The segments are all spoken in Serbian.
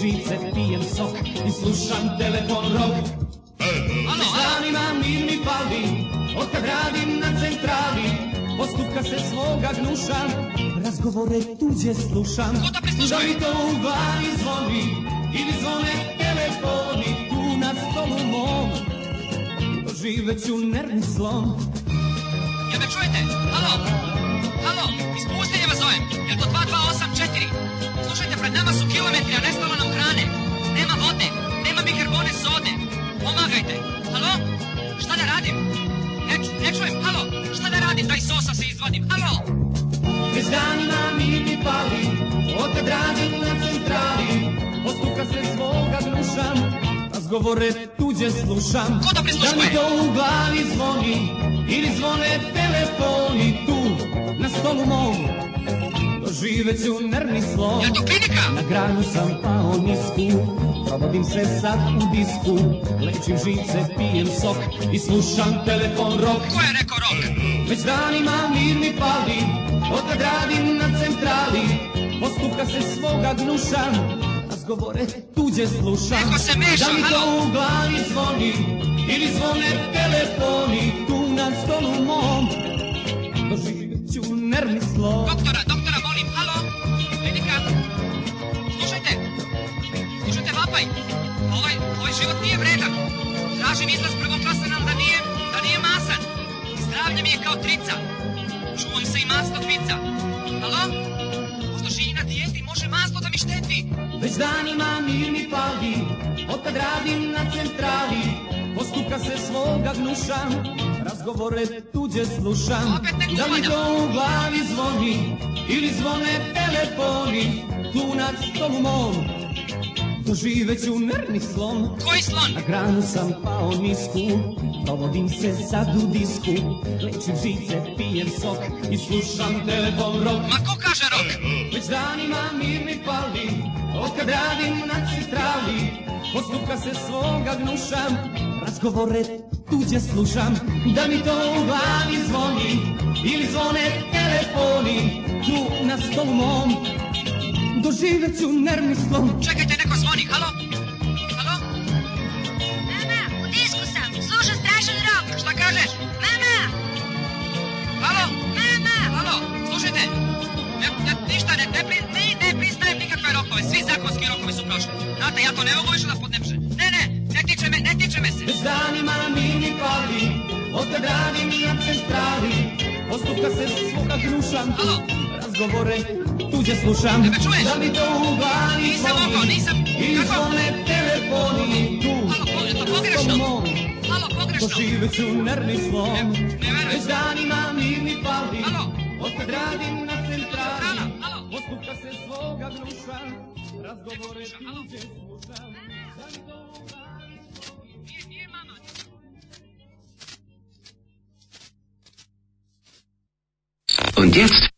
živce, pijem sok i slušam telefon rock. Već danima mir mi pali, otkad radim na centrali, postupka se svoga gnušam, razgovore tuđe slušam. Da, da mi to u glavi zvoni, ili zvone telefoni tu na stolu mom, doživeću nervni slom. Jel me čujete? Halo? Halo? Iz Pustinje vas zovem. Jel to 2284? Slušajte, pred nama su kilometri, a nestalo nam hrane. Nema vode, nema bikarbone sode. Pomagajte. Halo? Šta da radim? Ne, ne čujem, halo? Šta da radim? Daj sosa se izvadim. Halo? Već danima mi pali, od te branim na centrali. Postuka se svoga dušam, razgovore tuđe slušam. Ko da prisluškuje? Da mi to u glavi zvoni, ili zvone telefoni tu, na stolu mogu živeću nervni slom Na granu sam pao nisku Provodim se sad u disku Lečim žice, pijem sok I slušam telefon rock Ko je rekao rock? Već danima mir mi pali Otkad radim na centrali Postuka se svoga gnušam Razgovore tuđe slušam Neko se meša, Da mi to halo? u glavi zvoni Ili zvone telefoni Tu na stolu mom Doživit ću nervni slom Doktora, doktora ovaj, ovaj, ovaj život nije vredan. Tražim izlaz prvoklasan, ali da nije, da nije masan. Zdravlje mi je kao trica. Čuvam se i masno pica. Halo? Možda živi na dijeti, može masno da mi šteti. Već danima mir mi pali, otkad radim na centrali. Postupka se svoga gnušam, razgovore tuđe slušam. Da mi to u glavi zvoni, ili zvone telefoni, tu nad stolu mom. Tu živeću nerni slon Koji slon? Na granu sam pao nisku Provodim se sad u disku Lečim žice, pijem sok I slušam telefon rok Ma ko kaže rok? Već danima mir mi pali Okad radim na citrali Postupka se svoga gnušam Razgovore tuđe slušam Da mi to u glavi zvoni Ili zvone telefoni Tu na stolu mom doživeću nervni slom. Čekajte, neko zvoni, halo? Halo? Mama, u disku sam, slušam strašan rok. Šta kažeš? Mama! Halo? Mama! Halo, slušajte, ne, ne, ništa, ne, ne, pri, ne, ne priznajem nikakve rokove, svi zakonski rokovi su prošli. Znate, ja to ne mogu više da podnepšem. Ne, ne, ne tiče me, ne tiče me se. Bez danima mi ni pali, od te bravi mi ancestrali, postupka se svuka gnušam. Halo? razgovore, tuđe slušam. E, da me čuješ? Da mi to u glavi Nisam mogao, nisam. Kako? I telefoni tu. Alo, pogrešno. Alo, pogrešno. Dožive ću nervni slom. E, ne, ne verujem. Već danima mir mi pali. Alo. Otkad radim na centrali. Alo. Ospuka se svoga gnuša. Razgovore tuđe slušam. Da mi to u glavi mama. Und jetzt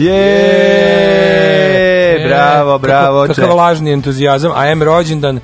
Je! Bravo, bravo. Kakav, kakav lažni entuzijazam. I am rođendan,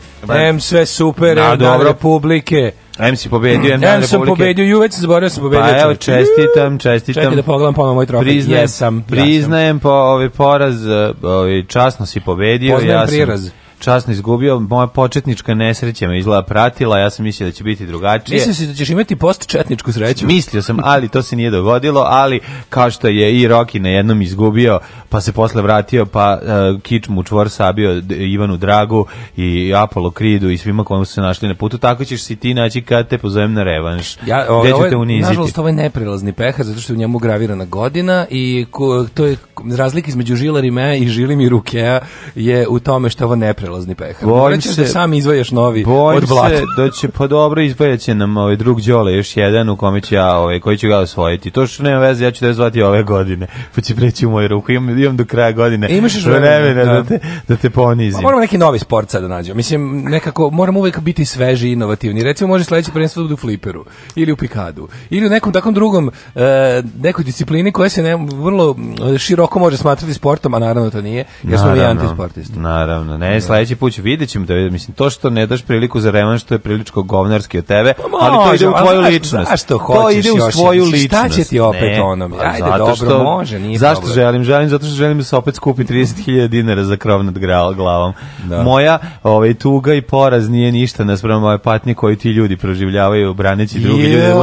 M sve super, da, dobro publike. M si pobedio, M, M sam pobedio, ju već se zaboravio da sam pobedio. Pa evo, čestitam, čestitam. Čekaj da pogledam ponovno moj trofej. Priznajem, Jesam, priznajem po ovaj poraz, ovaj, časno si pobedio. Poznajem ja priraz. Sam, časno izgubio, moja početnička nesreća me izgleda pratila, ja sam mislio da će biti drugačije. Mislio si da ćeš imati post četničku sreću? Mislio sam, ali to se nije dogodilo, ali kao što je i Roki na jednom izgubio, pa se posle vratio, pa uh, Kič mu čvor sabio Ivanu Dragu i Apollo Kridu i svima kojima su se našli na putu, tako ćeš si ti naći kad te pozovem na revanš. Ja, o, Gde ću te uniziti? Nažalost, ovo je neprilazni pehar, zato što je u njemu gravirana godina i ko, to je razlika između Žila Rimea i Žilimi Rukea je u tome što ovo neprelazno prelazni pehar. Bojim da se da sam izvajaš novi bojim od blata. se da će pa dobro izvajaće nam ovaj drug Đole još jedan u kome ću ja ovaj koji ću ga osvojiti. To što nema veze, ja ću da je zvati ove godine. Pa će preći u moju ruku. Imam, imam do kraja godine. E, imaš još vremena da. da te da te ponizim. Pa moramo neki novi sport sad da nađemo. Mislim nekako moramo uvek biti sveži i inovativni. Recimo može sledeće prvenstvo da u fliperu ili u pikadu ili u nekom takvom drugom e, nekoj disciplini koja se ne, vrlo e, široko može smatrati sportom, a naravno da to nije. Ja smo mi antisportisti. Naravno, ne, da sledeći put ću vidjet ćemo da mislim, to što ne daš priliku za revanš, to je priličko govnarski od tebe, pa, ali to ide u tvoju ličnost. A što hoćeš to ide u tvoju ličnost. Šta će ti opet ne, ono? Ajde, pa zato što, može, nije Zašto problem. želim? Želim zato što želim da se opet skupi 30.000 dinara za krov nad glavom. Da. Moja ovaj, tuga i poraz nije ništa naspram moje patnje koji ti ljudi proživljavaju braneći drugi ja, ljudi da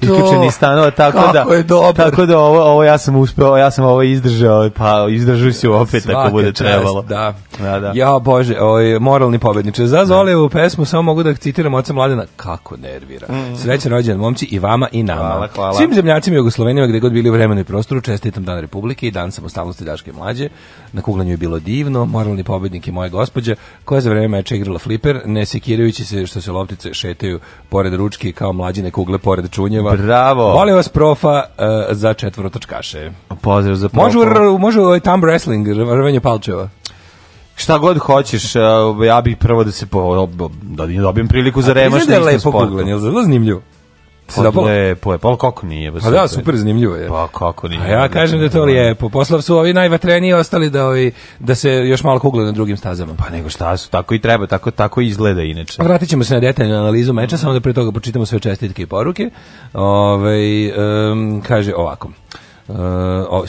budu isključeni stanova, tako da, tako da ovo, ovo ja sam uspeo, ja sam ovo izdržao, pa izdržuj se opet Svaka ako bude čest, trebalo. Da. Da, da. Ja, Bože, oj, ovaj, moralni pobedniče. Za da. Zolevu pesmu samo mogu da citiram oca Mladena, kako nervira. Mm. Srećan rođendan momci i vama i nama. Hvala, hvala. Svim zemljacima i Jugoslovenima gde god bili u vremenu i prostoru, čestitam Dan Republike i Dan samostalnosti Daške mlađe. Na kuglanju je bilo divno, moralni pobednik je moja gospođa, koja za vreme meča igrala fliper, ne sekirajući se što se loptice šetaju pored ručki kao mlađine kugle pored čunjeva. Bravo! Voli vas profa uh, za četvorotočkaše. Pozdrav za profa. Može, može ovaj thumb wrestling, rvenje palčeva šta god hoćeš, e, ovaj, ja bih prvo da se po, da ne dobijem priliku za remaš na istom sportu. je li zanimljivo? Pa lepo je, pa kako nije? Pa da, super zanimljivo je. Pa kako nije? A ja znači, kažem da je to lijepo. Poslav su ovi najvatreniji ostali da ovi, da se još malo kugle na drugim stazama. Pa nego šta su, tako i treba, tako tako i izgleda inače. Vratit ćemo se na detaljnu analizu meča, samo da pre toga počitamo sve čestitke i poruke. Ove, ovaj, um, kaže ovako. Uh,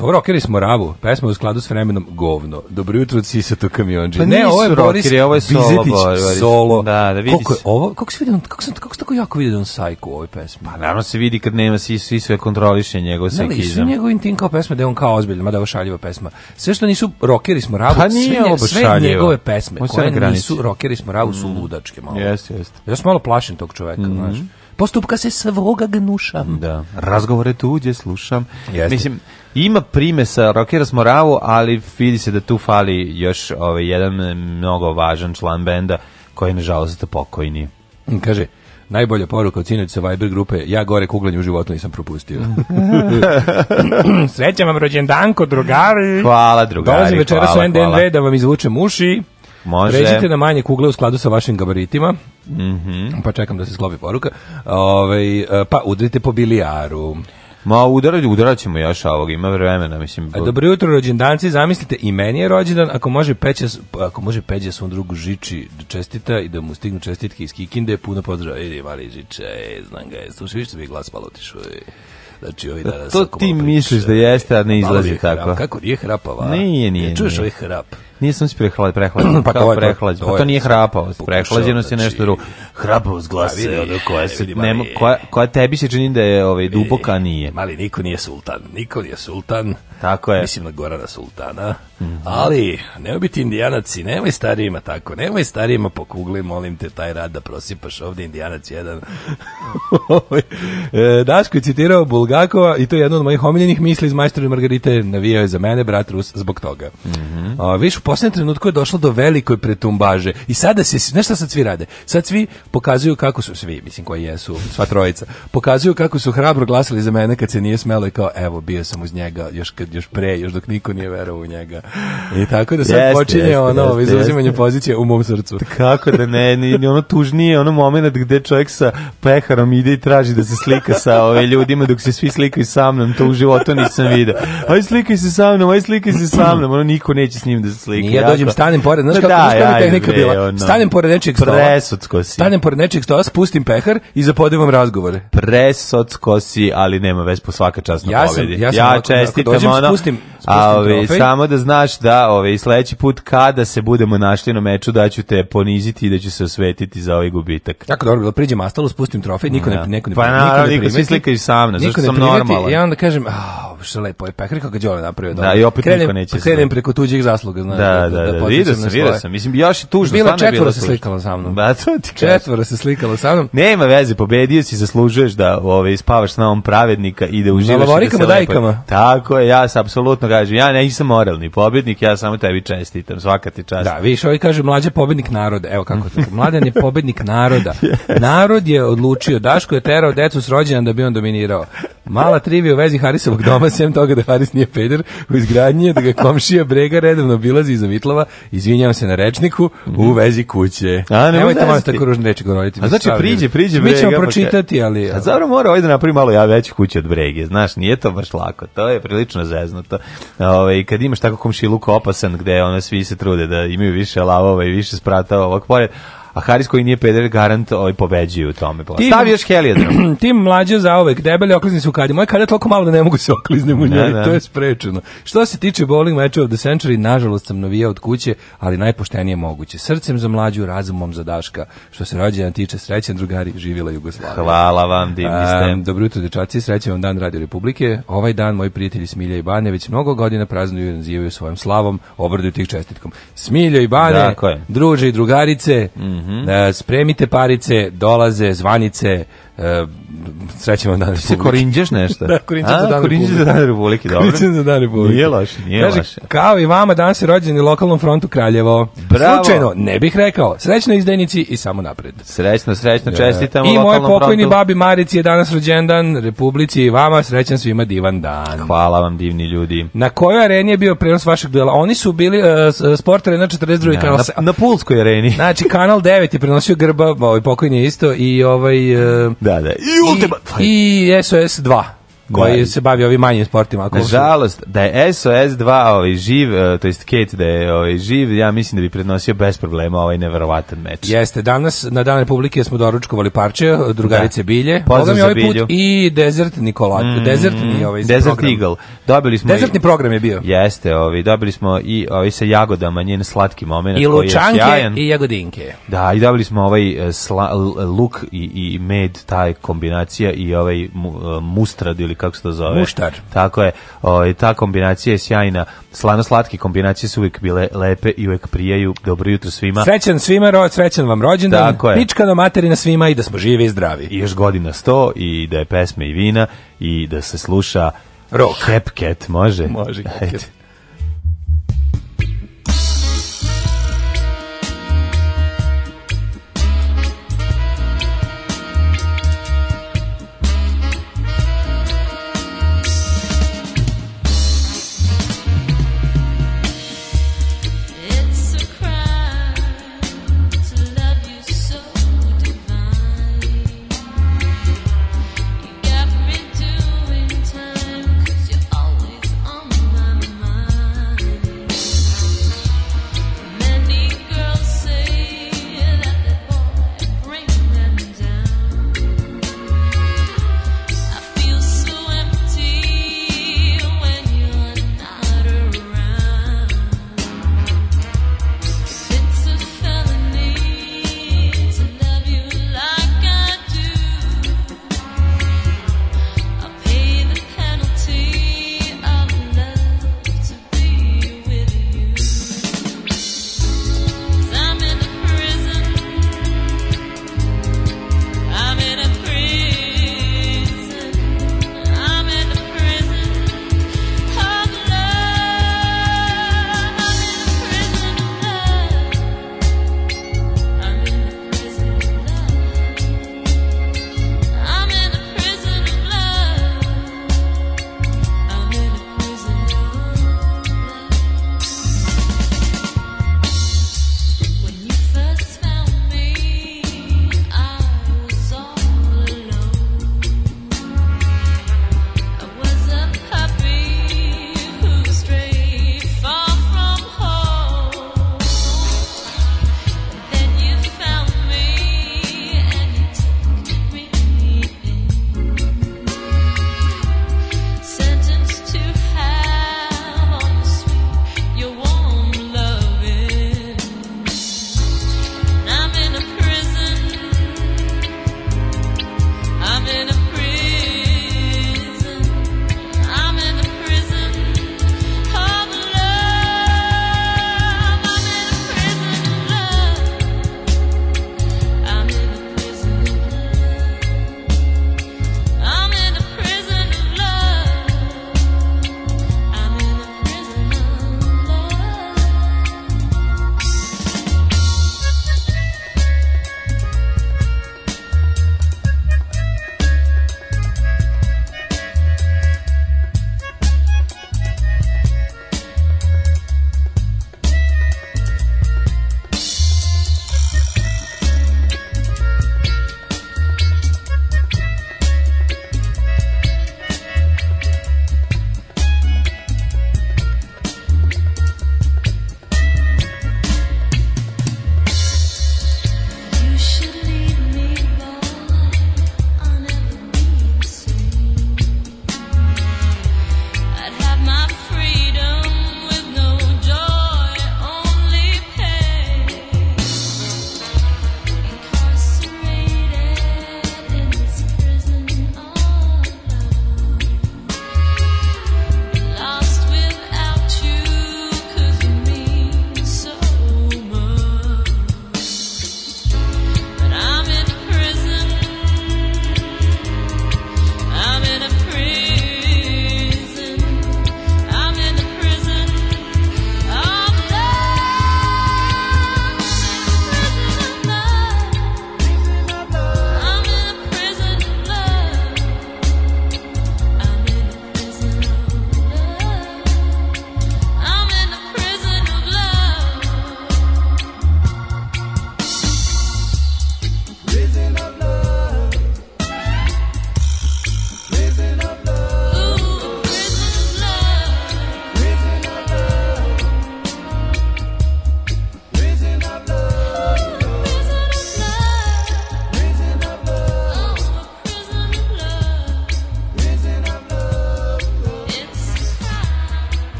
ovo rockeri smo ravu, pesma u skladu s vremenom govno. Dobro jutro, to kamionđi. Pa ne, ovo je Boris rockeri, ovo je solo. Bizetić, solo. Da, da vidiš. Koliko je ovo, kako se vidi, on, kako, sam, kako se tako jako vidi da on sajku u ovoj pesmi? Pa naravno se vidi kad nema Sisu, Sisu je kontroliše njegov sajkizam. Ne, ali sve njegovim tim kao pesma da je on kao ozbiljno, mada ovo šaljiva pesma. Sve što nisu rockeri smo ravu, pa sve, nje, sve njegove pesme koje nisu rockeri smo ravu su mm. ludačke malo. Jeste, jeste. Ja sam malo plašen tog čoveka, mm -hmm. znaš postupka se svoga gnušam. Da, razgovore tuđe slušam. Jeste. Mislim, ima prime sa Rockera Moravu, ali vidi se da tu fali još ovaj, jedan mnogo važan član benda koji je nažalost pokojni. Kaže, Najbolja poruka od sinoć sa Viber grupe, ja gore kuglanje u životu nisam propustio. Srećan vam rođendanko, drugari. Hvala, drugari. Dolazim večeras u NDNV da vam izvučem uši. Može. Režite na manje kugle u skladu sa vašim gabaritima. Mm -hmm. Pa čekam da se sklopi poruka. Ove, ovaj, pa udrite po bilijaru. Ma udarat, udaraćemo ćemo još ovog, ima vremena, mislim. A, e, dobro jutro, rođendanci, zamislite, i meni je rođendan, ako može peće, ako može peće svom drugu Žiči da čestita i da mu stignu čestitke iz Kikinde, puno pozdrava, idi mali Žiče, znam ga, slušaj, više da mi glas malo otišao. Znači, ovaj danas... To ti misliš da jeste, a ne izlazi tako. Kako, nije hrapava? Nije, nije. Čuješ ovaj hrap? Nisam se prehlad, prehlađen. pa to je prehlađen. Pa to, nije hrapavost. Prehlađenost znači, je nešto drugo. Hrapavost da, glasa je ono koja se vidi, nema, koja, koja tebi se čini da je ovaj duboka nije. Mali niko nije sultan. Niko nije sultan. Tako je. Mislim na Gorana Sultana. Mm -hmm. Ali nemoj biti indijanaci, nemoj starijima tako. Nemoj starijima pokugli, molim te taj rad da prosipaš ovde, indijanac jedan. Ovaj, e, Daško je citirao Bulgakova i to je jedno od mojih omiljenih misli iz majstora Margarite navijao je za mene brat Rus zbog toga. Mm -hmm. A, viš u posljednjem trenutku je došlo do velikoj pretumbaže. I sada se, znaš šta sad svi rade? Sad svi pokazuju kako su, svi, mislim koji jesu, sva trojica, pokazuju kako su hrabro glasali za mene kad se nije smelo i kao, evo, bio sam uz njega još, kad, još pre, još dok niko nije verao u njega. I tako da sad jeste, počinje jeste, ono, jeste, izuzimanje jeste. pozicije u mom srcu. Kako da ne, ni, ono tužnije, ono moment gde čovjek sa peharom ide i traži da se slika sa ove ovaj, ljudima dok se svi slikaju sa mnom, to u životu nisam vidio. Aj slikaj se sa mnom, aj slikaj se sa mnom, ono niko neće s njim da se slika otprilike. Nije, ja dođem, stanem pored, znaš kako da, ja, tehnika bila? Ono, stanem pored nečeg stola. Presocko si. Stanem pored nečeg stola, spustim pehar i zapodevam razgovore. Presocko si, ali nema vez po svaka čast na ja pobedi. Sam, ja sam, ja ako, čestitam dođem, ono, spustim, spustim a, ove, samo da znaš da ove, sledeći put kada se budemo našli na meču da ću te poniziti i da ću se osvetiti za ovaj gubitak. Tako dobro, bilo, priđem astalu, spustim trofej, niko ne, da. niko ne, pa, niko ne primeti. slikaš sa mnom, zašto sam normalan. Ja onda kažem, a, što lepo je ovaj pehar, kako Đole napravio. Da, i opet niko neće. Krenem preko tuđih zasluga, znaš. Da, da, da, da, da, vidio sam, vidio sam. Mislim, još tužno. Bila četvora se slikala sa mnom. Ba, to ti Četvora se slikala sa mnom. Nema veze, pobedio si, zaslužuješ da ove, spavaš s namom pravednika i da uživaš. Na da lavorikama, da dajkama. Tako je, ja se apsolutno kažem, ja nisam moralni pobednik, ja samo tebi čestitam, svaka ti čast. Da, viš, ovaj kaže, mlađe pobednik naroda, evo kako to, mladen je pobednik naroda. Narod je odlučio, Daško je terao decu s rođena da bi on dominirao. Mala trivija u vezi Harisovog doma, sem toga da Haris nije peder, u izgradnji da ga komšija brega redovno obilazi dolazi iza Vitlova, izvinjavam se na rečniku, u mhm. vezi kuće. A, ne Nemojte malo tako ružne reči govoriti. A znači, priđe, priđe brega. Mi ćemo pa pročitati, ali... A zapravo mora ovdje napravi malo ja veću kuću od brege, znaš, nije to baš lako, to je prilično zeznuto. Ove, ovaj, kad imaš tako komšiluk opasan, gde ono svi se trude da imaju više lavova i više sprata ovog pored, a Haris koji nije peder garant ovaj pobeđuje u tome. Ti, Stavi još heliodrom. Ti mlađe za zaovek, debeli oklizni su kadi. Moje kada je toliko malo da ne mogu da se okliznem u da, njoj, da. to je sprečeno. Što se tiče bowling meča of the century, nažalost sam novija od kuće, ali najpoštenije moguće. Srcem za mlađu, razumom za Daška. Što se rođena tiče, srećen drugari, živila Jugoslavija. Hvala vam, divni ste. Dobro jutro, dečaci, srećen vam dan Radio Republike. Ovaj dan moji prijatelji Smilja i Bane već mnogo godina praznuju i nazivaju svojom slavom, obraduju tih čestitkom. Smiljo i Bane, druže i drugarice, mm -hmm. spremite parice, dolaze zvanice, E, srećem vam dan Republike. Se korinđaš nešto? da, korinđaš za dan Republike. za dan Republike, dobro. Korinđaš za dan Republike. Nije loše, nije Kaže, loše. Kao i vama, danas je rođen lokalnom frontu Kraljevo. Bravo. Slučajno, ne bih rekao. Srećno izdenici i samo napred. Srećno, srećno, da. čestitamo I moje pokojni frontu. babi Marici je danas rođendan Republici i vama srećan svima divan dan. Hvala vam divni ljudi. Na kojoj areni je bio prenos vašeg duela? Oni su bili uh, sport arena 42. Ja, kanal. Na, na Pulskoj areni. Znači, kanal 9 je prenosio grba, ovaj pokojni isto i ovaj... Uh, Da, da. I, Ultima... I, i SOS 2 koji da. se bavi ovim manjim sportima. Ako Nažalost, da je SOS2 ovaj, živ, e, to jest Kate da je ovaj, živ, ja mislim da bi prednosio bez problema ovaj neverovatan meč. Jeste, danas na Dan Republike smo doručkovali parče, drugarice da. Bilje, Pozdrav za ovaj Bilju. put i Desert Nikola, mm, Desertni ovaj Desert program. Eagle. Dobili smo Desertni i, program je bio. Jeste, ovaj, dobili smo i ovaj sa jagodama, njen slatki moment I lučanke i jagodinke. Da, i dobili smo ovaj e, sla, luk i, i med, taj kombinacija i ovaj e, mustrad ili ili kako se to zove. Muštar. Tako je. O, ovaj, ta kombinacija je sjajna. Slano-slatke kombinacije su uvijek bile lepe i uvijek prijaju. Dobro jutro svima. Srećan svima, ro, srećan vam rođendan. Tako je. Pička do materina svima i da smo živi i zdravi. I još godina sto i da je pesme i vina i da se sluša Rock. Hepket, može? Može,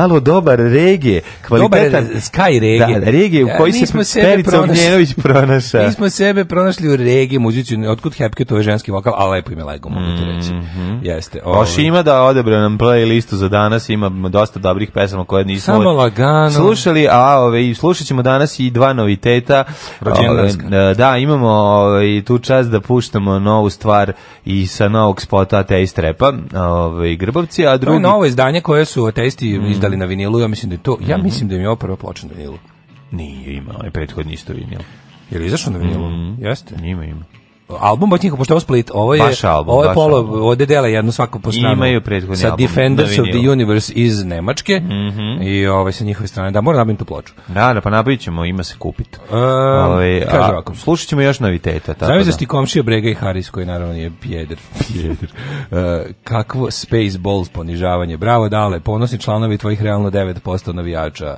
malo dobar regije, kvalitetan dobar sky regije. Da, regije u e, kojoj se Perica Ognjenović pronaša. Mi smo sebe pronašli u regiji muzici, otkud Hepke, to je ženski vokal, a lepo ime lego, mogu ti reći. Mm -hmm. Jeste. Pa ovaj. ima da odebra nam playlistu za danas, ima dosta dobrih pesama koje nismo Samo lagano. slušali, a ove, slušat ćemo danas i dva noviteta. Ove, e, da, imamo ove, tu čas da puštamo novu stvar i sa novog spota Taste Repa, ove, Grbavci, a drugi... To je novo izdanje koje su Taste mhm. izdali izdali na vinilu, ja mislim da je to, ja mhm. mislim da im je prva ploča na vinilu. Nije, ima, on je prethodni isto vinil. Je li izašao na vinilu? Mm -hmm. Jeste? Ima, ima album od njih, pošto je ovo Split, ovo je, baš album, ovo je polo, ovde dele jednu svaku po stranu. Imaju prethodni album. Sa da Defenders of the Universe iz Nemačke mm -hmm. i ovaj, sa njihove strane. Da, moram da nabaviti tu ploču. Da, da, pa nabavit ćemo, ima se kupiti. E, Ove, ovaj, kaže a, ovako. Slušat ćemo još noviteta. Tako da. ti komšija Brega i Haris, koji naravno je pjeder. pjeder. e, kakvo Spaceballs ponižavanje. Bravo, dale, ponosni članovi tvojih realno 9% navijača.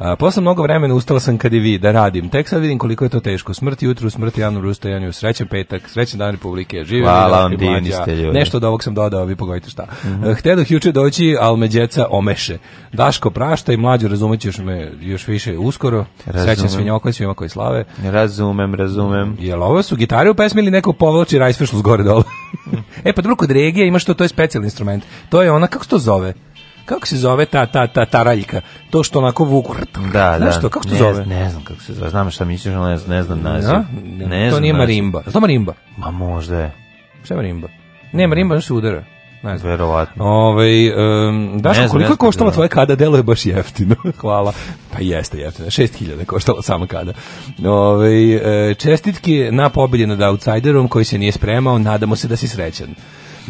A, posle mnogo vremena ustala sam kad i vi da radim. Tek sad vidim koliko je to teško. Smrt jutru, smrt javnom rustajanju, srećan pet petak, srećan dan Republike, živim Hvala vam, divni ste ljudi. Nešto od ovog sam dodao, vi pogodite šta. Mm -hmm. Eh, Htedoh juče doći, al me djeca omeše. Daško prašta i mlađo razumećeš me još više uskoro. Razumem. Srećan svinjokovac svima koji slave. Razumem, razumem. Jel ovo su gitare u pesmi ili neko povlači rajsvešlu gore dole? e pa dobro, kod regije imaš to, to je specijalni instrument. To je ona, kako se to zove? kako se zove ta ta ta taraljka? To što onako vuku. Da, Znaš da. što kako se zove? Ne znam kako se zove. Znam šta misliš, ali ne znam da? naziv. Ja? Ne, to znam nije marimba. Znam marimba. Ma možda je. Šta je marimba? Ne, marimba nešto udara. Ne znam. Verovatno. Ove, ovaj, um, Daško, koliko je koštala tvoja kada? Delo je baš jeftino. Hvala. Pa jeste jeftino. 6000 je koštala sama kada. Ove, ovaj, čestitke na pobedi nad outsiderom koji se nije spremao. Nadamo se da si srećan.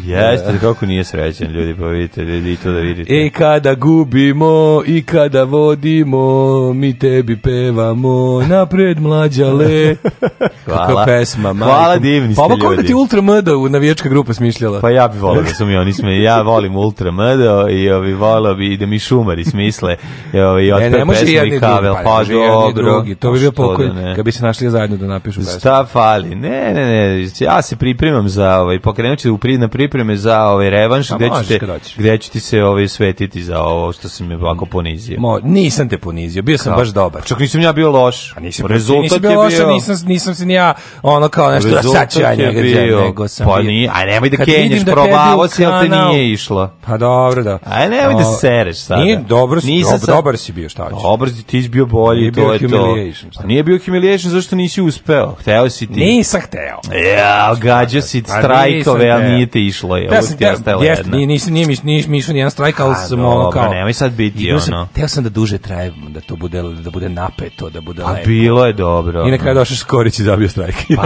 Jeste, kako nije srećan, ljudi, pa vidite, vidite to da vidite. I e, kada gubimo i kada vodimo, mi tebi pevamo, napred mlađale. Hvala. Kako pesma, majko. Hvala, divni pa ste da ljudi. Pa kako ti Ultra Mdo navijačka grupa smišljala? Pa ja bi volio da su mi oni sme, ja volim Ultra Mdo i ja ovi volao bi da mi šumari smisle. I ovi, ne, ne može i jedni kavel, drugi, pa, pa dobro. Drugi. To bi bio pa pokoj, da kad bi se našli zajedno da napišu pesmu. Šta fali? Ne, ne, ne, ja se pripremam za ovaj, pokrenut ću u pri, na pri pripreme za ovaj revanš, A pa gde ću, te, gde ću ti se ovaj svetiti za ovo što se mi ovako ponizio. Mo, nisam te ponizio, bio sam Ka? baš dobar. Čak nisam ja bio loš. A nisam, Rezultat nisam bio loš, nisam, nisam se ni ja ono kao nešto da sad ću ja njega bio. nego sam pa bio. a nemoj da kenješ, da probavao si, ali te nije išlo. Pa dobro, da. A nemoj da sereš sad. Nije, dobro si, dob, dobar si bio, šta hoćeš. Dobar si, ti si bio bolji, to je to. Nije bio humiliation, zašto nisi uspeo? Hteo si ti. Nisam hteo. Ja, e, gađao si pa strajkove, ali nije te išlo išlo je, ja sam, ti ostala jest, jedna. Jeste, nije, nije, nije išao nijedan strajk, ali sam ono kao... nemoj sad biti ono. Teo sam da duže traje, da to bude, da bude napeto, da bude lepo. A bilo je dobro. I na kraju došao Škorić i zabio strajk. Pa,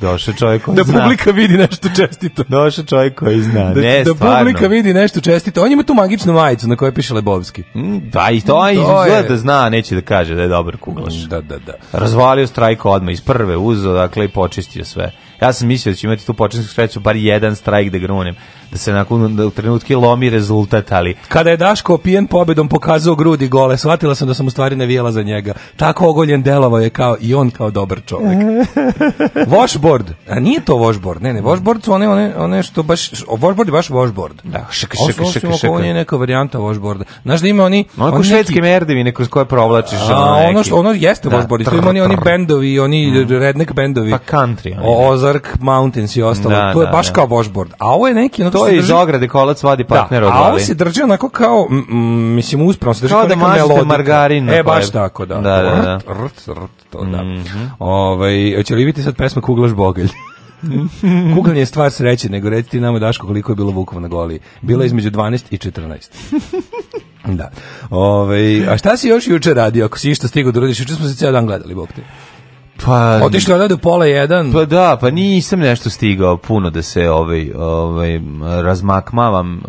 došao čovjek koji da zna. Da publika vidi nešto čestito. Došao čovjek koji zna, da, ne, da stvarno. publika vidi nešto čestito. On ima tu magičnu majicu na kojoj piše Lebovski. Mm, da, i to, mm, to je... da zna, neće da kaže da je dobar kuglaš. Da, da, da. Razvalio strajk odmah iz prve, uzo, dakle, i počistio sve. Ja sam mislio da ću imati tu početnu sreću, bar jedan strajk da grunem da se nakon da u trenutke lomi rezultat, ali... Kada je Daško opijen pobedom pokazao grudi gole, shvatila sam da sam u stvari navijela za njega. Tako ogoljen delovao je kao i on kao dobar čovjek. washboard, a nije to washboard, ne, ne, washboard su one, one, one što baš, washboard je baš washboard. Da, šaka, šaka, šaka, šaka. Ovo je neka varijanta washboarda. Znaš da ima oni... Ono ko švedske merdivine kroz koje provlačiš. A, ono, što, ono jeste da, washboard, to ima oni, oni bendovi, oni mm. redneck bendovi. Pa country. Ozark Mountains i ostalo. Da, to je da, baš da, kao washboard. A ovo je neki, ono, to je iz ograde kolac vadi da, partner da, od glavi. A on se drži onako kao, mm, mislim, uspravno se drži kao, kao da mažete margarinu. E, baš tako, da. Da, da, da. Rt, rt, rt, to, da. Mm -hmm. Ove, ovaj, će li biti sad pesma Kuglaš Bogelj? Kuglanje je stvar sreće, nego reći ti nama Daško koliko je bilo Vukova na goli. Bila je između 12 i 14. da. Ove, ovaj, a šta si još juče radio? Ako si išta stigao da radiš, juče smo se cijel dan gledali, bok te. Pa, Otišli odavde u pola jedan. Pa da, pa nisam nešto stigao puno da se ovaj, ovaj, razmakmavam.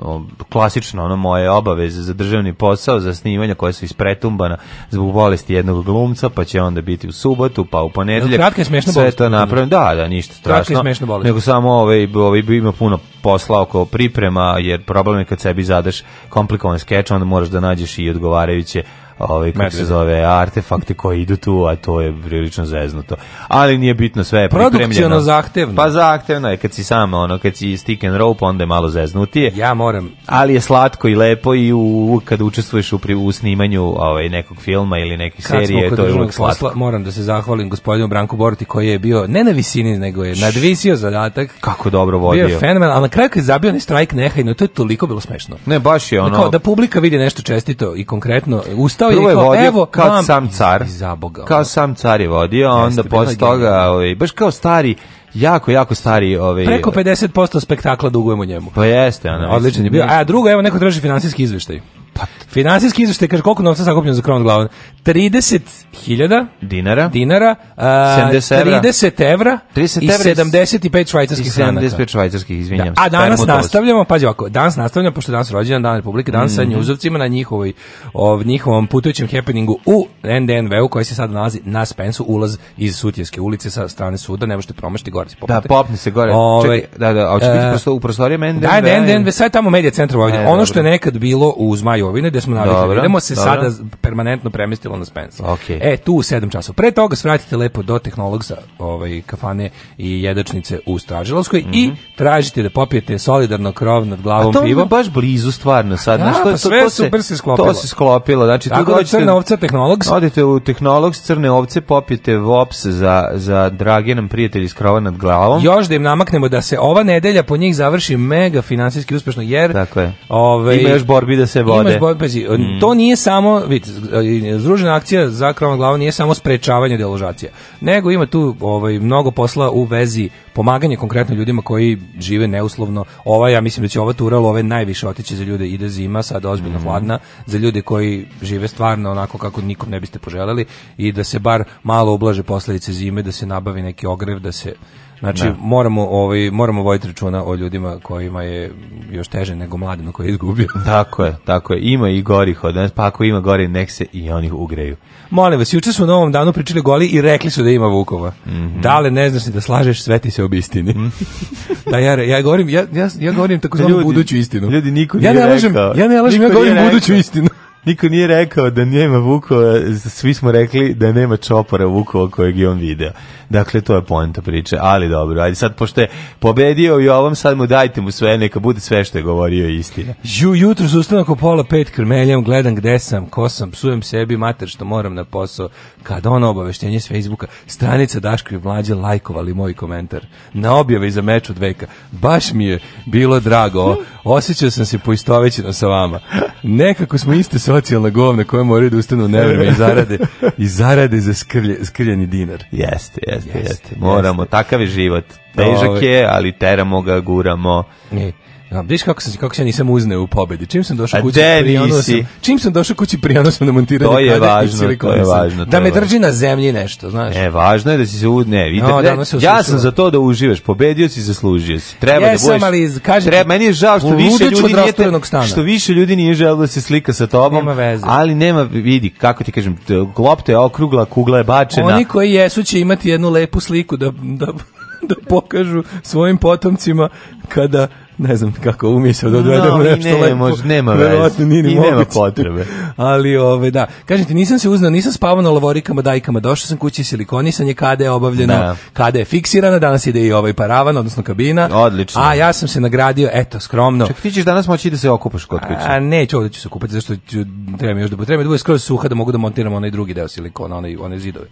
Klasično ono moje obaveze za državni posao, za snimanja koje su ispretumbana zbog bolesti jednog glumca, pa će onda biti u subotu, pa u ponedeljak. Kratka je smešna bolest. Sve to napravim, da, da, ništa strašno. Kratka je smešna bolest. Nego samo ovaj, ovaj, ima puno posla oko priprema, jer problem je kad sebi zadaš komplikovan skeč, onda moraš da nađeš i odgovarajuće ovaj, kako se zove, artefakti koji idu tu, a to je prilično zeznuto. Ali nije bitno, sve je pripremljeno. Produkcijno zahtevno. Pa zahtevno je, kad si sam, ono, kad si stick and rope, onda je malo zeznutije. Ja moram. Ali je slatko i lepo i u, kad učestvuješ u, pri, u snimanju ovaj, nekog filma ili neke kad serije, to je uvek slatko. Posla, moram da se zahvalim gospodinu Branku Boruti koji je bio, ne na visini, nego je nadvisio zadatak. Kako dobro vodio. Bio je fenomen, ali na kraju kad je zabio onaj strike nehajno, to je toliko bilo smešno. Ne, baš je da ono... Kao da publika vidi nešto čestito i konkretno, usta stao Prvo i rekao, je evo, kao vam, sam car, zaboga, kao sam car je vodio, a onda posle toga, ovaj, baš kao stari, jako, jako stari... Ovaj, Preko 50% spektakla dugujemo njemu. Pa jeste, ono. Odličan je bio. A drugo, evo, neko traži finansijski izveštaj. Pa, finansijski izveštaj kaže koliko novca sakupljeno za krov glavu. 30.000 dinara. Dinara. A, 70 evra. 30 evra. 30 i 75 švajcarskih franaka. 75 švajcarskih, izvinjam da. A danas nastavljamo, pazi ovako, danas nastavljamo pošto danas rođendan Dan Republike, dan mm -hmm. sa mhm. njuzovcima na njihovoj ov, njihovom putujućem happeningu u NDNV-u koji se sad nalazi na Spensu, ulaz iz Sutjeske ulice sa strane suda, ne možete promašiti gore. Da, popni se gore. Ove, Čekaj, da, da, a hoće biti e, prosto, u prostorije NDNV. Da, NDNV, sve tamo medija centra ovdje. Ono što je nekad bilo u Zmaju Jovine, gde smo navikli. Idemo se dobro. sada permanentno premestilo na Spence. Okay. E, tu u 7 časova. Pre toga svratite lepo do tehnologsa ovaj, kafane i jedačnice u Stražilovskoj mm -hmm. i mhm. tražite da popijete solidarno krov nad glavom pivom. A to pivom. je baš blizu stvarno sad. Da, što to, pa sve to, to super se sklopilo. To se sklopilo. Znači, Tako da crne ovce tehnologs. Odite u tehnologs, crne ovce, popijete vops za, za drage nam prijatelji iz krova nad glavom. Još da im namaknemo da se ova nedelja po njih završi mega finansijski uspešno, jer... Tako je. Ove, ovaj, ima još borbi da se vode. Bez borbe, pazi, mm. to nije samo, vidite, e, združena akcija za krovna glava nije samo sprečavanje deložacija, nego ima tu ovaj, mnogo posla u vezi pomaganje konkretno ljudima koji žive neuslovno. Ova, ja mislim da će ova turala, ove najviše otići za ljude, ide zima, sad ozbiljno mm. hladna, za ljude koji žive stvarno onako kako nikom ne biste poželjeli i da se bar malo ublaže posledice zime, da se nabavi neki ogrev, da se Znači da. moramo ovaj moramo voditi računa o ljudima kojima je još teže nego mladima koji je izgubio. tako je, tako je. Ima i gorih od nas, pa ako ima gori nek se i oni ugreju. Molim vas, juče su u Novom danu pričali goli i rekli su da ima Vukova. Mm -hmm. Da li ne znaš da slažeš, sveti se obistini. Mm. da ja ja govorim ja ja, ja govorim da takozvanu buduću istinu. Ljudi niko nije ja ne lažem, ja ne lažem, ja govorim buduću istinu niko nije rekao da nema Vukova, svi smo rekli da nema čopora Vukova kojeg je on video. Dakle, to je poenta priče, ali dobro, ajde sad, pošto je pobedio i ovom, sad mu dajte mu sve, neka bude sve što je govorio istina. Ju, jutro su oko pola pet krmeljam, gledam gde sam, ko sam, psujem sebi, mater što moram na posao, kad ono obaveštenje s Facebooka, stranica Daško i Mlađe lajkovali moj komentar na objave za meč od veka. Baš mi je bilo drago osjećao sam se poistovećeno sa vama. Nekako smo iste socijalne govne koje moraju da ustanu nevreme i zarade, i zarade za skrlje, skrljeni dinar. Jeste, jeste, jeste. jeste. Moramo, jeste. takav je život. Težak je, ali teramo ga, guramo. Ne. Ja, vidiš kako sam kako se nisam uzneo u pobedi. Čim sam došao kući, prionuo sam. Čim sam došao kući, prionuo sam na montiranje. To je važno, to da je važno. Da me drži na zemlji nešto, znaš. E, važno je da si se udne. Vidite, no, ja sam za to da uživaš. Pobedio si, zaslužio si. Treba da Jesam, da budeš. Ali, kažem, treba, meni je žao što više ljudi nije što više ljudi nije želelo da se slika sa tobom. Nema veze. Ali nema vidi kako ti kažem, lopta je okrugla, kugla je bačena. Oni koji jesu će imati jednu lepu sliku da da da pokažu svojim potomcima kada ne znam kako umisao da odvedemo no, nešto ne, lepo. Mož, nema veze. Nije ni moguće. nema potrebe. Ali, ove, ovaj, da. Kažete, nisam se uznao, nisam spavao na lavorikama, dajkama. Došao sam kući, silikonisanje, kada je obavljeno, da. kada je fiksirana, danas ide i ovaj paravan, odnosno kabina. Odlično. A ja sam se nagradio, eto, skromno. Čak ti ćeš danas moći da se okupaš kod kuće. A neću, ovdje ću se okupati, zašto ću, treba mi još da potrebam. Da bude skroz suha da mogu da montiram onaj drugi deo silikona, onaj, one zidove.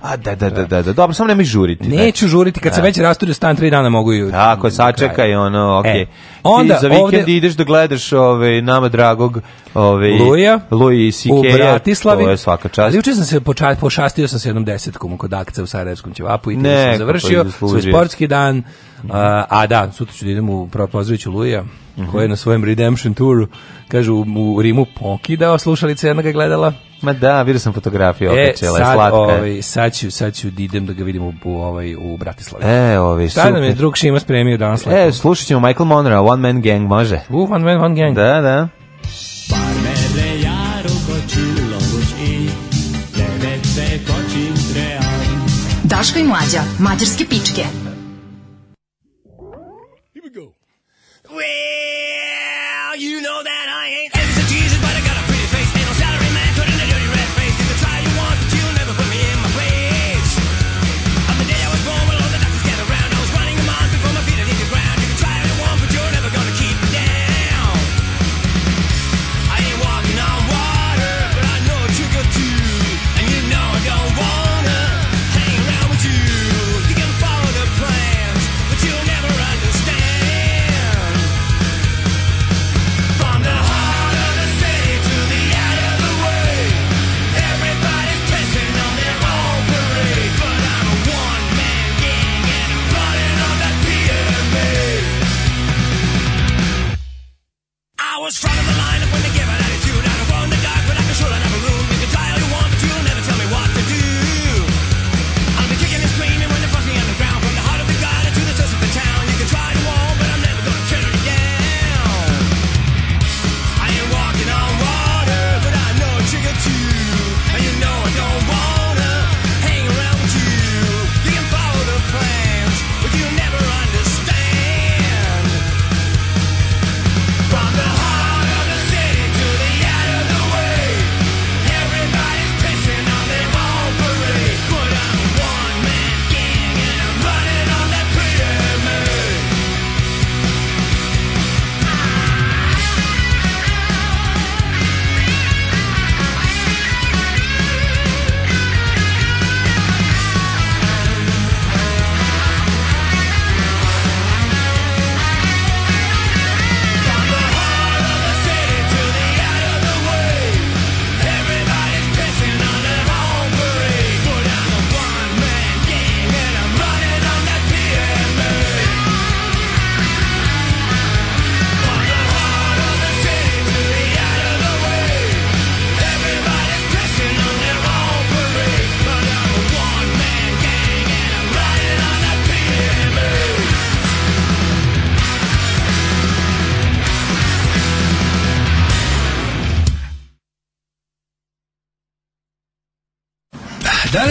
A da, da, da, da, da. Dobro, samo nemoj žuriti. Neću znači. žuriti, kad da. sam već rastudio stan, 3 dana mogu i... Tako, sačekaj, ono, e, okej. Okay. Onda, Ti za vikend ovde... ideš da gledaš ove, ovaj, nama dragog ove, ovaj, Luja, Luji u Bratislavi. To je svaka čast. Juče sam se poča, pošastio sam se jednom kod akcije u Sarajevskom ćevapu i tu sam završio. Svoj sportski dan, a, a da, sutra ću da idem u Pozdraviću Luja. Mhm. koji je na svojem Redemption Touru, kažu u Rimu pokidao slušalice, jedna ga gledala, Ma da, vidio sam fotografiju opet e, čela, ovaj, slatka. Ovaj, sad, ću, sad ću da idem da ga vidim u, u, ovaj, u Bratislavi. E, ovi, Šta super. nam je drug Šima spremio danas? E, lepo. slušat ćemo Michael Monroe, One Man Gang, može? U, uh, One Man, One Gang. Da, da. Daška i Mlađa, mađarske pičke. Here we go. Wee!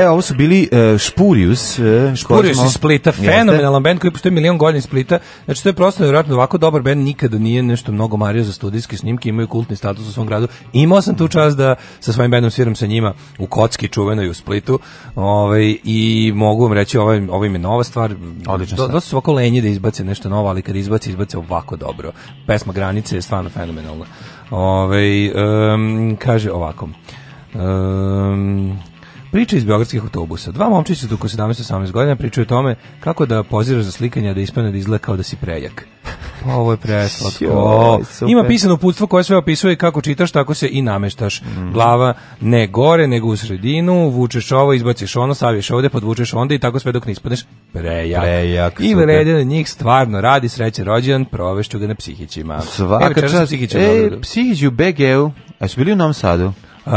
E, ovo su bili uh, e, Špurius. Uh, e, Špurius iz Splita, fenomenalan band koji postoji milion godina iz Splita. Znači, to je prosto nevjerojatno da ovako dobar band nikada nije nešto mnogo mario za studijske snimke, imaju kultni status u svom gradu. Imao sam tu čast da sa svojim bandom sviram sa njima u Kocki, čuvenoj u Splitu. Ovaj, I mogu vam reći, ovo, ovaj, ovo im je nova stvar. Odlično do, Dosta su ovako lenji da izbace nešto novo, ali kad izbace, izbace ovako dobro. Pesma Granice je stvarno fenomenalna. Ove, ovaj, um, kaže ovako. Um, Priča iz beogradskih autobusa. Dva momčića su oko 17-18 godina pričaju o tome kako da poziraš za slikanje, da ispane da izgleda da si prejak. Pa ovo je preslatko. Ima pisano uputstvo koje sve opisuje kako čitaš, tako se i nameštaš. Mm. Glava ne gore, nego u sredinu, vučeš ovo, izbaciš ono, saviješ ovde, podvučeš onda i tako sve dok ne ispadneš prejak. prejak I vrede njih stvarno radi, sreće rođen, provešću ga na psihićima. Svaka čast. E, psihići u BG-u. A su bili u Novom Sadu? Uh,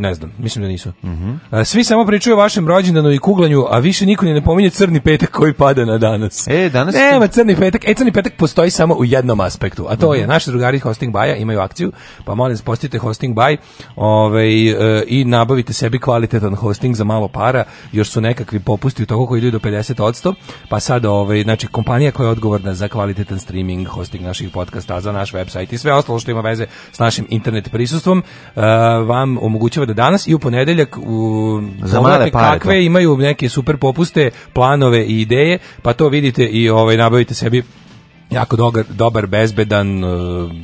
ne znam, mislim da nisu. Uh -huh. uh, svi samo pričaju o vašem rođendanu i kuglanju, a više niko ne pominje crni petak koji pada na danas. E, danas... Nema ste... crni petak. E, crni petak postoji samo u jednom aspektu, a to -huh. Mhm. je, naši drugari Hosting Baja imaju akciju, pa molim vas postite Hosting Buy ovaj, e, i nabavite sebi kvalitetan hosting za malo para, još su nekakvi popusti u toku koji idu do 50%, pa sad, ovaj, znači, kompanija koja je odgovorna za kvalitetan streaming, hosting naših podcasta, za naš website i sve ostalo što ima veze s našim internet prisustvom, e, vam omogućava da danas i u ponedeljak u za male pare, kakve to. Da. imaju neke super popuste, planove i ideje, pa to vidite i ovaj nabavite sebi jako dogar, dobar, bezbedan e,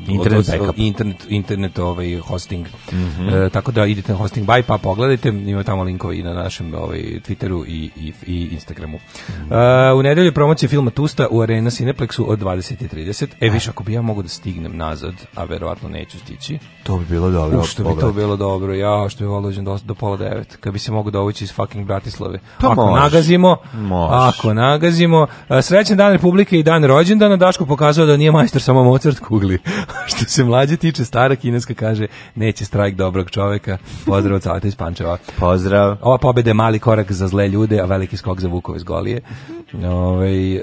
internet, internet, internet ovaj, hosting. Mm -hmm. e, tako da idete na hosting by pa pogledajte, ima tamo linkovi i na našem ovaj, Twitteru i, i, i Instagramu. Mm -hmm. e, u nedelju promocija filma Tusta u Arena Cineplexu od 20.30. E, više, ako bi ja mogu da stignem nazad, a verovatno neću stići. To bi bilo dobro. U, bi to bilo dobro, ja što bi volođen da do, do pola devet, kad bi se mogu dovući iz fucking Bratislave. Pa ako možeš, nagazimo, možeš. ako nagazimo, a, e, srećan dan Republike i dan rođendana, Daško pokazao da nije majster samo Mozart kugli. Što se mlađe tiče, stara kineska kaže neće strajk dobrog čoveka. Pozdrav od Saveta iz Pančeva. Pozdrav. Ova pobeda je mali korak za zle ljude, a veliki skok za Vukove iz Golije. Ove, ovaj,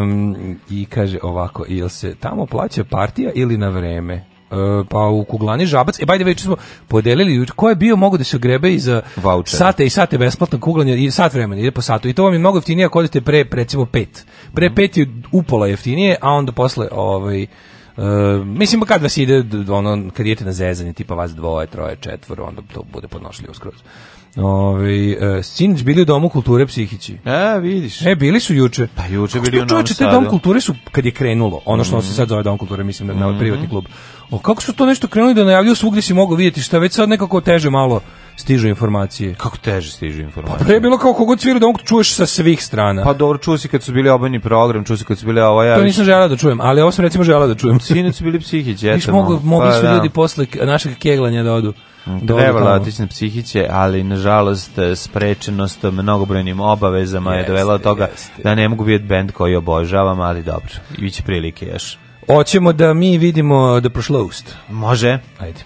um, I kaže ovako, jel se tamo plaća partija ili na vreme? Uh, pa u Kuglani Žabac. E, bajde već smo podelili ko je bio mogu da se grebe i za Voucher. sate i sate besplatno kuglanje i sat vremena, ide po satu. I to vam je mnogo jeftinije ako odete pre, recimo, pet Bre mhm. pet je upola jeftinije, a onda posle ovaj Uh, mislim kad vas ide ono kad idete na zezanje tipa vas dvoje, troje, četvoro, onda to bude podnošljivo skroz. Ovaj uh, sinoć bili u domu kulture Psihići. A, e, vidiš. E, bili su juče. Pa juče bili u Novom Sadu. te dom kulture su kad je krenulo, ono što mm -hmm. se mhm. sad zove dom kulture, mislim da na mhm. privatni klub. O, kako su to nešto krenuli da najavljuju svugdje si mogu vidjeti šta već sad nekako teže malo stižu informacije. Kako teže stižu informacije? Pa pre je bilo kao kogod svira dom čuješ sa svih strana. Pa dobro, čuo si kad su bili obojni program, čuo si kad su bili ovo ja. To nisam želeo da čujem, ali ovo sam recimo želeo da čujem. Sinoć su bili psihići, eto. Mogu, mogli pa, su da. ljudi posle našeg keglanja da odu. Trebala otići na psihiće, ali nažalost sprečenost mnogobrojnim obavezama jest, je dovela do toga jest, da ne mogu biti bend koji obožavam, ali dobro, biće prilike još. Hoćemo da mi vidimo The Prošlost. Može. Ajde.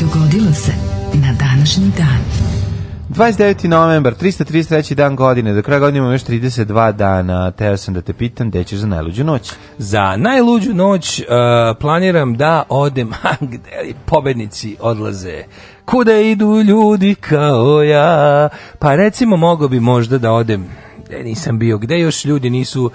Dogodilo se na današnji dan. 29. novembar, 333. dan godine, do kraja godine imamo još 32 dana. Teo sam da te pitam, gde ćeš za najluđu noć? Za najluđu noć uh, planiram da odem, gde pobednici odlaze kuda idu ljudi kao ja. Pa recimo mogao bi možda da odem, gde nisam bio, gde još ljudi nisu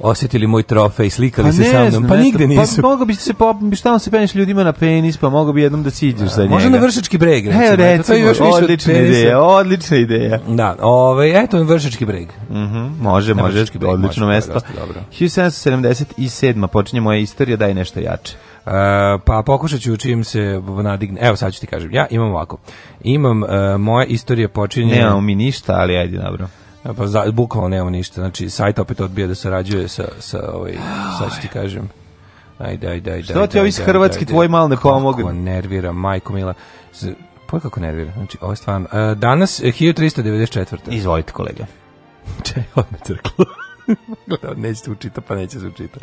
osetili moj trofej, slikali pa se sa mnom. Pa nigde pa nisu. Pa mogu bi se pa, šta on se peniš ljudima na penis, pa mogu bi jednom da siđeš za da, njega. Može na Vršački breg. E, recimo, to je još odlična ideja, odlična ideja. Da, ovaj eto Vršački breg. Mhm. Mm može, na može, breg, odlično može, mesto. dobro. 1777. počinje moja istorija, daj nešto jače. Uh, pa pokušat ću čim se nadigne. Evo sad ću ti kažem. Ja imam ovako. Imam uh, moja istorija počinje... Nemamo mi ništa, ali ajde, dobro. Pa za, bukvalno nema ništa. Znači, sajt opet odbija da sarađuje sa, sa, ovaj, sa što ti kažem. Ajde, ajde, ajde. Što ti ovi iz Hrvatski tvoj mal ne pomogu? Kako nervira, majko mila. Pa kako nervira? Znači, ovo je stvarno. E, danas, 1394. E, Izvolite, kolega. Če, odme crklo. neće se učita, pa neće se učita.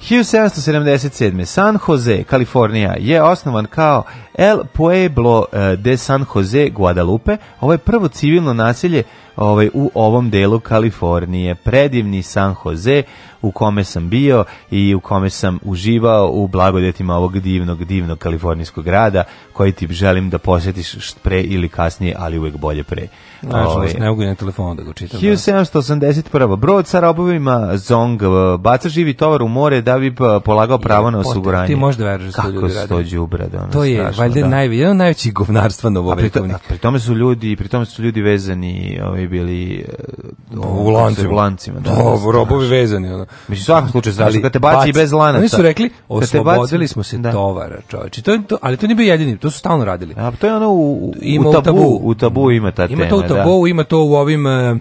1777. San Jose, Kalifornija, je osnovan kao El Pueblo e, de San Jose, Guadalupe. Ovo je prvo civilno naselje ovaj, u ovom delu Kalifornije. Predivni San Jose u kome sam bio i u kome sam uživao u blagodetima ovog divnog, divnog kalifornijskog grada koji ti želim da posjetiš pre ili kasnije, ali uvek bolje pre. Nažalost, ovaj, ne mogu na telefonu da ga čitam. 1781. Da. Brod sa robovima Zong eh, baca živi tovar u more da bi eh, polagao pravo na osiguranje. Ti možda veruješ što da ljudi rade. Kako đubra da To je valjda da. jedno najveći govnarstva novovekovnih. Pri, to, pri tome su ljudi, pri tome su ljudi vezani ovaj mi bili da, u lancima. U lancima da, Dobro, da, da, robovi vezani. Ono. Mislim, u svakom slučaju, znaš, kad te baci, baci bez lanaca. Oni su rekli, oslobodili smo se da. tovara, čoveče. To, to, ali to nije bio jedini, to su stalno radili. A, to je ono u, u, tabu, u tabu. U tabu ima ta ima tema, to u tabu, da. ima to u ovim... Uh,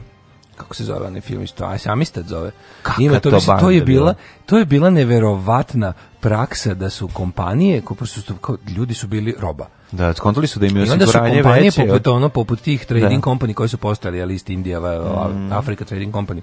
kako se zove onaj film isto, a samistad zove. Kaka Ima to, to, mislim, to je bila, to je bila neverovatna praksa da su kompanije, ko prosto kao ljudi su bili roba. Da, skontali su da im je osiguranje veće. I onda su kompanije veće, poput, ono, poput tih trading da. company koji su postali, ali East India, mm. Africa Trading Company,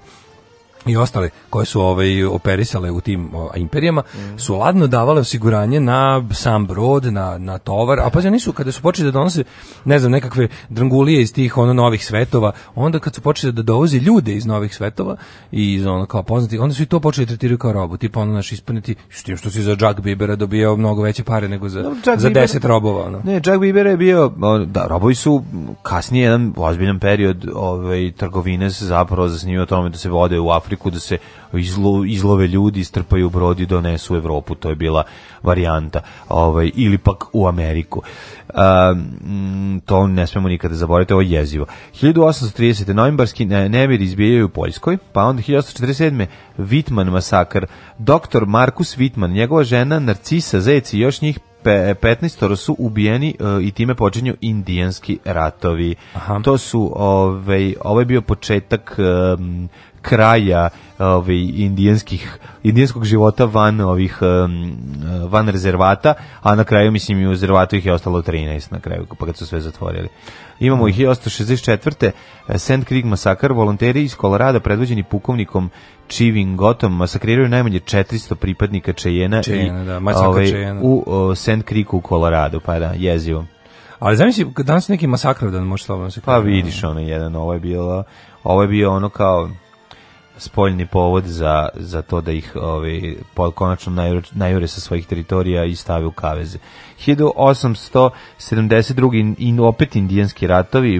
i ostale koje su ovaj operisale u tim o, imperijama mm. su ladno davale osiguranje na sam brod, na, na tovar, a pa pazi nisu kada su počeli da donose ne znam nekakve drangulije iz tih ono novih svetova, onda kad su počeli da dovoze ljude iz novih svetova i iz ono kao poznati, onda su i to počeli da tretirati kao robu, tipa ono naš ispuniti s tim što si za Jack Bibera dobijao mnogo veće pare nego za no, Jack za 10 robova, ono. Ne, Jack Biber je bio da robovi su kasnije jedan ozbiljan period ove, ovaj, trgovine se zapravo o tome da se vode u Afriku Afriku da se izlo, izlove ljudi, strpaju brodi, donesu u Evropu, to je bila varijanta, ovaj, ili pak u Ameriku. Um, to ne smemo nikada zaboraviti, ovo je jezivo. 1830. novembarski nemir izbijaju u Poljskoj, pa onda 1847. Vitman masakar. Doktor Markus Vitman, njegova žena Narcisa Zeci i još njih 15 su ubijeni uh, i time počinju indijanski ratovi. Aha. To su ovaj ovaj bio početak um, kraja ovih ovaj, indijskih indijskog života van ovih um, van rezervata, a na kraju mislim i u rezervatu ih je ostalo 13 na kraju pa kad su sve zatvorili. Imamo ih 1864. Sand Creek masakar, volonteri iz Kolorada predvođeni pukovnikom Chivingotom masakriraju najmanje 400 pripadnika Čejena, Čejena i da, ovaj, Čejena. u o, Sand Creeku u Koloradu, pa da, jezivo. Ali zamisli, danas neki masakr dan može slobodno se Pa vidiš ono jedan, ovo je bilo, ovo je bio ono kao spoljni povod za, za to da ih ovaj, konačno najure, najure sa svojih teritorija i stave u kaveze. 1872. i opet indijanski ratovi,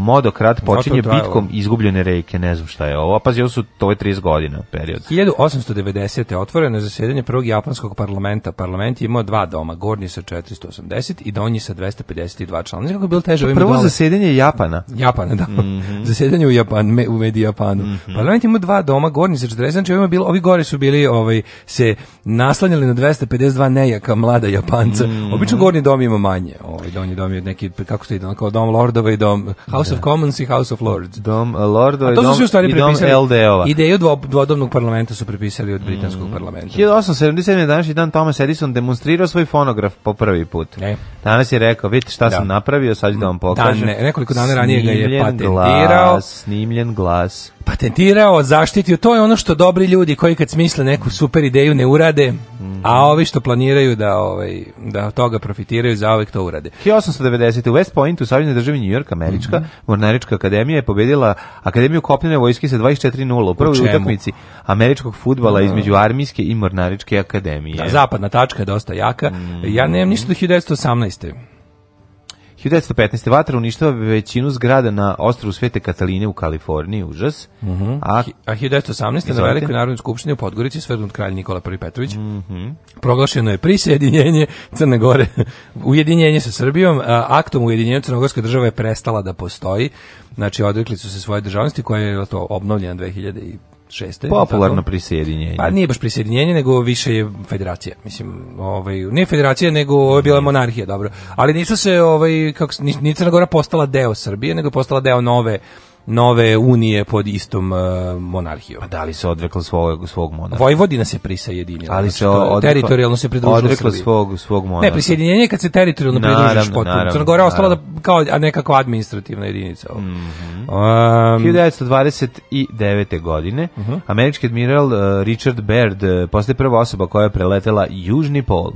Modok rat počinje bitkom izgubljene reke, ne znam šta je ovo, pazi, ovo su, to je 30 godina period. 1890. otvoreno je zasedanje prvog japanskog parlamenta. Parlament je imao dva doma, gornji sa 480 i donji sa 252 člana. Znači kako je bilo teže ovim Prvo zasedanje Japana. Japana, da. Mm -hmm. Zasedanje u Japan, me, u Medijapanu. Mm -hmm. Parlament je imao dva doma, gornji sa 40, znači ovima bilo, ovi gore su bili, ovaj, se naslanjali na 252 nejaka mlada Japanca. Mm -hmm. Obično gornji dom ima manje. Ovaj donji dom je neki kako se ide, kao dom lordova i dom House da. of Commons i House of Lords. Dom e, lordova i dom, i dom LDO-a. Ideju dvo, dvodomnog parlamenta su prepisali od britanskog mm -hmm. parlamenta. 1877. današnji dan Thomas Edison demonstrirao svoj fonograf po prvi put. Ne. Danas je rekao, vidite šta da. sam napravio, sad ću da vam pokažem. Dan, ne, nekoliko dana ranije ga je patentirao. Glas, snimljen glas patentirao, zaštitio, to je ono što dobri ljudi koji kad smisle neku super ideju ne urade, mhm. a ovi što planiraju da ovaj da toga profitiraju za uvek to urade. 1890 u West Pointu, Saveznoj državi New York, američka mm -hmm. mornarička akademija je pobedila Akademiju kopnene vojske sa 24:0 u prvoj utakmici američkog fudbala mm između armijske i mornaričke akademije. Da, zapadna tačka je dosta jaka. Mm Ja nemam ništa do 1918. 1915. vatra uništava većinu zgrada na ostrovu Svete Kataline u Kaliforniji, užas. Uh mhm. -huh. a, a 1918. na Velikoj narodnoj skupštini u Podgorici svrgnut kralj Nikola I. Petrović. Uh mhm. -huh. Proglašeno je prisjedinjenje Crne Gore, ujedinjenje sa Srbijom. A, aktom ujedinjenja Crnogorske države je prestala da postoji. Znači, odrekli su se svoje državnosti koje je to obnovljena 2000 šeste. Popularno prisjedinjenje. Pa nije baš prisjedinjenje, nego više je federacija. Mislim, ovaj, ne federacija, nego ovo je bila monarhija, dobro. Ali nisu se, ovaj, kako, ni, ni Crna Gora postala deo Srbije, nego postala deo nove nove unije pod istom uh, monarhijom. Pa da li se odrekla svog svog monarha? Vojvodina se prisajedinila. Ali znači, se odrekla, teritorijalno se pridružila odrekla svog svog monarha. Ne, prisjedinjenje kad se teritorijalno naravno, pridružiš potpuno. Crna Gora ostala da kao a nekakva administrativna jedinica. Mm -hmm. um, 1929. godine uh mhm. -huh. američki admiral uh, Richard Baird uh, e, posle prva osoba koja je preletela južni pol.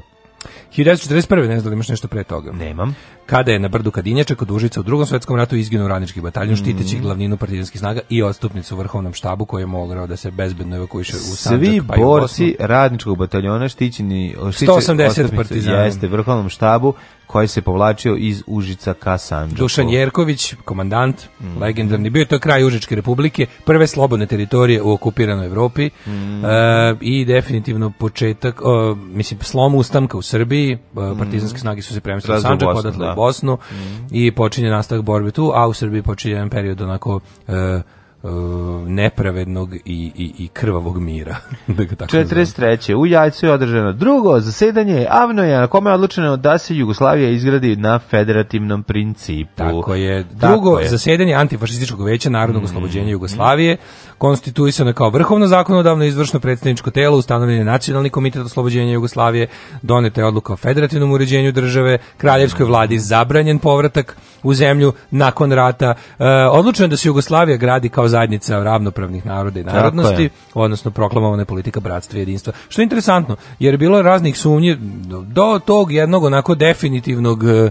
1941. ne znam da imaš nešto pre toga. Nemam. Kada je na brdu Kadinjača kod Užica u drugom svetskom ratu izginuo radnički bataljon mm. štiteći glavninu partizanskih snaga i odstupnicu u vrhovnom štabu koji je mogao da se bezbedno evakuiše u Sandžak. Pa Svi pa borci radničkog bataljona štićeni 180 partizana. Jeste, vrhovnom štabu koji se povlačio iz Užica ka Sanđaku. Dušan Jerković, komandant, mm. legendarni, bio je to kraj Užičke republike, prve slobodne teritorije u okupiranoj Evropi mm. e, i definitivno početak, o, mislim, slom ustanka u Srbiji, e, mm. partizanske snage su se premestile u Sanđak, odatle u da. Bosnu mm. i počinje nastavak borbe tu, a u Srbiji počinje jedan period onako e, E, nepravednog i, i, i krvavog mira. Da tako 43. Znam. U Jajcu je održano drugo zasedanje Avnoja na kome je odlučeno da se Jugoslavija izgradi na federativnom principu. Tako je. Drugo tako je. zasedanje Antifašističkog veća Narodnog mm. oslobođenja Jugoslavije konstituisano kao vrhovno zakonodavno izvršno predstavničko telo, ustanovljen je Nacionalni komitet oslobođenja Jugoslavije, doneta je odluka o federativnom uređenju države, kraljevskoj mm. vladi zabranjen povratak u zemlju nakon rata. E, odlučeno je da se Jugoslavija gradi kao kao zajednica ravnopravnih naroda i narodnosti, odnosno proklamovana je politika bratstva i jedinstva. Što je interesantno, jer je bilo raznih sumnji do tog jednog onako definitivnog e,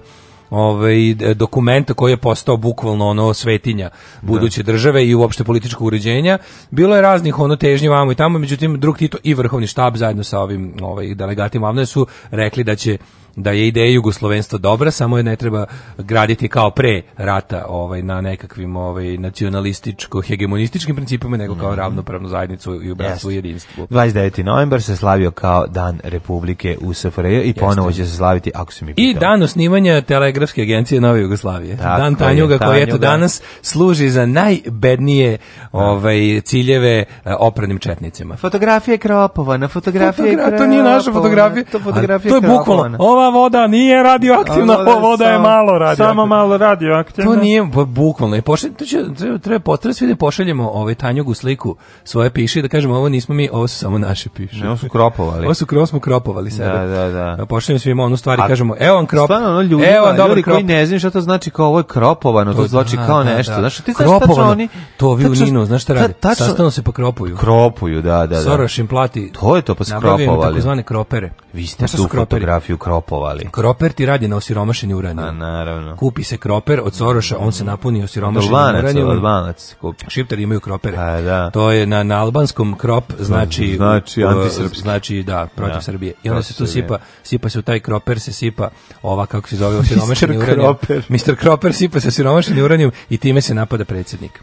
ovaj dokumenta koji je postao bukvalno ono svetinja da. buduće da. države i uopšte političkog uređenja. Bilo je raznih ono težnji vamo i tamo, međutim drug Tito i vrhovni štab zajedno sa ovim ovaj delegatima su rekli da će da je ideja jugoslovenstva dobra, samo je ne treba graditi kao pre rata ovaj na nekakvim ovaj nacionalističko hegemonističkim principima, nego kao mhm. ravnopravnu zajednicu i bratstvo i jedinstvu. 29. novembar se slavio kao dan Republike u SFRJ i ponovo će se slaviti ako se mi pitao. I dan osnivanja telegrafske agencije Nove Jugoslavije. Tako dan Tanjuga koji je to danas služi za najbednije da. ovaj ciljeve eh, opranim četnicima. Fotografije Kropova, na fotografije. Fotografija, to nije naša fotografija. To fotografija. To je bukvalno ova mala voda, nije radioaktivna, voda, voda je malo radioaktivna. Samo malo radioaktivna. To nije, bukvalno, pošalj, to će, treba, treba potres, vidim, da pošaljemo ovaj tanjog u sliku svoje piše da kažemo ovo nismo mi, ovo su samo naše piše. Ne, ovo su kropovali. Ovo su kro, smo kropovali da, sebe. Da, da, da. Pošaljemo svima onu stvari, A, kažemo, evo vam krop, stvarno, ono, ljudi, evo vam ljudi koji ne znaju šta to znači kao ovo je kropovano, to, to znači kao da, nešto. Da, da. Znaš, ti znaš šta oni... To vi u Ninu, znaš šta radi? Sastavno se pokropuju. Kropuju, da, da, da. Soroš im plati. To je to, pa skropovali. Napravim takozvane kropere. Vi ste tu fotografiju kropova kupovali. Kroper ti radi na osiromašenju uranijuma. A, naravno. Kupi se kroper od Soroša, on se mm. napuni osiromašenju uranijuma. Albanac, kupi. Šiptari imaju kropere. A, da. To je na, na albanskom krop, znači... Mm, znači, antisrpski. Znači, da, protiv da. Srbije. I onda se tu sipa, sipa se u taj kroper, se sipa ova, kako se zove, osiromašenju uranijuma. Mr. Kroper sipa se osiromašenju uranijum i time se napada predsjednik.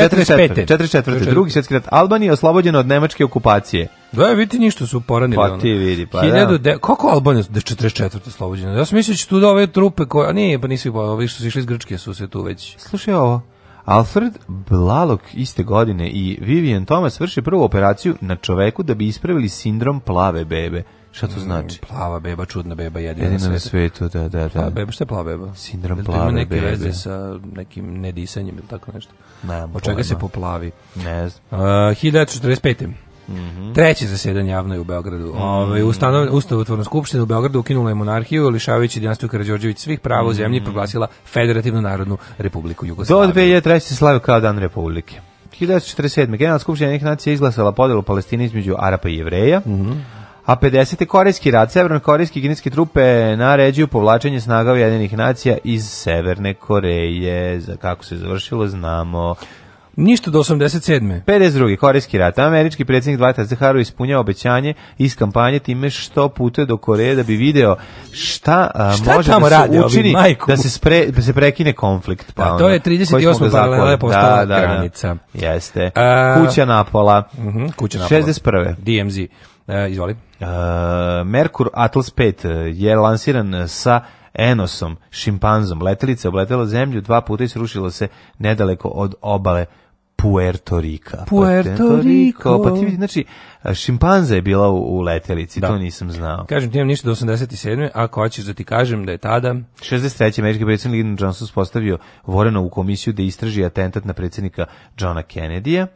45. 44. Drugi svetski rat. Albanija oslobođena od nemačke okupacije. Da, vidi ništa su poranili. Pa ti vidi, pa da. De, koliko Albanija da 44. oslobođena? Ja sam mislio da tu da ove trupe koje... A nije, pa nisi, pa ovi što su išli iz Grčke su se tu već... Slušaj ovo. Alfred Blalock iste godine i Vivian Thomas vrši prvu operaciju na čoveku da bi ispravili sindrom plave bebe. Šta to mm, znači? Plava beba, čudna beba, jedina, jedina na svetu. da, da, da. Plava beba, šta je plava beba? Sindrom plave bebe. Ima neke bebe. veze sa nekim nedisanjem ili tako nešto. Ne, Od čega se poplavi? Ne znam. Uh, 1945. Mm -hmm. Treće zasedanje javno je u Beogradu. Mm -hmm. Ustavotvorna skupština u Beogradu ukinula je monarhiju, lišavajući dinastiju Karađorđević svih prava u mm. zemlji proglasila Federativnu narodnu republiku Jugoslaviju. Do 2003. se slavio kao dan republike. 1947. Generalna skupština jednih nacija izglasala podelu Palestine između Arapa i Jevreja. Mm -hmm. A 50. korejski rad, severno-korejski kineske trupe naređuju povlačenje snaga Ujedinjenih nacija iz Severne Koreje. Za kako se završilo, znamo. Ništa do 87. 52. Korejski rat. Američki predsjednik Dwight Eisenhower ispunjao obećanje iz kampanje time što putuje do Koreje da bi video šta, a, šta može da se učini da se, spre, da se prekine konflikt. Pa, pa da, to je 38. paralela je postala da, da, granica. Da, jeste. A, kuća Napola. Uh mhm, -huh, kuća Napola. 61. DMZ. Uh, izvoli. E, Merkur Atlas 5 e, je lansiran sa Enosom, šimpanzom. Letelica obletela zemlju, dva puta i srušila se nedaleko od obale Puerto Rika. Puerto Rico. Pa ti vidi, znači, šimpanza je bila u, u letelici, da. to nisam znao. Kažem, ti ništa do 87. Ako hoćeš da ti kažem da je tada... 63. američki predsjednik Lyndon Johnson postavio Vorenovu komisiju da istraži atentat na predsjednika Johna Kennedy-a.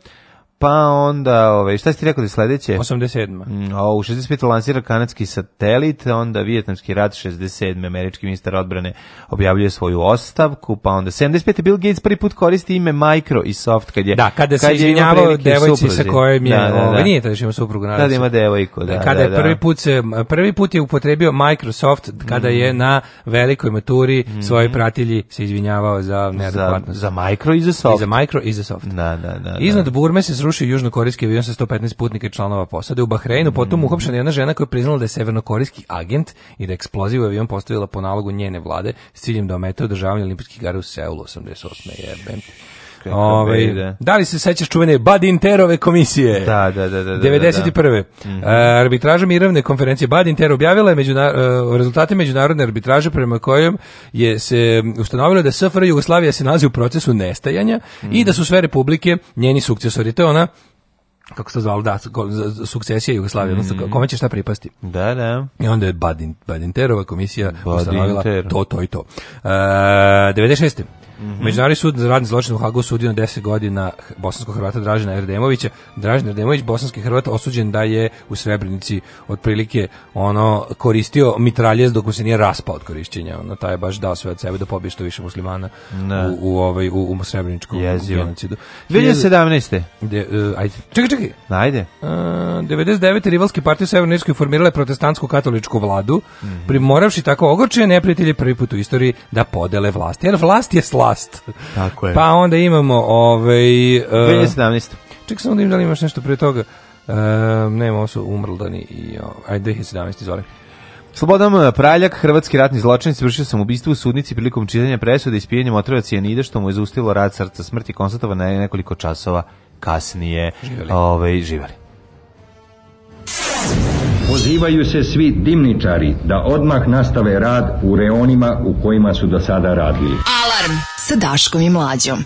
Pa onda, ovaj, šta ste rekli da sledeće? 87. O, mm, u 65. lansira kanadski satelit, onda vijetnamski rat 67. američki ministar odbrane objavljuje svoju ostavku, pa onda 75. Bill Gates prvi put koristi ime Micro i Soft kad je... Da, kada se izvinjavao devojci sa kojom je... Da, da, ovaj, da. Ovaj, nije tada ima suprugu, naravno. Tada ima devojku, da, da kada da, da. Je prvi, put se, prvi put je upotrebio Microsoft kada mm. je na velikoj maturi mm. svoji pratilji se izvinjavao za neadekvatnost. Za, za Micro i za Soft. I za Micro i za Soft. Da, da, da. da. Iznad Burme se srušio južnokorejski avion sa 115 putnika i članova posade u Bahreinu, potom uhapšena jedna žena koja je priznala da je severnokorejski agent i da je eksploziv avion postavila po nalogu njene vlade s ciljem da ometa održavanje olimpijskih igara u Seulu 88. jebem. Ove, ovaj, da. li se sećaš čuvene Badinterove komisije? Da, da, da. da 91. Da, da. Uh, arbitraža mirovne konferencije Badinter objavila je međunar, uh, e, rezultate međunarodne arbitraže prema kojom je se ustanovilo da SFR Jugoslavija se nalazi u procesu nestajanja mm. i da su sve republike njeni sukcesori. To je ona kako se to zvalo, da, sukcesija Jugoslavije, mm. odnosno mhm. kome će šta pripasti. Da, da. I onda je Badin, Badinterova komisija Badinter. ustanovila to, to i to. Uh, e, 96. Mm -hmm. Međunarodni sud za radni zločin u Hagu sudio na 10 godina bosanskog Hrvata Dražena Erdemovića. Dražen Erdemović, bosanski Hrvat, osuđen da je u Srebrenici otprilike ono koristio mitraljez dok mu se nije raspao od korišćenja. Ono taj je baš dao sve od sebe da pobije što više muslimana ne. u u ovaj u, u Srebreničkom Jezivo. genocidu. 2017. De, uh, ajde. Čekaj, čekaj. Ajde. Uh, e, 99. rivalske partije u Severnirske formirale protestantsku katoličku vladu, mm -hmm. primoravši tako ogorčene neprijatelje prvi put u istoriji da podele vlast. Jer vlast je slaba vlast. Tako je. Pa onda imamo ovaj... 2017. Eh, Ček samo da im da li imaš nešto pre toga. Uh, eh, ne, ovo su umrldani i... Uh, ajde, 2017, izvore. Slobodan Praljak, hrvatski ratni zločinac, vršio sam ubistvo u sudnici prilikom čitanja presude i spijenjem otrova cijanida, što mu je zaustilo rad srca smrti, konstatovana je nekoliko časova kasnije živali. Ove, ovaj, živali. Pozivaju se svi dimničari da odmah nastave rad u reonima u kojima su do sada radili. Alarm! sa Daškom i Mlađom.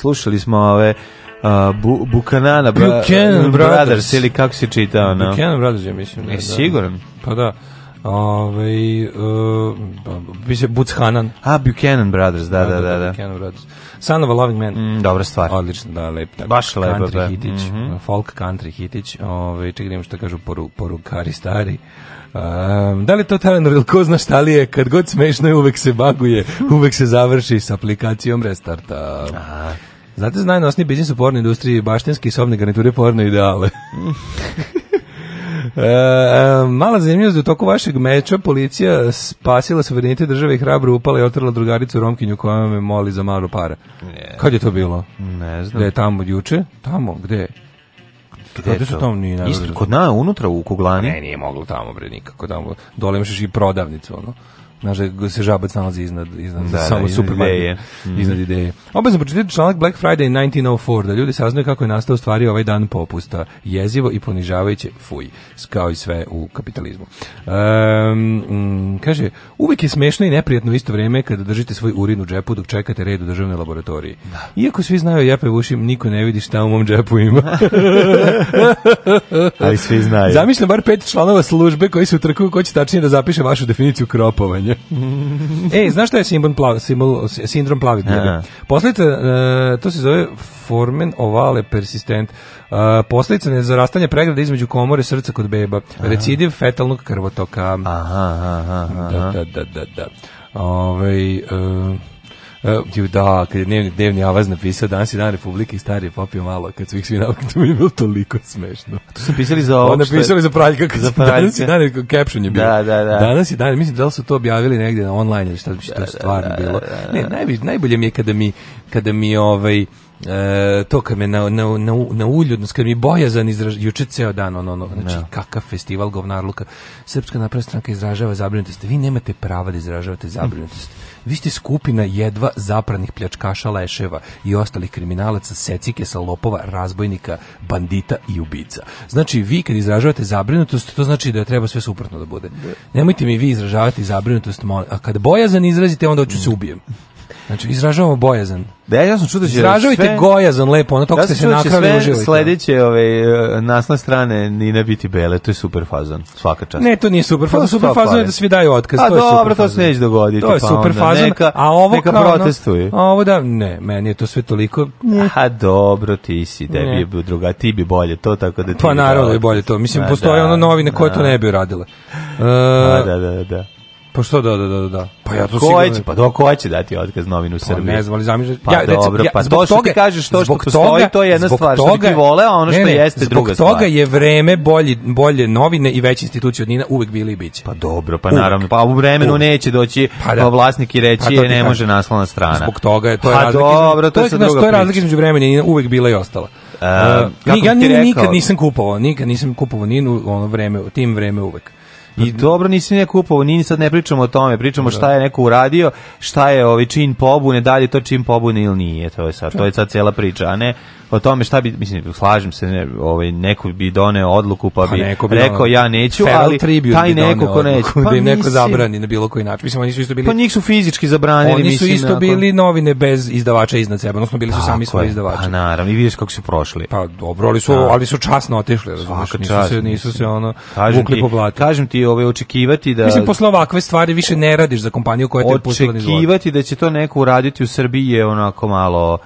Slušali smo ove Uh, Bu Bukanana bra Buchanan Brothers. Brothers ili kako se čita ono? Buchanan Brothers ja mislim. Da, e, da. siguran? Pa da. Ovaj uh, piše Buchanan. A Buchanan Brothers, da da, da da da da. Buchanan Brothers. Son of a Loving Man. Mm, dobra stvar. Odlično, da, lep tako. Baš lepo, country hitić, mm -hmm. folk country hitić. Ovaj čekaj, što kažu poru, porukari stari. Um, da li to Telenor ili ko zna šta li je, kad god smešno je uvek se baguje, uvek se završi sa aplikacijom restarta. Aha. Znate, znaju nosni biznis u pornoj industriji, baštinski sobne garniture porno ideale. E, e, mala zanimljivost da u toku vašeg meča policija spasila suverenite države i hrabro upala i otrla drugaricu Romkinju koja me moli za malo para. Ne. Kad je to bilo? Ne znam. Gde da je tamo juče? Tamo, gde? Gde Gde tamo to? Tom nije Isto, kod na, unutra u Kuglani. Ne, nije moglo tamo, bre, nikako tamo. Dole imaš i prodavnicu, ono. Znaš da se žabac nalazi iznad, iznad da, da samo da, iznad ideje. Mm. Iznad mhm. ideje. Obavezno pročitati članak Black Friday 1904, da ljudi saznaju kako je nastao stvari ovaj dan popusta. Jezivo i ponižavajuće, fuj, kao i sve u kapitalizmu. Um, kaže, uvek je smešno i neprijatno isto vreme kada držite svoj urin u džepu dok čekate red u državnoj laboratoriji. Da. Iako svi znaju ja uši, niko ne vidi šta u mom džepu ima. Ali svi znaju. Zamišljam bar pet članova službe koji se utrkuju ko će tačnije da zapiše vašu definiciju kropovanja dlje. e, znaš šta je simbol plav, simbol, sindrom plavih dlje? Posljedica, uh, e, to se zove formen ovale persistent. Uh, e, posljedica nezarastanja pregrada između komore srca kod beba. Recidiv fetalnog krvotoka. Aha, aha, aha. Da, da, da, da. da. Ove, ovaj, uh, Uh, da, kad je dnevni, dnevni avaz napisao danas je dan Republike i stari je popio malo, kad su ih svi naukli, to mi je bilo toliko smešno. To su pisali za pa ovo. Napisali za praljka, kad za praljka. danas je dan, caption je bio. Da, da, da. Danas je dan, mislim da li su to objavili negde na online ili šta bi da, što da, stvarno da, da, bilo. Ne, da. najbolje, najbolje mi je kada mi, kada mi ovaj, E, to kad me na, na, na, na ulju, odnosno kad mi bojazan izraž... juče ceo dan, ono, ono, znači no. Da. kakav festival govnarluka, Srpska napravstranka izražava zabrinutost, vi nemate prava da izražavate zabrinutost. Mm Vi ste skupina jedva zapranih pljačkaša leševa i ostalih kriminalaca, secike sa lopova, razbojnika, bandita i ubica. Znači, vi kad izražavate zabrinutost, to znači da treba sve suprotno da bude. Nemojte mi vi izražavati zabrinutost, a kad bojazan izrazite, onda hoću da se ubijem. Znači, izražavamo bojazan. Da, ja sam čuo da će Izražavajte sve... gojazan lepo, ono toko da ste se da nakrali i uživajte. Sledeće ove, nasna strane ni ne biti bele, to je super fazon, svaka čast. Ne, to nije super fazon, super fazon je da svi daju otkaz. A to dobro, je super to se neće dogoditi. To je pa super pa fazon, neka, a ovo neka kao, protestuju. a ovo da, ne, meni je to sve toliko... Ne. Aha, dobro, ti si, tebi je druga, ti bi bolje to, tako da ti... Pa naravno da je bolje to, mislim, postoje da, ono novine koje to ne bi uradile. E, da, da, da. Pa što da, da, da, da. Pa ja to ko sigurno... Će, pa do, ko će dati otkaz novinu u Srbiji? Pa ne znam, ali zamišljati... Pa ja, dobro, ja, pa to što toga, ti kažeš, to što postoji, toga, to je jedna stvar, toga, što ti vole, a ono što ne, jeste druga stvar. Zbog toga je vreme bolje, bolje novine i veće institucije od Nina uvek bili i biće. Pa dobro, pa uvek. naravno, pa u vremenu uvek. neće doći pa, da. vlasnik i reći pa, ne može naslovna strana. Zbog toga je to je pa, razlika. Dobro, to, je, to je razlika između vremena i uvek bila i ostala. Uh, ja nikad nisam kupovao, nikad nisam kupovao Ninu ono vreme, tim vreme uvek. I dobro, nisi ne kupovao, ni sad ne pričamo o tome, pričamo šta je neko uradio, šta je ovaj čin pobune, da li je to čin pobune ili nije, to je sad, to je sad cela priča, a ne o tome šta bi, mislim, slažem se, ne, ovaj, neko bi doneo odluku pa, pa bi, bi rekao ja neću, ali taj neko ko neće. Da pa da im neko zabrani na bilo koji način. Mislim, oni su isto bili... Pa njih su fizički zabranili. Oni su isto bili novine bez izdavača iznad sebe, odnosno bili su sami svoji izdavači. Pa naravno, i vidiš kako su prošli. Pa dobro, ali su, da. ali su časno otišli, razumiješ? Nisu se, nisu se ono, vukli po blatu. Kažem ti, ovaj očekivati da Mislim posle ovakve stvari više ne radiš za kompaniju koja te pustila Očekivati da će to neko uraditi u Srbiji je onako malo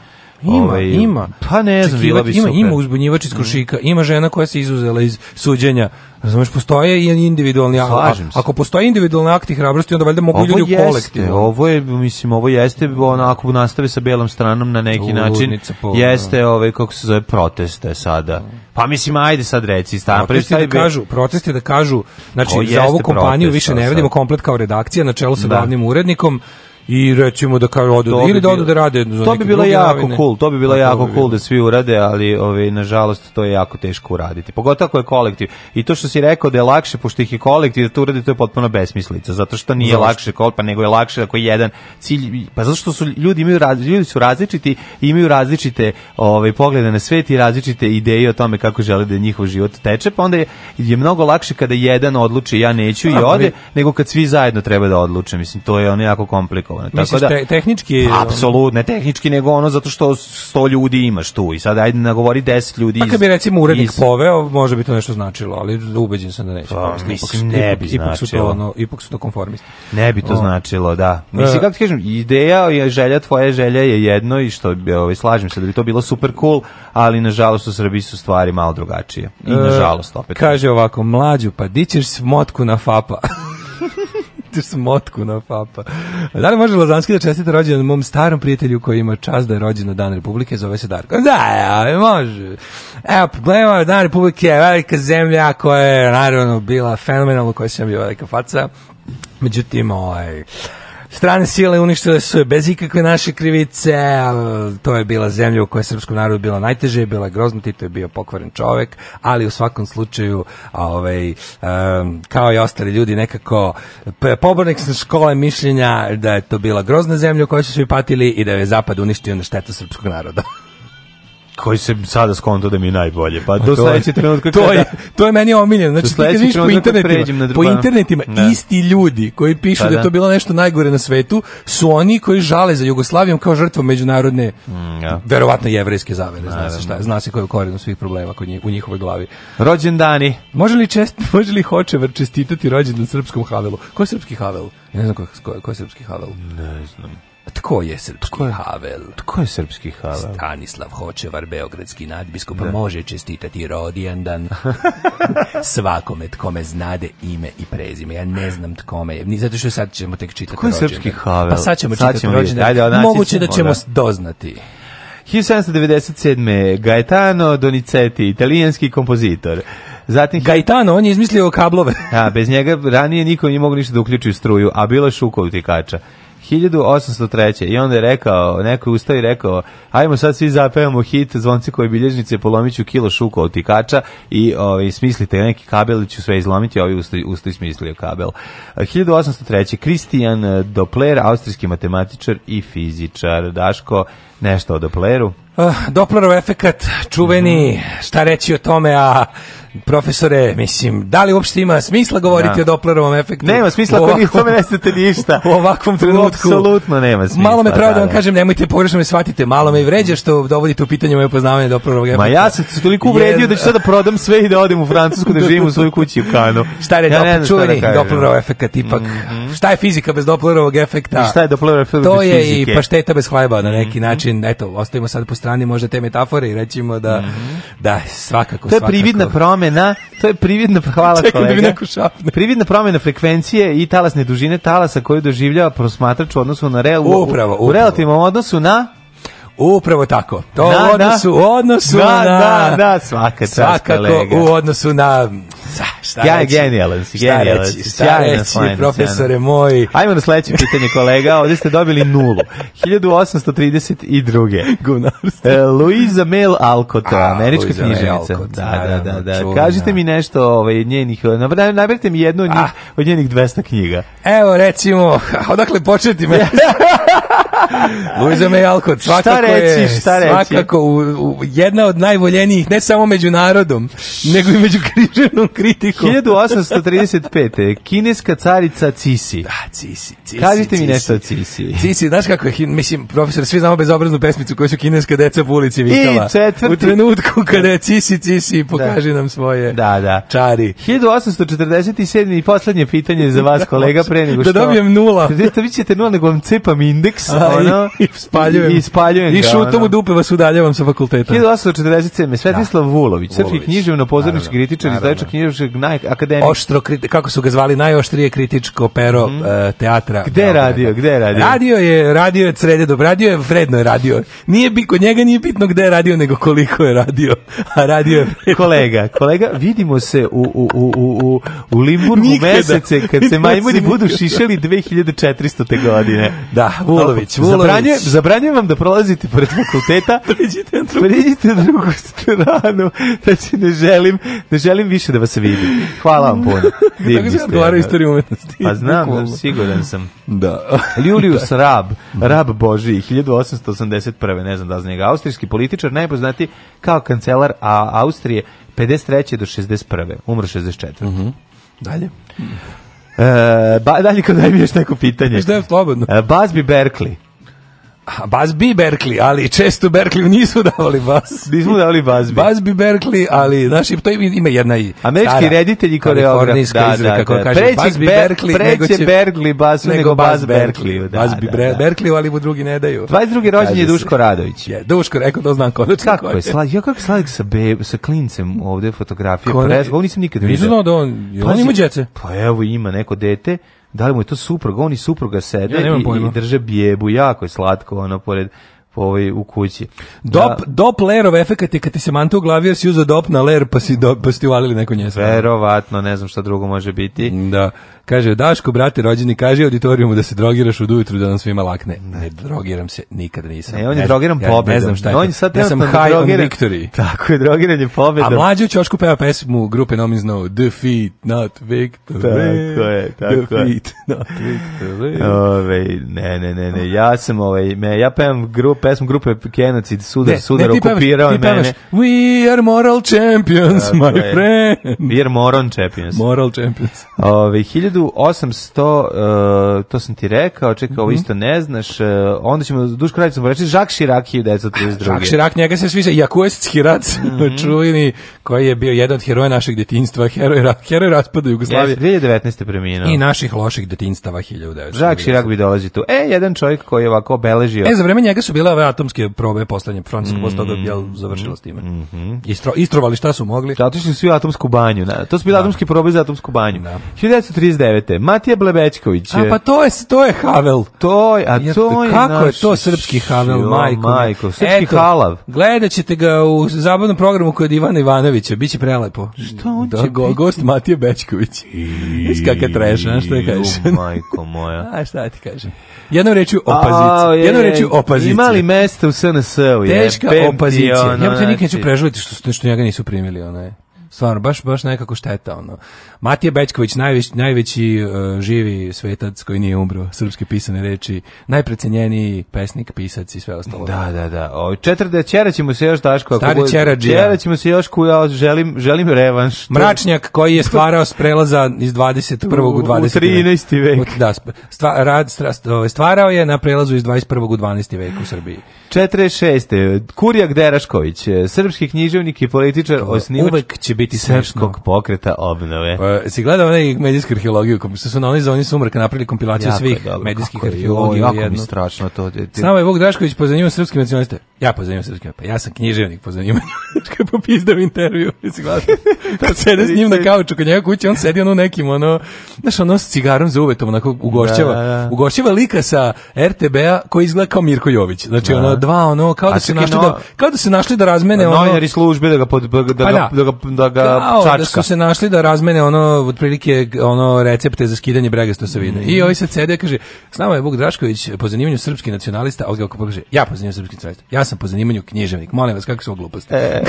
Ima, ovaj, ima. Pa ne znam, bila bi ima, super. Ima uzbunjivač iz mhm. krušika, mm. ima žena koja se izuzela iz suđenja. Znaš, postoje i individualni akti. Ako postoje individualni akt akti hrabrosti, onda valjda mogu ovo ljudi u kolektivu. Ovo je, mislim, ovo jeste, onako nastave sa belom stranom na neki Ludnica, način, po, jeste, ovaj, kako se zove, proteste sada. Pa mislim, ajde sad reci, da stavno. Protesti da kažu, proteste da kažu, znači, za ovu kompaniju više ne pa vidimo komplet kao redakcija, na čelu sa da. glavnim urednikom, i recimo da kao odu ili da odu da rade to bi bilo jako ravine. cool to bi bilo jako bi cool da svi urade ali ovaj nažalost to je jako teško uraditi pogotovo ako je kolektiv i to što si rekao da je lakše pošto ih je kolektiv da to uradi to je potpuno besmislica zato što nije Završi. lakše pa nego je lakše ako je jedan cilj pa zato što su ljudi imaju ljudi su različiti imaju različite ovaj poglede na svet i različite ideje o tome kako žele da njihov život teče pa onda je, je mnogo lakše kada jedan odluči ja neću i ode mi... nego kad svi zajedno treba da odluče mislim to je ono jako komplikovano komplikovano. Misliš, Tako da te, tehnički apsolutno ne tehnički nego ono zato što 100 ljudi imaš tu i sad ajde nagovori 10 ljudi. Pa kad bi recimo urednik iz... poveo, može bi to nešto značilo, ali ubeđen sam da neće. Pa, mislim, ipak, ne bi ipak, ipak su to ono, ipak su to konformisti. Ne bi to o. značilo, da. E. Mislim kako ti kažem, ideja je želja tvoje želja je jedno i što bi ovaj slažem se da bi to bilo super cool, ali nažalost u Srbiji su stvari malo drugačije. I e, nažalost opet. kaže ovako mlađu, pa dićeš smotku na fapa. motku na papa. Da li može Lazanski da čestite rođendan mom starom prijatelju koji ima čast da je rođen na Dan Republike, zove se Darko. Da, ja, može. Evo, gledamo, ovaj Dan Republike je velika zemlja koja je naravno bila fenomenalna, koja sam bio velika faca. Međutim, ovaj, Strane sile uništile su je bez ikakve naše krivice, ali to je bila zemlja u kojoj je srpskom narodu bilo najteže, bila grozna, grozno, Tito je bio pokvaren čovek, ali u svakom slučaju, ovaj, um, kao i ostali ljudi, nekako pobornik sa škole mišljenja da je to bila grozna zemlja u kojoj su svi patili i da je Zapad uništio na štetu srpskog naroda koji se sada skonto da mi je najbolje. Pa do sledećeg trenutka to je to je meni omiljeno. Znači ti kažeš po internetima, po internetima ne. Da. isti ljudi koji pišu pa, da je da. to bilo nešto najgore na svetu su oni koji žale za Jugoslavijom kao žrtvom međunarodne mm, ja. verovatno jevrejske zavere, zna se šta, zna se koji je korijen svih problema kod njih, u njihovoj glavi. Rođendani. Može li čest, može li Hočevar čestitati rođendan srpskom Havelu? Ko je srpski Havel? Ja ne znam ko, ko, ko je srpski Havel. Ne znam. Tko je srpski tko je, Havel? Tko je srpski Havel? Stanislav Hočevar, beogradski nadbiskup, da. može čestitati rodijandan svakome tkome znade ime i prezime. Ja ne znam tkome je. Ni zato što sad ćemo tek čitati rođendan. Tko je srpski Havel? Pa sad ćemo sad čitati ćemo rođendan. Ajde, ona, Moguće da ćemo da. doznati. 1797. Gaetano Donizetti, italijanski kompozitor. Zatim Gaetano, on je izmislio kablove. a, da, bez njega ranije niko nije mogao ništa da uključi struju, a bilo je šuka utikača. 1803. I onda je rekao, neko je ustao i rekao, ajmo sad svi zapevamo hit zvonci koje bilježnice, polomiću kilo šuka od tikača i ovaj, smislite neki kabel, ću sve izlomiti, ovi ustaju usta i smislio kabel. 1803. Kristijan Dopler, austrijski matematičar i fizičar. Daško, nešto o Dopleru? Uh, eh, Doplerov efekat, čuveni, mm šta reći o tome, a profesore, mislim, da li uopšte ima smisla govoriti da. o Dopplerovom efektu? Nema smisla ako vi tome ne znate ništa. U ovakvom trenutku. Apsolutno nema smisla. Malo me da, pravo da, da vam da. kažem, nemojte pogrešno me shvatite, malo me i vređa što dovodite u pitanje moje poznavanje Dopplerovog efekta. Ma ja sam se toliko uvredio da ću sada prodam sve i da odem u Francusku da živim u svojoj kući u Kanu. Šta je ja dop, čuveni da Dopplerov efekt ipak? Mm -hmm. Šta je fizika bez Dopplerovog efekta? I šta je Dopplerov efekt To je fizike? i pašteta bez hleba na neki mm -hmm. način. Eto, ostavimo sad po strani možda te metafore i rećimo da, mm -hmm. da svakako, svakako. To je prividna promena promena, to je prividna, hvala Čekaj da kolega. Da neko šapne. Prividna promena frekvencije i talasne dužine talasa koju doživljava prosmatrač u odnosu na relu. upravo, upravo. u relativnom odnosu na Upravo tako. To na, u odnosu, na, da. odnosu na, na, na, na svaka svakako u odnosu na šta ja je genijalan, genijalan. Šta profesore moji. Ajmo na sledeće pitanje, kolega. Ovdje ste dobili nulu. 1832. Gunarstvo. E, Luisa Mel Alcott, američka književnica. Da, da, da. da. Čurna. Kažite mi nešto ovaj, njenih, naberite mi jednu od, njih, od njenih 200 knjiga. Evo, recimo, odakle početi me? Luiza May Alcott, svakako šta reći, šta reći? svakako u, u, jedna od najvoljenijih, ne samo među narodom, nego i među križenom kritikom. 1835. Kineska carica Cisi. Da, Cisi. Cisi Kažite mi nešto o Cisi. Cisi, znaš kako je, mislim, profesor, svi znamo bezobraznu pesmicu koju su kineska deca u ulici vikala. I četvrti. U trenutku kada je Cisi, Cisi, da. pokaži da. nam svoje da, da. čari. 1847. i poslednje pitanje za vas, da, kolega, pre nego da što... Da dobijem nula. Da, da vi ćete nula, nego vam cepam indeks, ono, i, spaljujem, i, spaljujem I šutom u dupe vas udaljavam sa fakulteta. 1847. Da. Svetislav da. Vulović, srpski književno pozornički kritičar, izdajčak naj akademije Oštro, kako su ga zvali, najoštrije kritičko pero mm. uh, teatra. Gde je radio, gde radio? Radio je, radio je sredje do, radio je vredno je radio. Nije, bi kod njega nije bitno gde je radio, nego koliko je radio. A radio je... kolega, kolega, vidimo se u, u, u, u, u Limburgu mesece kad se majmuni budu šišeli 2400. godine. Da, Vulović, Vulović. Zabranjujem, vam da prolazite pored fakulteta. Pređite na drugu, Pređite na drugu stranu. Znači, ne želim, ne želim više da vas vidim. Hvala vam puno. Divni Tako se odgovara da. istoriju umetnosti. Pa znam, da, siguran sam. Da. Julius da. Rab, Rab Boži, 1881. Ne znam da znam njega. Austrijski političar, najpoznati kao kancelar a Austrije 53. do 61. Umro 64. Mm -hmm. Dalje. E, ba, dalje kada mi još neko pitanje. Šta je slobodno? E, Bazbi Berkli, Bazbi Berkli, ali često Berkli nisu davali bas. Nismo davali Bazbi. Bazbi Berkli, ali znaš, to ima jedna i Američki stara, reditelji koreograf. Da, izreka, da, da. preći Bazbi Berkli, nego će Berkli basu nego, nego Baz Berkli. Da, Bazbi da, da. Berkli, ali mu drugi ne daju. 22. rođendan je Duško Radović. Je, Duško, rekao da znam konačno. Kako je sladak, ja kako je sladak sa, be, sa klincem ovde fotografije. Kone, pres, ovo nisam nikad vidio. Nisam znao da on, on ima djece. Pa evo ima neko dete da li mu je to suprug, on i supruga sede ja, i, i drže bijebu, jako je slatko, ono, pored ovaj u kući. Dop, da, dop lerov efekat je kad ti se manta u glavi jer si uzao dop na ler pa si, do, pa si uvalili neko njesto. Verovatno, ne znam šta drugo može biti. Da. Kaže, Daško, brate, rođeni, kaže auditorijumu da se drogiraš od ujutru da nam svima lakne. Ne, drogiram se, nikada nisam. Ne, on je drogiran ja, pobedom. Ne znam šta je. On je sad ja sam high drogiran, on victory. Tako je, drogiran je pobedom. A mlađi u Ćošku peva pesmu grupe Nomis No, Defeat, not victory. Tako je, tako je. Defeat, not victory. Ove, ne, ne, ne, ne, ja sam, ovaj, me, ja pevam grup, pesmu grupe Genocid, sudar, ne, sudar, ne, okupirao pevaš, mene. We are moral champions, tako my je. friend. We are moral champions. Moral champions. Ove, 1000 1800, uh, e, to sam ti rekao, čekaj, mm -hmm. ovo mhm. isto ne znaš, uh, onda ćemo duš Radić sam reći Žak Širak 1932. Žak Širak, njega se sviđa, Jakuesic Hirac, mm -hmm. čuvini, koji je bio jedan od heroja našeg detinjstva, heroj, heroj raspada Jugoslavije. Yes, 2019. preminuo. I naših loših detinjstava 1900. Žak Širak bi dolazi tu. E, jedan čovjek koji je ovako obeležio. E, za vreme njega su bile ove atomske probe poslednje, Francuska mm -hmm. toga jel, završila s time. Mm -hmm. Istro, istrovali šta su mogli. Zato da, su svi atomsku banju. Na, to su bile da. atomske probe za atomsku banju. Da. 1939 89. Matija Blebećković. A pa to je to je Havel. To je, a to je kako je to srpski Havel, jo, majko. majko srpski Eto, Halav. Gledaćete ga u zabavnom programu kod Ivana Ivanovića, biće prelepo. Što on da, će go, biti? gost Matija Bećković. Is kakav treš, znaš šta kažeš? Majko moja. a šta da ti kažeš? Jednom rečju opazicija. Jednom rečju opozicija. Imali mesta u SNS-u je. Teška opozicija. Ja bih nikad neću znači. preživjeti što što njega nisu primili, ona je. Stvarno, baš, baš nekako šteta. Ono. Matija Bečković, najveći, najveći uh, živi svetac koji nije umro, srpske pisane reči, najprecenjeniji pesnik, pisac i sve ostalo. Da, da, da. O, četvrde, da, čera ćemo se još, Daško. Stari ako, čera ćemo se još, ja želim, želim revanš. Mračnjak koji je stvarao sprelaza iz 21. u, u 20. U 13. vek. U, da, stvar, rad, strast, ovaj, stvarao je na prelazu iz 21. u 12. vek u Srbiji. 46. Kurjak Derašković, e, srpski književnik i političar, osnivač... Uvek će biti srpskog pokreta obnove. Pa, si gledao onaj medijsku arheologiju, što su na onoj zoni sumraka napravili kompilaciju jako, svih dobro, medijskih arheologija. Jako jedno. mi strašno to. Ti... Samo je Vuk Drašković pozanimao srpske nacionaliste. Ja pozanimao srpske, pa ja sam književnik pozanimanju. Kad popizdao intervju, si gledao. da sede s njim na da. kauču kod njega kuće, on sedi ono nekim, ono, znaš, ono s cigarom za uvetom, onako ugošćava. Da, da. da. Ugošćava lika sa RTB-a koji izgleda kao Mirko Jović. Znači, da. ono, dva, ono, kao da, se našli no, da, kao da se našli da razmene pa ono... Novinari službe da ga, pod, da, pa da, da, da, da, ga Kao, da čačka. da su se našli da razmene ono otprilike ono recepte za skidanje brega što se vidi. Mm. I ovi se CD kaže, s nama je Vuk Drašković po zanimanju srpski nacionalista, ali kako kaže, ja po zanimanju srpski nacionalista, ja sam po zanimanju književnik, molim vas, kakve su gluposti. E,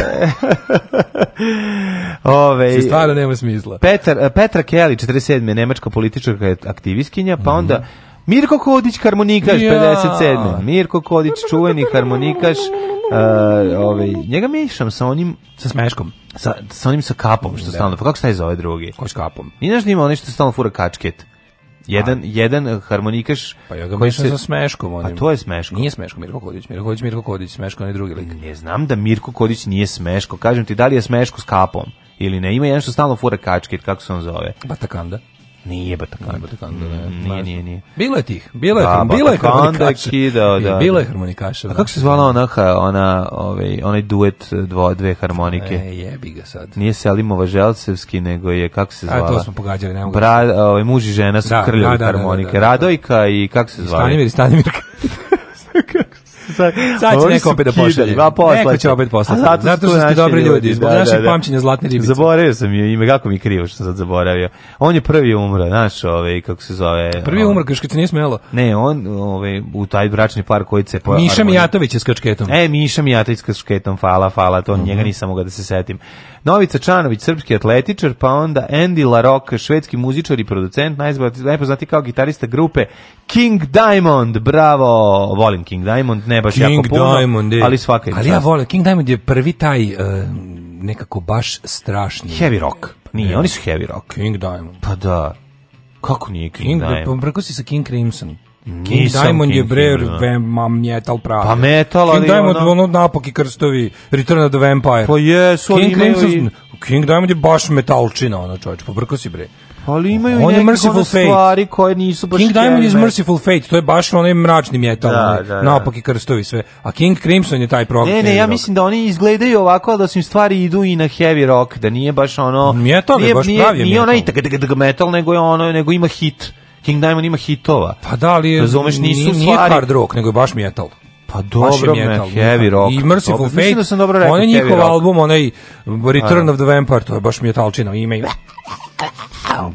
ove, se stvarno nema smisla. Petar, Petra Kelly, 47. nemačka politička aktivistkinja, pa onda mm. Mirko Kodić, harmonikaš, ja. 57. Mirko Kodić, čuveni harmonikaš, uh, ovaj, njega mešam sa onim... Sa smeškom. Sa, sa onim sa kapom, što da. stalno... Pa kako se taj zove drugi? Ko s kapom? inače znaš da ima onaj što stalno fura kačket. Jedan, A. jedan harmonikaš... Pa ja ga mišam se... sa smeškom onim. A to je smeško. Nije smeško Mirko Kodić. Mirko Kodić, Mirko Kodić, smeško onaj drugi lik. Ne znam da Mirko Kodić nije smeško. Kažem ti, da li je smeško s kapom? Ili ne, ima jedan što stalno fura kačket, kako se on zove? Batakanda. Nije Batakanda. Da, mm, da, nije Batakanda, ne. Mm, nije, nije, nije. Bilo je tih. Bilo je, da, bilo je harmonikaša. Kidao, da, bilo je da. harmonikaša. A kako se zvala ona, ona, ovaj, onaj duet dvo, dve harmonike? E, jebi ga sad. Nije Selimova Želcevski, nego je, kako se zvala? A, to smo pogađali, ne Bra, ovaj, muž i žena su da, krljavi da, da, harmonike. Da, da, da, da. Radojka i kako se zvala? Stanimir, Stanimirka. kako sad, sad će neko opet da pošalje. A poslati. Neko će opet poslati. Zato, zato što ste dobri ljudi, zbog da, našeg da, da. pamćenja zlatne ribice. Zaboravio sam je ime, kako mi je krivo što sam sad zaboravio. On je prvi umro, znaš, ovaj, kako se zove. Prvi on, ovaj. umro, kaš kad se nije smelo. Ne, on ovaj, u taj bračni par koji se... Miša Mijatović je s kačketom. E, Miša Mijatović s kačketom, fala, fala, to mm -hmm. njega nisam mogao da se setim. Novica Čanović, srpski atletičar, pa onda Andy LaRock, švedski muzičar i producent, najpoznati kao gitarista grupe King Diamond. Bravo, volim King Diamond, ne baš King jako puno, Diamond, e. ali svaka je Ali čast. ja volim, King Diamond je prvi taj uh, nekako baš strašni. Heavy rock. Nije, ne. oni su heavy rock. King Diamond. Pa da. Kako nije King, King Diamond? Preko pa si sa King Crimson. King Diamond King je bre no. Da. metal pravi. Pa metal, King Diamond, ono, ono napoki krstovi, Return of the Vampire. Pa jesu, King, Crimson, King Diamond je baš metalčina, ono čovječ, pobrko si bre. Pa ali imaju on neke stvari koje nisu baš King Diamond is Merciful Fate, to je baš onaj mračni metal, da, da, da. naopaki krstovi sve. A King Crimson je taj prog. Ne, ne, ja rock. mislim da oni izgledaju ovako, da su im stvari idu i na heavy rock, da nije baš ono... Metal je baš pravi metal. Nije onaj metal, nego, je ono, nego ima hit King Diamond ima hitova. Pa da, ali razumeš nisu nije, stvari. hard rock, nego je baš metal. Pa dobro, je metal, heavy rock. I Mercyful Fate, mislim da sam dobro rekao, on je njihov album, onaj Return Ajde. of the Vampire, to je baš metalčina, ime i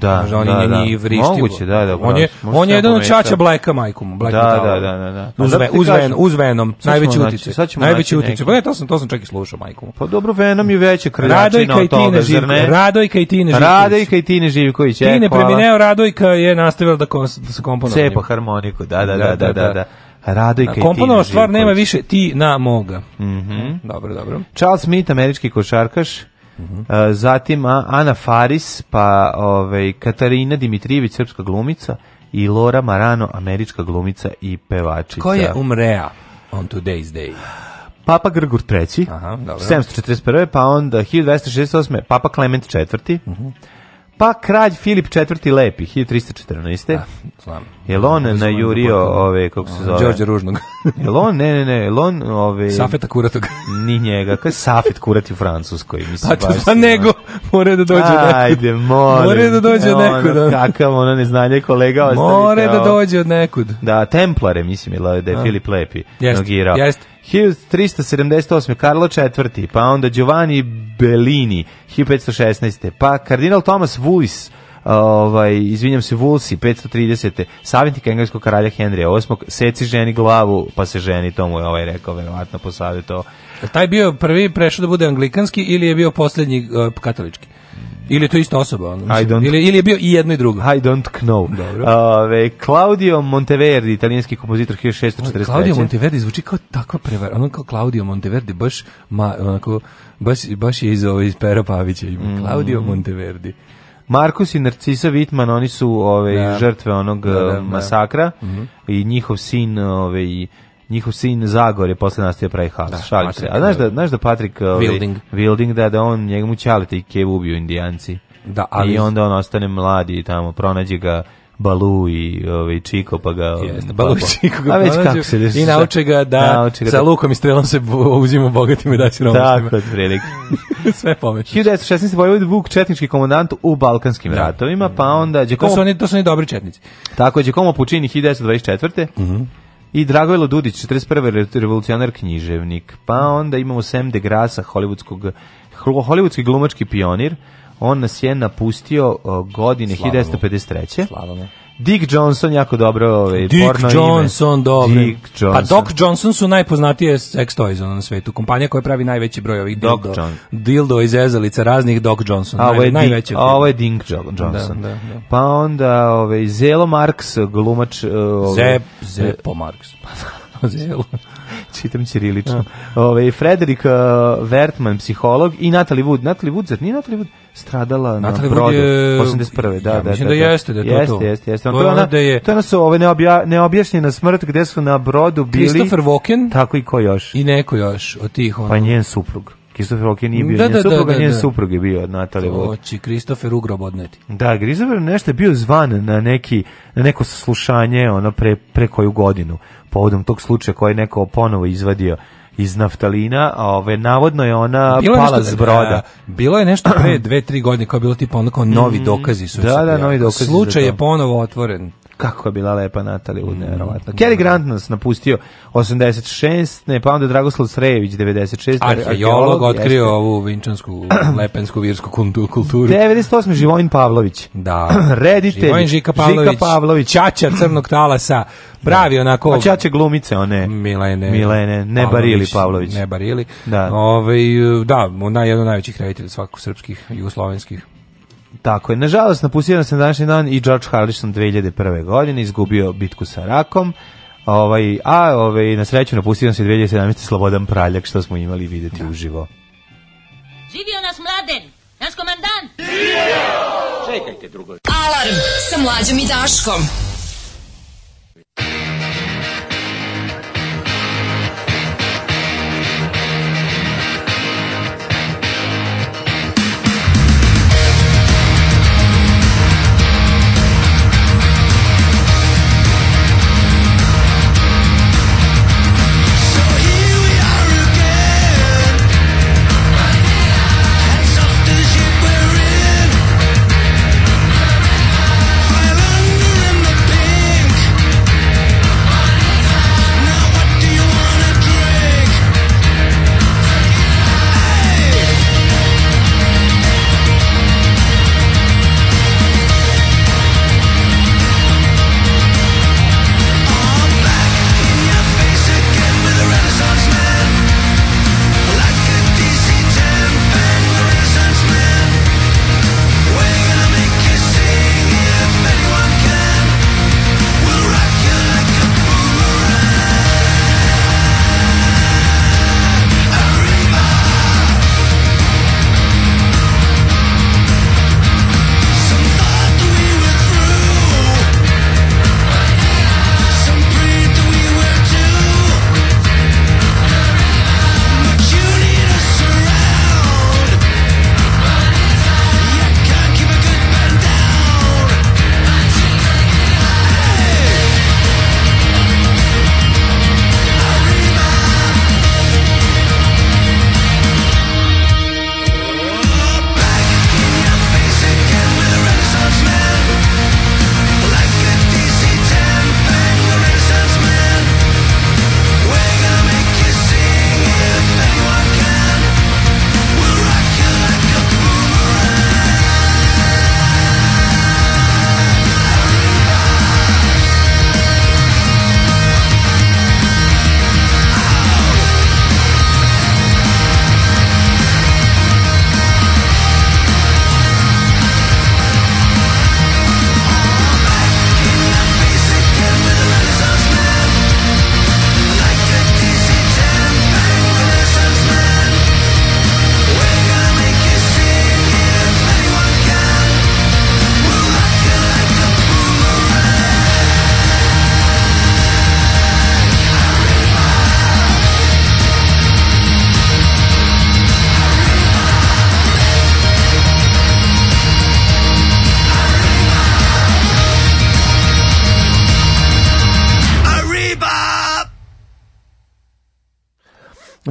Da, Možda on da, da. Nije da. vrišti. Moguće, da, da. On je, on je jedan od čača Blacka, majku mu. Black da da, da, da, da, da, da. Uzve, uzven, uz Venom, najveći utjecaj. Najveći utjecaj. Pa ne, to sam, to sam čak i slušao, majku mu. Pa dobro, Venom je veće kraljačina od toga, zar ne? Radojka i Tine Živković. Radojka i Tine Živković, je, Tine premineo, Radojka je nastavila da, da se komponuje. Cepa harmoniku, da, da, da, da, da. da. Radojka i Komponova stvar nema više ti na moga. Mhm. Dobro, dobro. Charles Smith, američki košarkaš. Mm zatim Ana Faris, pa ovaj, Katarina Dimitrijević, srpska glumica, i Laura Marano, američka glumica i pevačica. Ko je umrea on today's day? Papa Grgur III, 741. pa onda 1268. Papa Clement IV, uh mhm. -huh. Pa kralj Filip IV. Lepi, 1314. Da, znam. Jel on znam, najurio ove, kako se zove? Đorđe Ružnog. jel on, ne, ne, ne, jel on... Ove, Safeta Kuratog. ni njega, kaj Safet Kurati u Francuskoj. Mislim, pa, pa nego, mora da dođe Ajde, neko. Ajde, molim. Mora da dođe od nekud. Ono, kakav ono neznanje kolega. Ostavite, mora da dođe od nekud. Da, Templare, mislim, jel da je da. Filip Lepi yes, nogirao. Jeste, jeste. 1378. Karlo IV, pa onda Giovanni Bellini 1516. Pa kardinal Thomas Woollis ovaj, izvinjam se, Vulsi, 530. Savjetnik engleskog kralja Henrya VIII. Seci ženi glavu, pa se ženi, to mu je ovaj rekao, verovatno po savjetu. Taj bio prvi prešao da bude anglikanski ili je bio posljednji eh, katolički? Ili je to ista osoba? Ono, ili, ili je bio i jedno i drugo? I don't know. Dobro. Ove, Claudio Monteverdi, italijanski kompozitor 1643. Claudio Monteverdi zvuči kao tako prevar. Ono kao Claudio Monteverdi, baš, ma, onako, baš, baš je iz, ovo, ovaj, iz Pera Pavića. Mm. Claudio Monteverdi. Markus i Narcisa Wittman, oni su ove, ovaj, da. žrtve onog da, da, eh, da. masakra mm -hmm. i njihov sin ove, ovaj, i njihov sin Zagor je posle nastavio pravi haos. Da, Šalim se. A znaš da, da znaš da Patrick Wilding, Wilding da, da on njemu ćalite i kevu ubiju indijanci. Da, ali... I onda on ostane mladi i tamo, pronađe ga Balu i ovaj Čiko pa ga Jeste, Balu i pa- Čiko ga već kako se i nauče ga da nauče ga sa da... lukom i strelom se uzima bogatim i da si Tako, otprilike. Sve pomeša. 1916. vojvod Vuk četnički komandant u Balkanskim da. ratovima, pa onda Đakomo... To su oni, to su oni dobri četnici. Tako, Đakomo Pučini 1924. Mhm. Mm I Dragojlo Dudić, 41. revolucionar književnik. Pa onda imamo Sam de Grasa, hollywoodskog, hollywoodski glumački pionir. On nas je napustio godine Slavno. 1953. Slavno. Dick Johnson jako dobro, ovaj Dick porno Johnson, ime. dobro. Dick pa Johnson. Pa Doc Johnson su najpoznatije sex toys na svetu, kompanija koja pravi najveći broj ovih Doc dildo. John. Dildo iz ezalica raznih Doc Johnson, a, naj, najveće. A ovo je Dick da, Johnson. Da, da, da. Pa onda ovaj Zelo Marx glumač eh, ovaj Zep, Zepo Marx. Zelo. Čitam ćirilično. Da. Ovaj Frederik uh, psiholog, i Natalie Wood. Natalie Wood, zar nije Natalie Wood stradala Natalie na brodu? Je, 81. Da, ja, da, mislim da, da, da jeste, da je to jeste, to. Jeste, jeste. To, je ona, da je... to nas su ove neobja, neobjašnjena smrt gde su na brodu bili... Christopher Walken. Tako i ko još. I neko još od tih. Ono. Pa njen suprug. Kristofer Walken nije mm, bio da, njen da, da, supruga, da, njen suprug je bio Natalie Walken. Oči, Kristofer ugrob odneti. Da, Kristofer nešto je bio zvan na, neki, na neko saslušanje ono, pre, pre koju godinu povodom tog slučaja koji je neko ponovo izvadio iz naftalina, a ove navodno je ona bilo pala s broda. Da, bilo je nešto pre 2-3 godine kao bilo tipa onako novi mm, dokazi su. Da, da, da, novi dokazi. Slučaj je ponovo otvoren. Kako je bila lepa Natalija Wood, mm. nevjerovatno. Grant nas napustio 86, ne, pa onda Dragoslav Srejević 96. Arheolog, otkrio jeste. ovu vinčansku, lepensku, virsku kulturu. 98. Živojin Pavlović. Da. Reditelj. Živojin Žika Pavlović. Žika Pavlović. Čačar crnog talasa. Pravi da. onako... A čače glumice one. Milene. Milene. Ne Pavlović, Barili Pavlović. Ne Barili. Da. Ove, ovaj, da, ona od najvećih reditelja svakog srpskih, jugoslovenskih. Tako je. Nažalost, napustio nas današnji dan i George Harrison 2001. godine, izgubio bitku sa rakom. Ovaj, a ovaj, na sreću napustio se 2017. Slobodan Praljak, što smo imali videti da. uživo. Živio nas mladen, naš komandant! Živio! Čekajte drugo. Alarm sa mlađom i Daškom.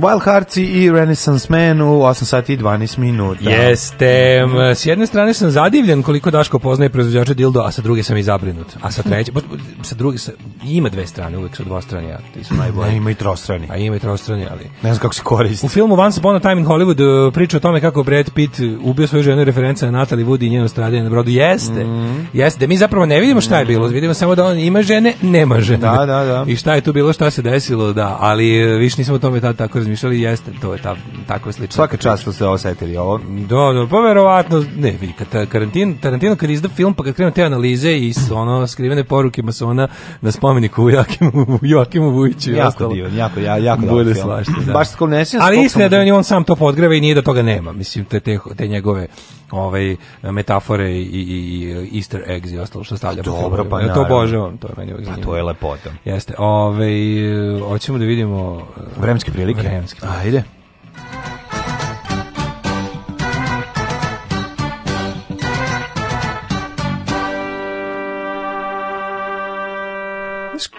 Wild Hearts i Renaissance Man u 8 sati i 12 minuta. Jeste, s jedne strane sam zadivljen koliko Daško poznaje proizvođače dildo, a sa druge sam i zabrinut. A sa treće, pa, sa druge, sa, ima dve strane, uvek su dva strane, a ti su najbolje. Ne, ima i trostrani. A ima i trostrani, ali... Ne znam kako se koristi. U filmu Once Upon a Time in Hollywood e, priča o tome kako Brad Pitt ubio svoju ženu referenca na Natalie Wood i njeno stradanje na brodu. Jeste, mm. jeste, da mi zapravo ne vidimo šta je bilo, vidimo samo da on ima žene, nema da, žene. Da, da, da. I šta je tu bilo, šta se desilo, da, ali e, više nismo o tome tad tako razmišljao razmišljali, jeste, to je ta, tako slično. Svaka čast što se osetili ovo. Do, da, do, da, pa verovatno, ne, vi, kad karantin, Tarantino kad izda film, pa kad krenu te analize i ono, skrivene poruke masona na spomeniku u Joakimu, Joakimu Vujiću i jako ostalo. Divan, jako, ja, jako Bude svašta, da. Baš skoro ne Ali istina da on sam to podgreva i nije da toga nema, mislim, te, te, te njegove ovaj metafore i, i i Easter eggs i ostalo što stavlja. Dobro, pa ja to obožavam, to je meni Pa to je lepota. Jeste. Ovaj hoćemo da vidimo vremenske prilike. Vremenske. Prilike. Ajde.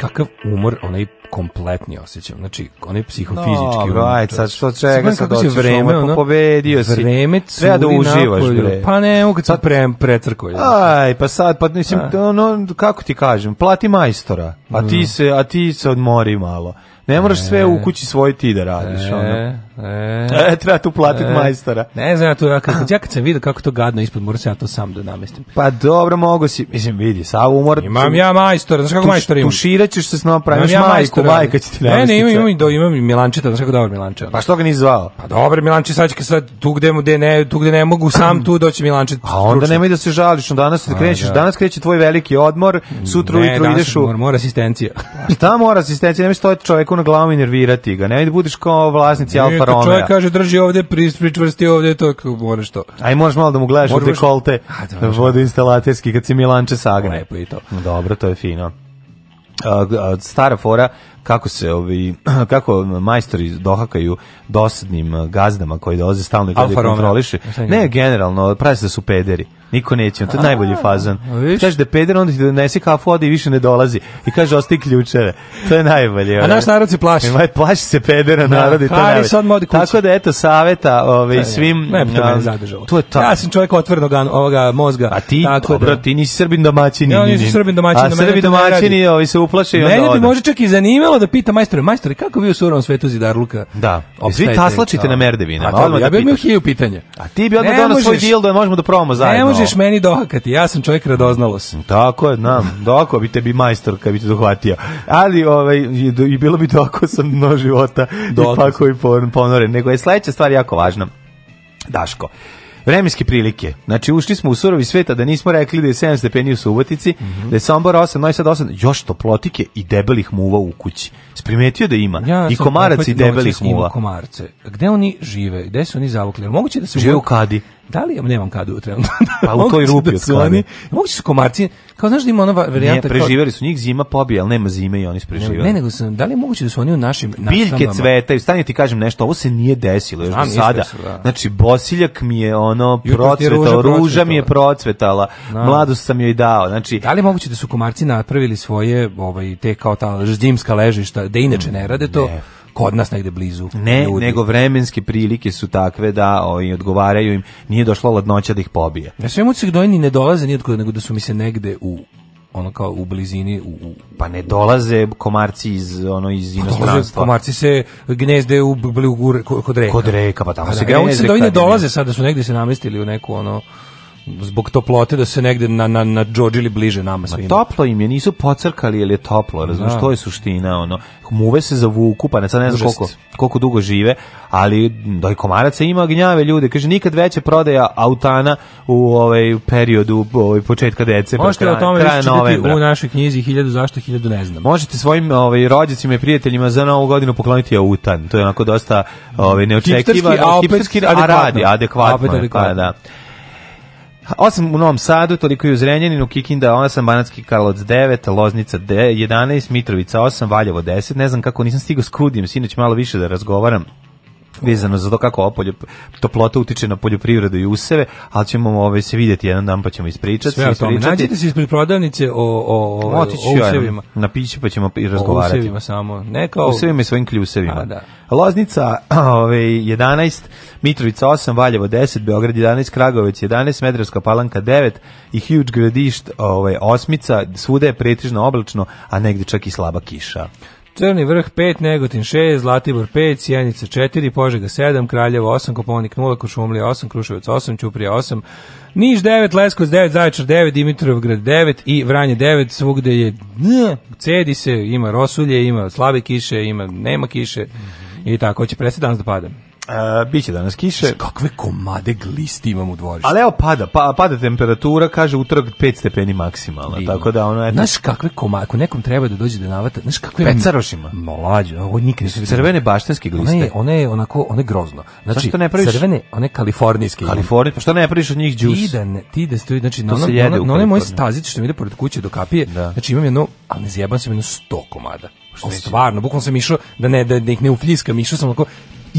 kakav umor onaj kompletni osjećam. Znači, onaj psihofizički no, Ajde, sad što čega sad doći vreme, ono, pobedio si. Vreme da curi da uživaš, bre. Pa ne, mogu sad prem pretrko. Aj, pa sad, pa mislim, ono, kako ti kažem, plati majstora, a ti mm. se, a ti se odmori malo. Ne moraš sve u e. kući svoj ti da radiš, e. ono. E. e, treba tu platiti e, majstora. Ne znam, ja tu ja kad, ja kad sam vidio kako to gadno ispod, moram se ja to sam da namestim. Pa dobro, mogu si, mislim, vidi, sav umor... Imam ja majstora, znaš kako tuš, majstora imam? Tuširat ćeš se s nama, praviš ja majku, majka će ti namestiti. Ne, ne, imam, imam, imam i Milančeta, znaš kako dobro Milančeta. Pa što ga nisi zvao? Pa dobro, Milančet, sad će sad tu gde, gde, ne, tu gde ne mogu sam, tu doći Milančet. A onda stručno. nemoj da se žališ, onda danas, da krećeš, danas kreće tvoj veliki odmor, sutra ujutro ideš u... mora asistencija. Pa šta mora asistencija? Nemoj stojati čoveku na glavu i nervirati ga. Nemoj da budeš kao vlasnici Alfa Romeo. Čovjek kaže drži ovde, pričvrsti ovde, to kako moraš što. Aj možeš malo da mu gledaš u dekolte da, da, vodoinstalaterski kad si Milanče sagne. Lepo i to. Dobro, to je fino. Uh, stara fora kako se ovi kako majstori dohakaju dosadnim eh, gazdama koji dolaze stalno i kontroliše. Ne, generalno, pravi se da su pederi. Niko neće, to je najbolji fazan. Kaže da peder, onda ti donese kafu, ode i više ne dolazi. I kaže, osti ključeve. To je najbolje. A ovaj. naš narod se plaši. Maj, plaši se pedera, da, narod i to najbolje. Tako da, eto, saveta ove, ovaj, i da, svim... Ne, to me um, To je to. Ja sam čovjek otvrnog ovoga mozga. A ti, dobro, ti nisi srbin domaćini. Ja, nisam srbin domaćini. A srbin domaćini, ovi se uplaše i onda Ne, bi može čak i zanima trebalo da pita majstore, majstore, kako vi u surovom svetu zidarluka? Da. Svi taslačite na merdevine. A, ja da bih imao hilju pitanja. A ti bi odmah donao svoj dil da možemo da probamo zajedno. Ne možeš meni dohakati, ja sam čovjek radoznalos. Mm, tako je, znam. Doko bi tebi majstor kad bi te dohvatio. Ali ovaj, i bilo bi doko sam mnogo života. I pako ponore. Nego je sledeća stvar jako važna. Daško, Vremenske prilike. Znači, ušli smo u surovi sveta da nismo rekli da je 7 stepeni u Subotici, mm -hmm. da je Sombor 8, Novi Sad 8, još toplotike i debelih muva u kući. Sprimetio da ima. Ja I komaraca i debelih muva. Komarce. Gde oni žive? Gde su oni zavukli? Moguće da se žive u kadi. Da li ja nemam kadu trenutno? Pa u toj da rupi da su oni. Moguće komarci, kao znaš da ima ona varijanta. Ne, preživeli su njih zima pobija, ali nema zime i oni su preživeli. Ne, ne nego sam, da li je moguće da su oni u našim Biljke cvetaju, stanje da ti kažem nešto, ovo se nije desilo još do sada. Da. Znači, bosiljak mi je ono procvetao, ruža, mi je procvetala, da. mladost sam joj dao. Znači, da li je moguće da su komarci napravili svoje ovaj, te kao ta ždimska ležišta, da inače ne rade to? Ne kod nas negde blizu. Ne, ljudi. nego vremenske prilike su takve da oni ovaj, odgovaraju im, nije došla ladnoća da ih pobije. Ja sve se gdojni ne dolaze ni od nego da su mi se negde u ono kao u blizini u, u, pa ne dolaze komarci iz ono iz pa inostranstva komarci se gnezde u blizu kod reka kod reka pa tamo pa se da, se oni dolaze sada da su negde se namestili u neku ono zbog toplote da se negde na na na džodžili bliže nama svima. toplo im je, nisu pocrkali jel je toplo, razumiješ, da. to je suština, ono. Muve se za vuku, pa ne znam koliko, koliko dugo žive, ali doj komaraca ima gnjave ljude, kaže nikad veće prodaja autana u ovaj periodu ovaj, početka decembra. Možete kraj, o tome čitati u našoj knjizi 1000 zašto 1000 ne znam. Možete svojim ovaj, rođacima i prijateljima za novu godinu pokloniti autan, to je onako dosta ovaj, neočekivano, hipsterski, a, opet hipsterski, a radi, adekvatno, pa adekvatno. Pa, da. 8 u Novom Sadu, toliko i u Zrenjaninu, Kikinda 8, Banatski Karlovac 9, Loznica 11, Mitrovica 8, Valjevo 10. Ne znam kako, nisam stigao s Kudijem, sinoć malo više da razgovaram vezano za to kako opolje toplota utiče na poljoprivredu i useve, ali ćemo ove ovaj, se videti jedan dan pa ćemo ispričati. Sve o tome. Nađite se ispred prodavnice o, o, o, o o usevima. Ja, na piće pa ćemo i razgovarati. O usevima samo. Ne kao... O usevima i svojim kljusevima. A, da. Loznica ove, ovaj, 11, Mitrovica 8, Valjevo 10, Beograd 11, Kragovec 11, Medreska palanka 9 i Huge gradišt ovaj, osmica. Svuda je pretižno oblačno, a negde čak i slaba kiša. Crni vrh 5, Negotin 6, Zlatibor 5, Sjenica 4, Požega 7, Kraljevo 8, Koponik 0, Košumlija 8, Kruševac 8, Ćuprija 8, Niš 9, Leskovac 9, Zaječar 9, Dimitrovgrad 9 i Vranje 9, svugde je cedi se, ima rosulje, ima slabe kiše, ima nema kiše i tako hoće prestati danas da padam. Uh, biće danas kiše. Kakve komade glisti imam u dvorištu. Ali evo pada, pa, pada temperatura, kaže utorak 5 stepeni maksimalno. Divno. Tako da ono je Znaš kakve komade, ako nekom treba da dođe da navata, znaš kakve pecarošima. Mlađe, ovo nikad nisu crvene baštenske gliste. One je, one je onako, one je grozno. Znači, Zašto ne praviš? Crvene, one kalifornijske. Kalifornije, pa što ne praviš od njih džus? Ti da, ne, ti da stoji, znači, to na, se jede na, na, na, moj stazic što mi ide pored kuće do kapije, da. znači imam jedno, ali ne zjebam sam jedno 100 komada. Pa što stvarno, bukvalno sam išao da ne da, da ih ne ufljiskam, išao sam onako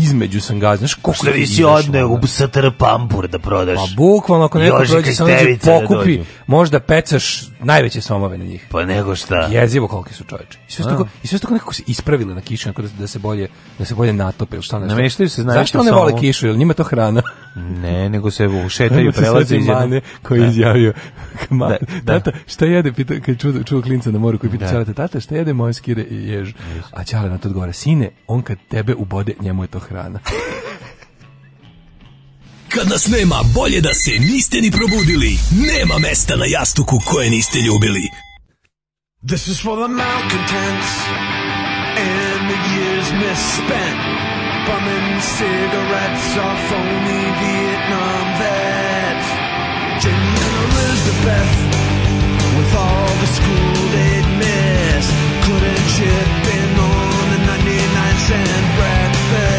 između sam ga, znaš koliko Što visi odne u satr pampur da prodaš. Pa bukvalno ako neko Joži prođe samo da pokupi, dođu. možda pecaš najveće somove na njih. Pa nego šta? Jezivo koliki su čoveče. I sve tako i sve tako nekako se ispravili na kišu, da, da se bolje da se bolje natope ili šta ne. Nameštaju se znači Zašto ne vole kišu, ili njima to hrana? Ne, nego se ušetaju, prelaze iz jedne koji da. izjavio. Da, da. Tata, šta jede, pita, kad čuo, čuo klinca na moru koji pita da. tata, šta jede moje skire i jež? A čale na to odgovara, sine, on kad tebe ubode, njemu je to hrana hrana. Kad nas nema, bolje da se niste ni probudili. Nema mesta na jastuku koje niste ljubili. This is for the malcontents and the years misspent bumming cigarettes off only Vietnam vets. Jenny and Elizabeth with all the school they'd miss couldn't chip in on the 99 cent breakfast.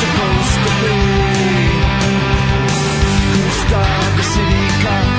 supposed to be. the City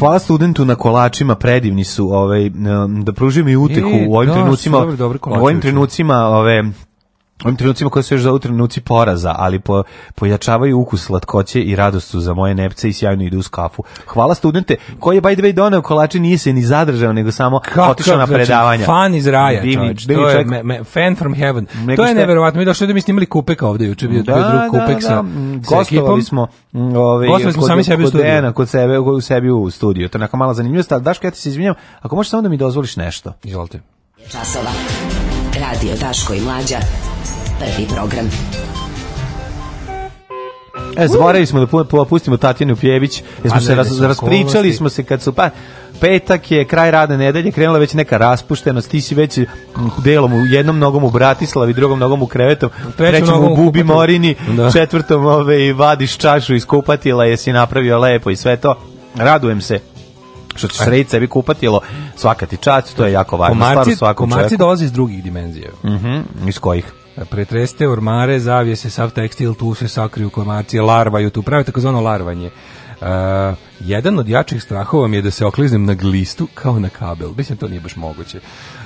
hvala studentu na kolačima, predivni su, ovaj, da pružim i utehu e, u ovim da, trenucima, u ovim trenucima, ove, ovim trenucima koje se još zovu trenuci poraza, ali po, pojačavaju ukus slatkoće i radostu za moje nepce i sjajno idu uz kafu. Hvala studente koji je by the way doneo kolači nije se ni zadržao, nego samo Kako, otišao na znači, predavanja. Fan iz raja, divni, čovječ, divni to je me, me, fan from heaven. Neko to je neverovatno. Mi došli da mi snimali kupeka ovde juče, bio, da, bio drug da, kupek da, da. sa, Gostovali smo, mm, ovaj, Gostovali smo kod, sami sebi u studiju. Dena, kod sebe, u sebi u studiju. To je neka mala zanimljivost, ali Daško, ja ti se izvinjam, ako možeš samo da mi dozvoliš nešto. Izvolite. Časova. Radio Daško i Mlađa prvi program. E, zaboravili smo da popustimo Tatjanu Pjević, jer smo se raz, raspričali, smo se kad su, pa, petak je, kraj radne nedelje, krenula već neka raspuštenost, ti si već delom u jednom nogom u Bratislavi, drugom nogom u krevetom, trećom u Bubi Morini, da. četvrtom ove, vadiš čašu iz kupatila, jesi napravio lepo i sve to. Radujem se što ćeš srediti sebi kupatilo, svaka ti čast, to je jako važno. Komarci, komarci dolaze iz drugih dimenzija. Uh mhm, -huh, iz kojih? E, pretreste ormare, zavije se sav tekstil, tu se sakriju komarci, larvaju, tu pravi takozvano larvanje. Uh, Jedan od jačih strahova mi je da se okliznem na glistu kao na kabel. Mislim, to nije baš moguće.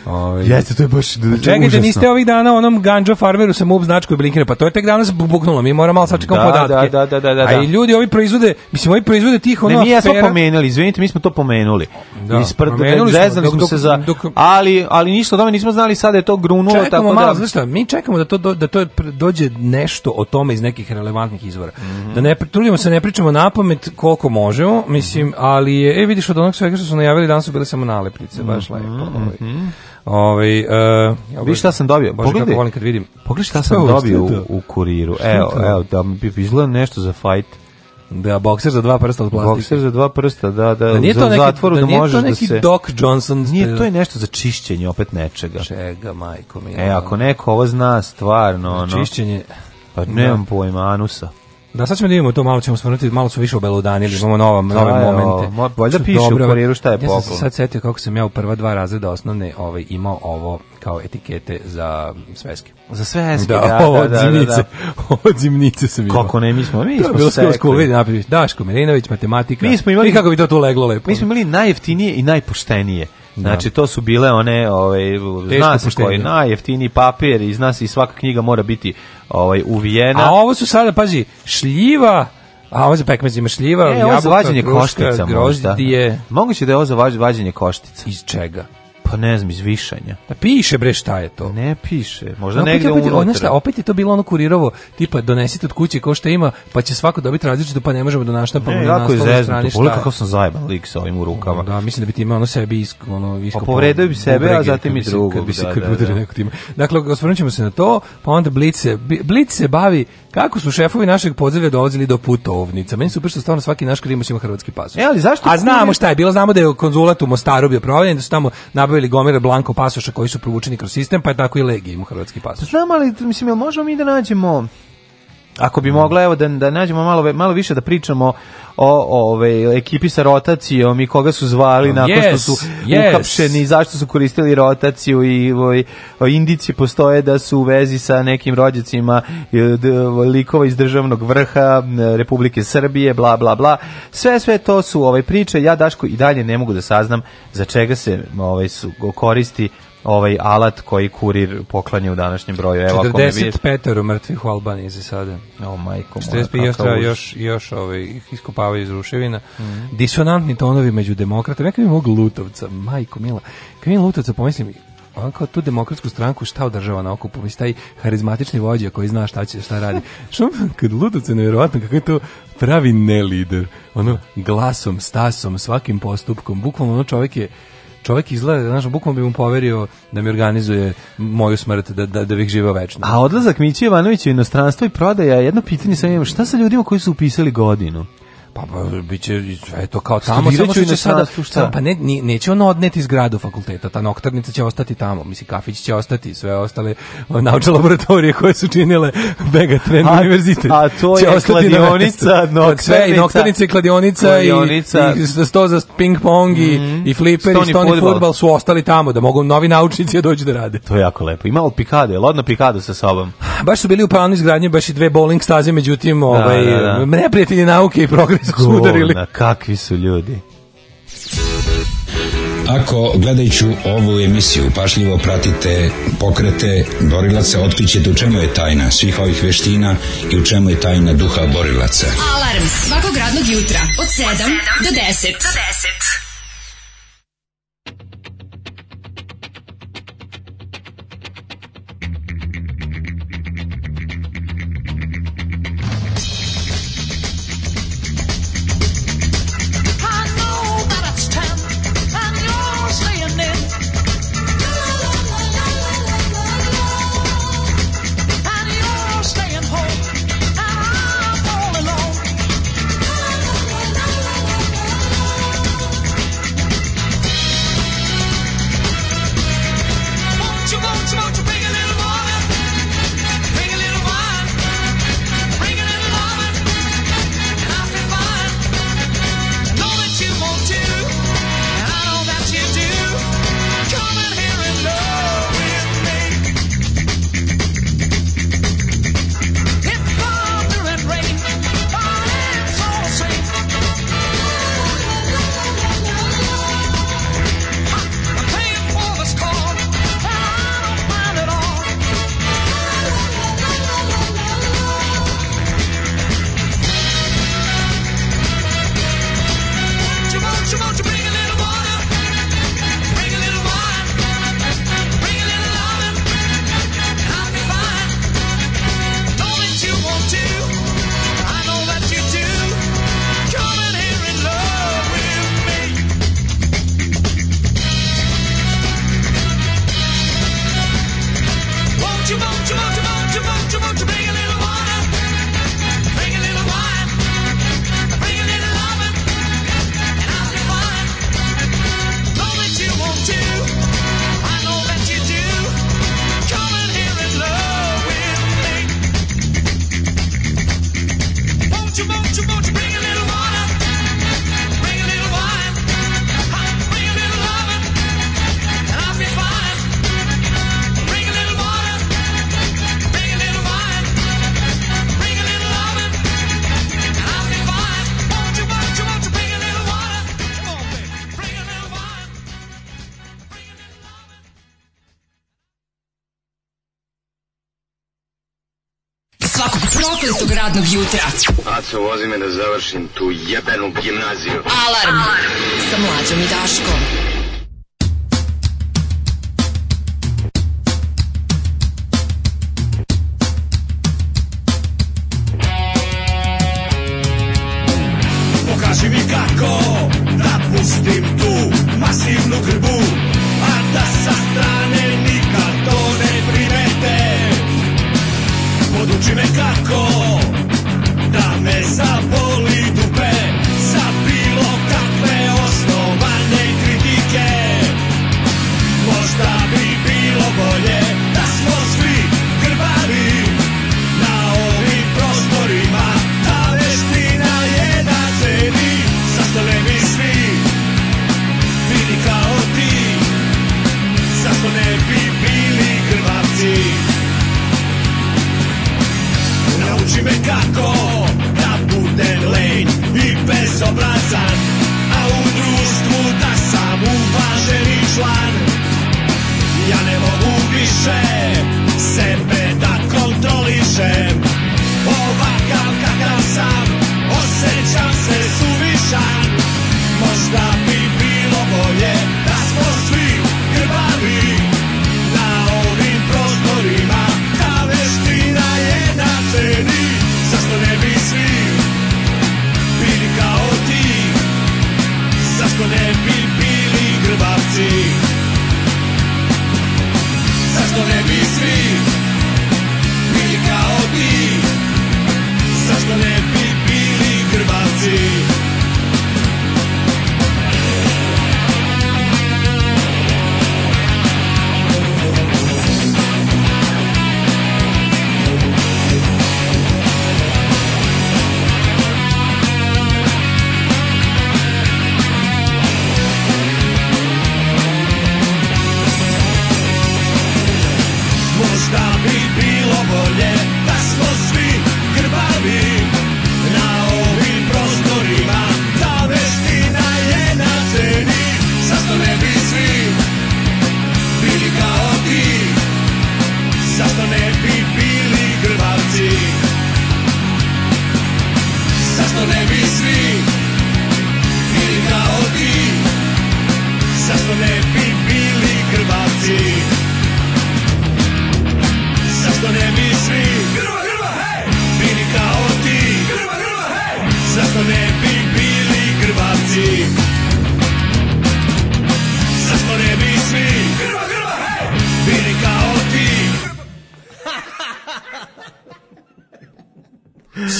Ove, ovaj, Jeste, to je baš da, Čekajte, niste ovih dana onom ganđo farmeru sa MUB značku i blinkira, pa to je tek danas buknulo, mi moramo malo sačekamo da, podatke. Da, da, da, da, da. A i da. ljudi ovi proizvode, mislim, ovi proizvode tih ono Ne, mi ja smo pomenuli, izvinite, mi smo to pomenuli. Da, Ispred, pomenuli smo, smo se za... Dok, ali, ali ništa o tome nismo znali, sada je to grunulo. Čekamo tako da- malo, da, znaš šta, mi čekamo da to, do, da to dođe nešto o tome iz nekih relevantnih izvora. Mm -hmm. Da ne, trudimo se, ne pričamo na pamet koliko možemo, tamo, mislim, ali je, e, vidiš od onog svega što su najavili, danas su bile samo nalepnice, baš mhm, lepo. Mhm. Ovaj. Ovaj uh, e, Viš šta sam dobio? Bože, pogledaj. Kako kad vidim. Pogledaj šta sam dobio u, u kuriru. Evo, evo, da mi izgleda nešto za fight. Da, bokser za dva prsta od plastike. Bokser za dva prsta, da, da, da nije to neki, zatvoru da, da možeš da se... neki Doc Johnson... Nije, to je nešto za čišćenje opet nečega. Čega, majko mi. E, ako neko ovo zna stvarno, ono... Čišćenje... Pa nemam pojma, anusa. Da, sad ćemo da imamo to, malo ćemo svrnuti, malo su više obelodanili, imamo nova, nove da, momente. Jo, valjda piše Dobro, u karijeru šta je poklon. Ja sam se sad setio kako sam ja u prva dva razreda osnovne ovaj, imao ovo kao etikete za sveske. Za sveske, da, da, ovo, da, da, da, zimnice, da, da. Od zimnice sam imao. Kako ne, mi smo, mi to smo sekli. Skolo, vidi, napraviš, Daško Milinović, matematika. Mi smo imali, I kako bi to tu leglo lepo. Mi smo imali najjeftinije i najpoštenije. Da. Znači to su bile one, ovaj, zna se koji najjeftiniji papir i zna se i svaka knjiga mora biti ovaj, uvijena. A ovo su sada, pazi, šljiva, a ovo za pekmez ima šljiva, e, jabuka, ovo za vađenje koštica, groždje. Moguće da je ovo za vađenje koštica. Iz čega? Pa ne znam, izvišanja. višanja. Da piše bre šta je to. Ne piše, možda no, negde opet, opet, šta, opet je to bilo ono kurirovo, tipa donesite od kuće ko šta ima, pa će svako dobiti različito, pa ne možemo da naštampamo ne, na jako je zezno, to pole kako sam zajeban lik sa ovim u rukama. Da, mislim da bi ti imao ono sebi isk, ono, isko... Pa povredio bi sebe, a zatim i drugog. Kad bi se da, da, da. neko tima. Dakle, osvrnut ćemo se na to, pa onda Blice, Blice se bavi kako su šefovi našeg podzemlja dolazili do putovnica. Meni su super što stvarno svaki naš krimac ima hrvatski pasoš. E, ali zašto? A znamo šta je bilo, znamo da je konzulat u Mostaru bio provaljen, da su tamo nabavili ili gomile blanko pasoša koji su provučeni kroz sistem, pa je tako i Legija ima hrvatski pasoš. Pa znam, ali mislim, jel možemo mi da nađemo Ako bi mogla, evo, da, da nađemo malo, malo više da pričamo o ove ekipi sa rotacijom i koga su zvali nakon yes, što su yes. uhapšeni, zašto su koristili rotaciju i voj ovaj, indici postoje da su u vezi sa nekim rođacima e, likova iz državnog vrha Republike Srbije, bla, bla, bla. Sve, sve to su ove ovaj, priče. Ja, Daško, i dalje ne mogu da saznam za čega se ovaj, su, koristi ovaj alat koji kurir poklanja u današnjem broju. Evo, 45 mrtvih u Albaniji za sada. O, majko moja, kakav još, još ovaj, iskopavaju iz ruševina. Mm -hmm. Disonantni tonovi među demokrata. Nekad bi mogu Lutovca, majko mila. Kad mi Lutovca pomislim, on kao tu demokratsku stranku šta održava na okupu, misli taj harizmatični vođa koji zna šta će, šta radi. Što kad Lutovce nevjerovatno kako je to pravi ne lider. Ono glasom, stasom, svakim postupkom, bukvalno ono čovjek je čovjek izgleda, znaš, bukvalno bi mu poverio da mi organizuje moju smrt, da, da, da bih živao večno. A odlazak Mići Jovanovića u inostranstvo i prodaja, jedno pitanje sam imam, šta sa ljudima koji su upisali godinu? Pa, pa biće sve to kao tamo, samo što će sada, šta? pa ne, ne neće ono odneti zgradu fakulteta, ta noktarnica će ostati tamo, mislim, kafić će ostati, sve ostale naučne laboratorije koje su činile Megatrend univerzitet. A to je kladionica, noktarnica. Sve, i noktarnica, kladionica, kladionica i, i sto za ping-pong, i, mm, i fliper, i stoni futbol. su ostali tamo, da mogu novi naučnici doći da rade. To je jako lepo. Imao pikade, ladna pikada sa sobom. Baš su bili u planu izgradnje, baš i dve bowling staze, međutim, ovaj, da, ovaj, da, da. neprijatelji nauke i progres su udarili. kakvi su ljudi. Ako gledajući ovu emisiju pašljivo pratite pokrete borilaca, otkrićete u čemu je tajna svih ovih veština i u čemu je tajna duha borilaca. Alarm svakog radnog jutra od 7 do 10. Do 10. brate, Aco. Aco, vozi me da završim tu jebenu gimnaziju. Alarm, Alarm. sa mlađom i Daškom.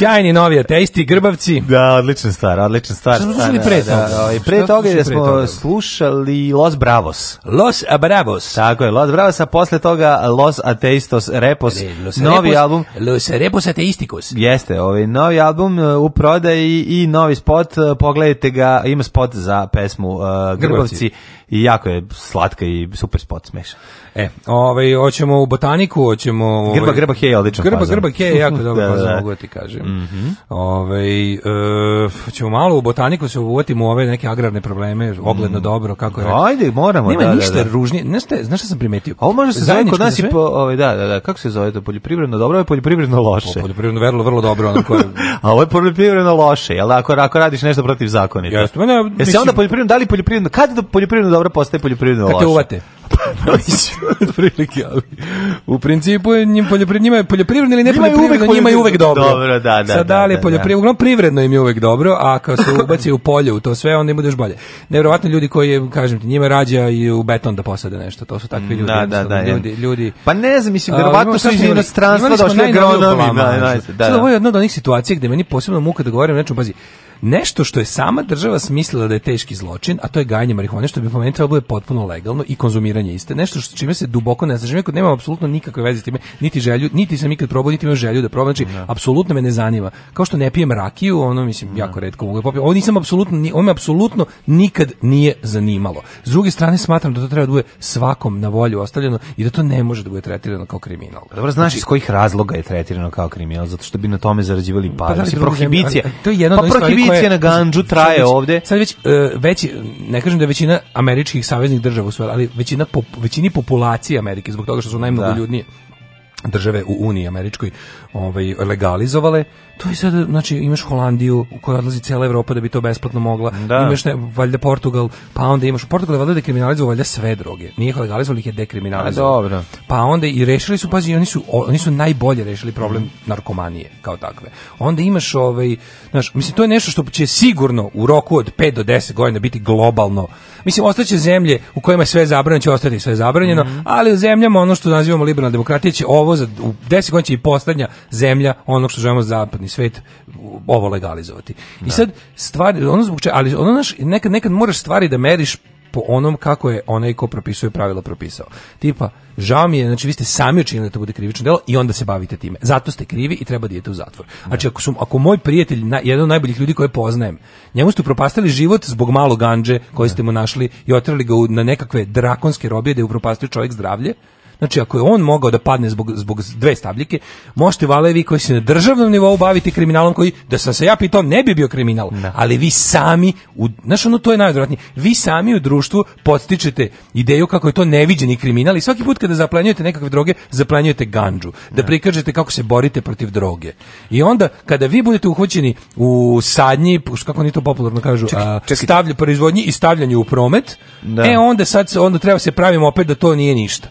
Sjajni novi ateisti, grbavci. Da, odlična stvar, odlična stvar. Šta smo slušali pre toga? Da, da, pre da, toga da, je ovaj, smo slušali Los Bravos. Los Bravos. Tako je, Los Bravos, a posle toga Los Ateistos Repos. Re, Los novi Repos, album. Los Repos Ateisticos. Jeste, ovaj novi album e, u prodaji i novi spot. E, pogledajte ga, ima spot za pesmu uh, Grbavci. Grbavci. I jako je slatka i super spot smešan. E, ovaj, hoćemo u botaniku, hoćemo... Ovaj, grba, grba, hej, odličan Grba, fazan. grba, hej, jako dobro da, da, fazan, da, mogu da ti kažem. Mm ovaj, e, hoćemo malo u botaniku, se uvotimo u ove neke agrarne probleme, ogledno mm. dobro, kako je... Ajde, moramo, Nema da, ništa da, da. ružnije, znaš, te, znaš šta sam primetio? Ovo može se zove kod nas i po, ovaj, da, da, da, kako se zove to, poljoprivredno dobro, je poljoprivredno loše. O, poljoprivredno vrlo vrlo dobro, onako je... A ovo je poljoprivredno loše, jel ako, ako radiš nešto protiv zakona. Jeste, ne, Jesi onda poljoprivredno, dali li poljoprivredno, kad do poljoprivredno dobro postaje poljoprivredno loše? Kad te uvate. od prilike, ali u principu je njim poljopri, njima je poljoprivredno ili ne njima uvek, njima je uvek dobro. Dobro, da, da. Sad da li da, je da, da. poljoprivredno, da, privredno im je uvek dobro, a kad se ubaci u polje, u to sve, onda im budeš još bolje. Nevjerovatni ljudi koji, kažem ti, njima rađa i u beton da posade nešto, to su takvi mm, ljudi. Da, da, da, ljudi, ljudi, pa ne znam, mislim, vjerovatno su iz inostranstva došli agronomi. Da, da, da. Sada ovo je jedna od onih situacija gde meni posebno muka da govorim, nečemu, pazi, nešto što je sama država smislila da je teški zločin, a to je gajanje marihuane, što bi po meni trebalo da bude potpuno legalno i konzumiranje iste, nešto što čime se duboko ne zaživim, kod nemam apsolutno nikakve veze s time, niti želju, niti sam ikad probao, niti imam želju da probam, znači da. apsolutno me ne zanima. Kao što ne pijem rakiju, ono mislim no. Da. jako retko mogu popiti. Ovo nisam apsolutno, ovo me apsolutno nikad nije zanimalo. S druge strane smatram da to treba da bude svakom na volju ostavljeno i da to ne može da bude tretirano kao kriminal. Dobro, znaš znači, iz kojih razloga je tretirano kao kriminal, zato što bi na tome zarađivali pa pare. Pa, da prohibicija. To je jedna pa, od restrikcija na ganđu traje sad već, ovde. Sad već, e, već, ne kažem da je većina američkih saveznih država usvojila, ali većina, pop, većini populacije Amerike, zbog toga što su ljudnije da. države u Uniji američkoj ovaj legalizovale to je sad, znači imaš Holandiju u kojoj odlazi cijela Evropa da bi to besplatno mogla, da. imaš ne, valjda Portugal, pa onda imaš, Portugal je valjda dekriminalizuo valjda sve droge, nije ih legalizovali, ih je dekriminalizuo. dobro. Pa onda i rešili su, pazi, oni su, oni su najbolje rešili problem narkomanije, kao takve. Onda imaš, ovaj, znaš, mislim, to je nešto što će sigurno u roku od 5 do 10 godina biti globalno. Mislim, ostaće zemlje u kojima je sve zabranjeno, će ostati sve zabranjeno, mm -hmm. ali u zemljama ono što nazivamo liberalna demokratija će ovo za, u 10 godina će i poslednja zemlja onog što zovemo zapad zapadni svet ovo legalizovati. I da. sad stvari, ono zbog čega, ali ono naš, nekad, nekad moraš stvari da meriš po onom kako je onaj ko propisuje pravila propisao. Tipa, žao mi je, znači vi ste sami učinili da to bude krivično delo i onda se bavite time. Zato ste krivi i treba da idete u zatvor. Da. Znači, ako, su, ako moj prijatelj, na, jedan od najboljih ljudi koje poznajem, njemu ste upropastili život zbog malo ganđe koje ste mu našli i otrali ga u, na nekakve drakonske robije da je upropastio čovjek zdravlje, Znači, ako je on mogao da padne zbog, zbog dve stabljike, možete valevi koji se na državnom nivou baviti kriminalom koji, da sam se ja pitao, ne bi bio kriminal. Da. Ali vi sami, u, znaš, ono to je najodvratnije, vi sami u društvu podstičete ideju kako je to neviđeni kriminal i svaki put kada zaplanjujete nekakve droge, zaplanjujete ganđu. Da, da prikažete kako se borite protiv droge. I onda, kada vi budete uhoćeni u sadnji, kako oni to popularno kažu, čekaj, čekaj. stavlju proizvodnji i stavljanju u promet, da. e onda sad onda treba se pravimo opet da to nije ništa.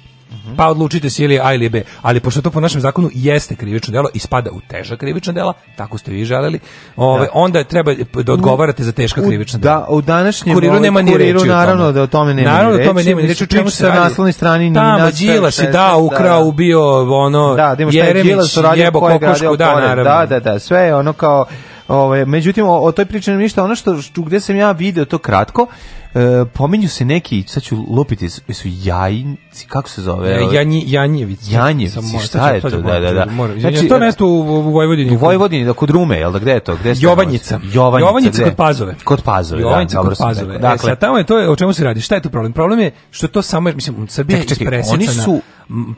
Mhm. pa odlučite si ili A ili B. Ali pošto to po našem zakonu jeste krivično delo i spada u teža krivična dela, tako ste vi želeli, ove, da. onda treba da odgovarate za teška krivična da, dela. Da, u današnjem kuriru nema ni reči naravno da o tome nema naravno, ni reči. Naravno da tome nema ni reči. Čemu se naslovnoj strani Tamo Đilas je dao, da, ukrao, da, ubio, ono, da, da Jeremić, jebo, kokošku, da, naravno. Da, da, da, sve je ono kao Ove, međutim, o, o toj priči ništa, ono što, gde sam ja video to kratko, E, pominju se neki, sad ću lupiti, su jajinci, kako se zove? Janji, janjevici. Janjevci, Samo, šta je to? Da, da, da. Znači, znači, to mesto u, u Vojvodini. U Vojvodini, da, kod Rume, jel da, gde je to? Gde Jovanjica. Jovanjica, Jovanjica kod Pazove. Kod Pazove, da, Jovanjica da, kod Pazove. E, dakle, e, sad, tamo je to, o čemu se radi? Šta je to problem? Problem je što to samo, mislim, Srbija je presjecana. Oni su,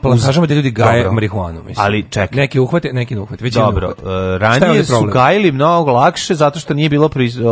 plantažama da ljudi gaje dobro, marihuanu, mislim. Ali ček. Neki uhvate, neki ne uhvate. Većina dobro, Uh, ranije su gajili mnogo lakše zato što nije bilo,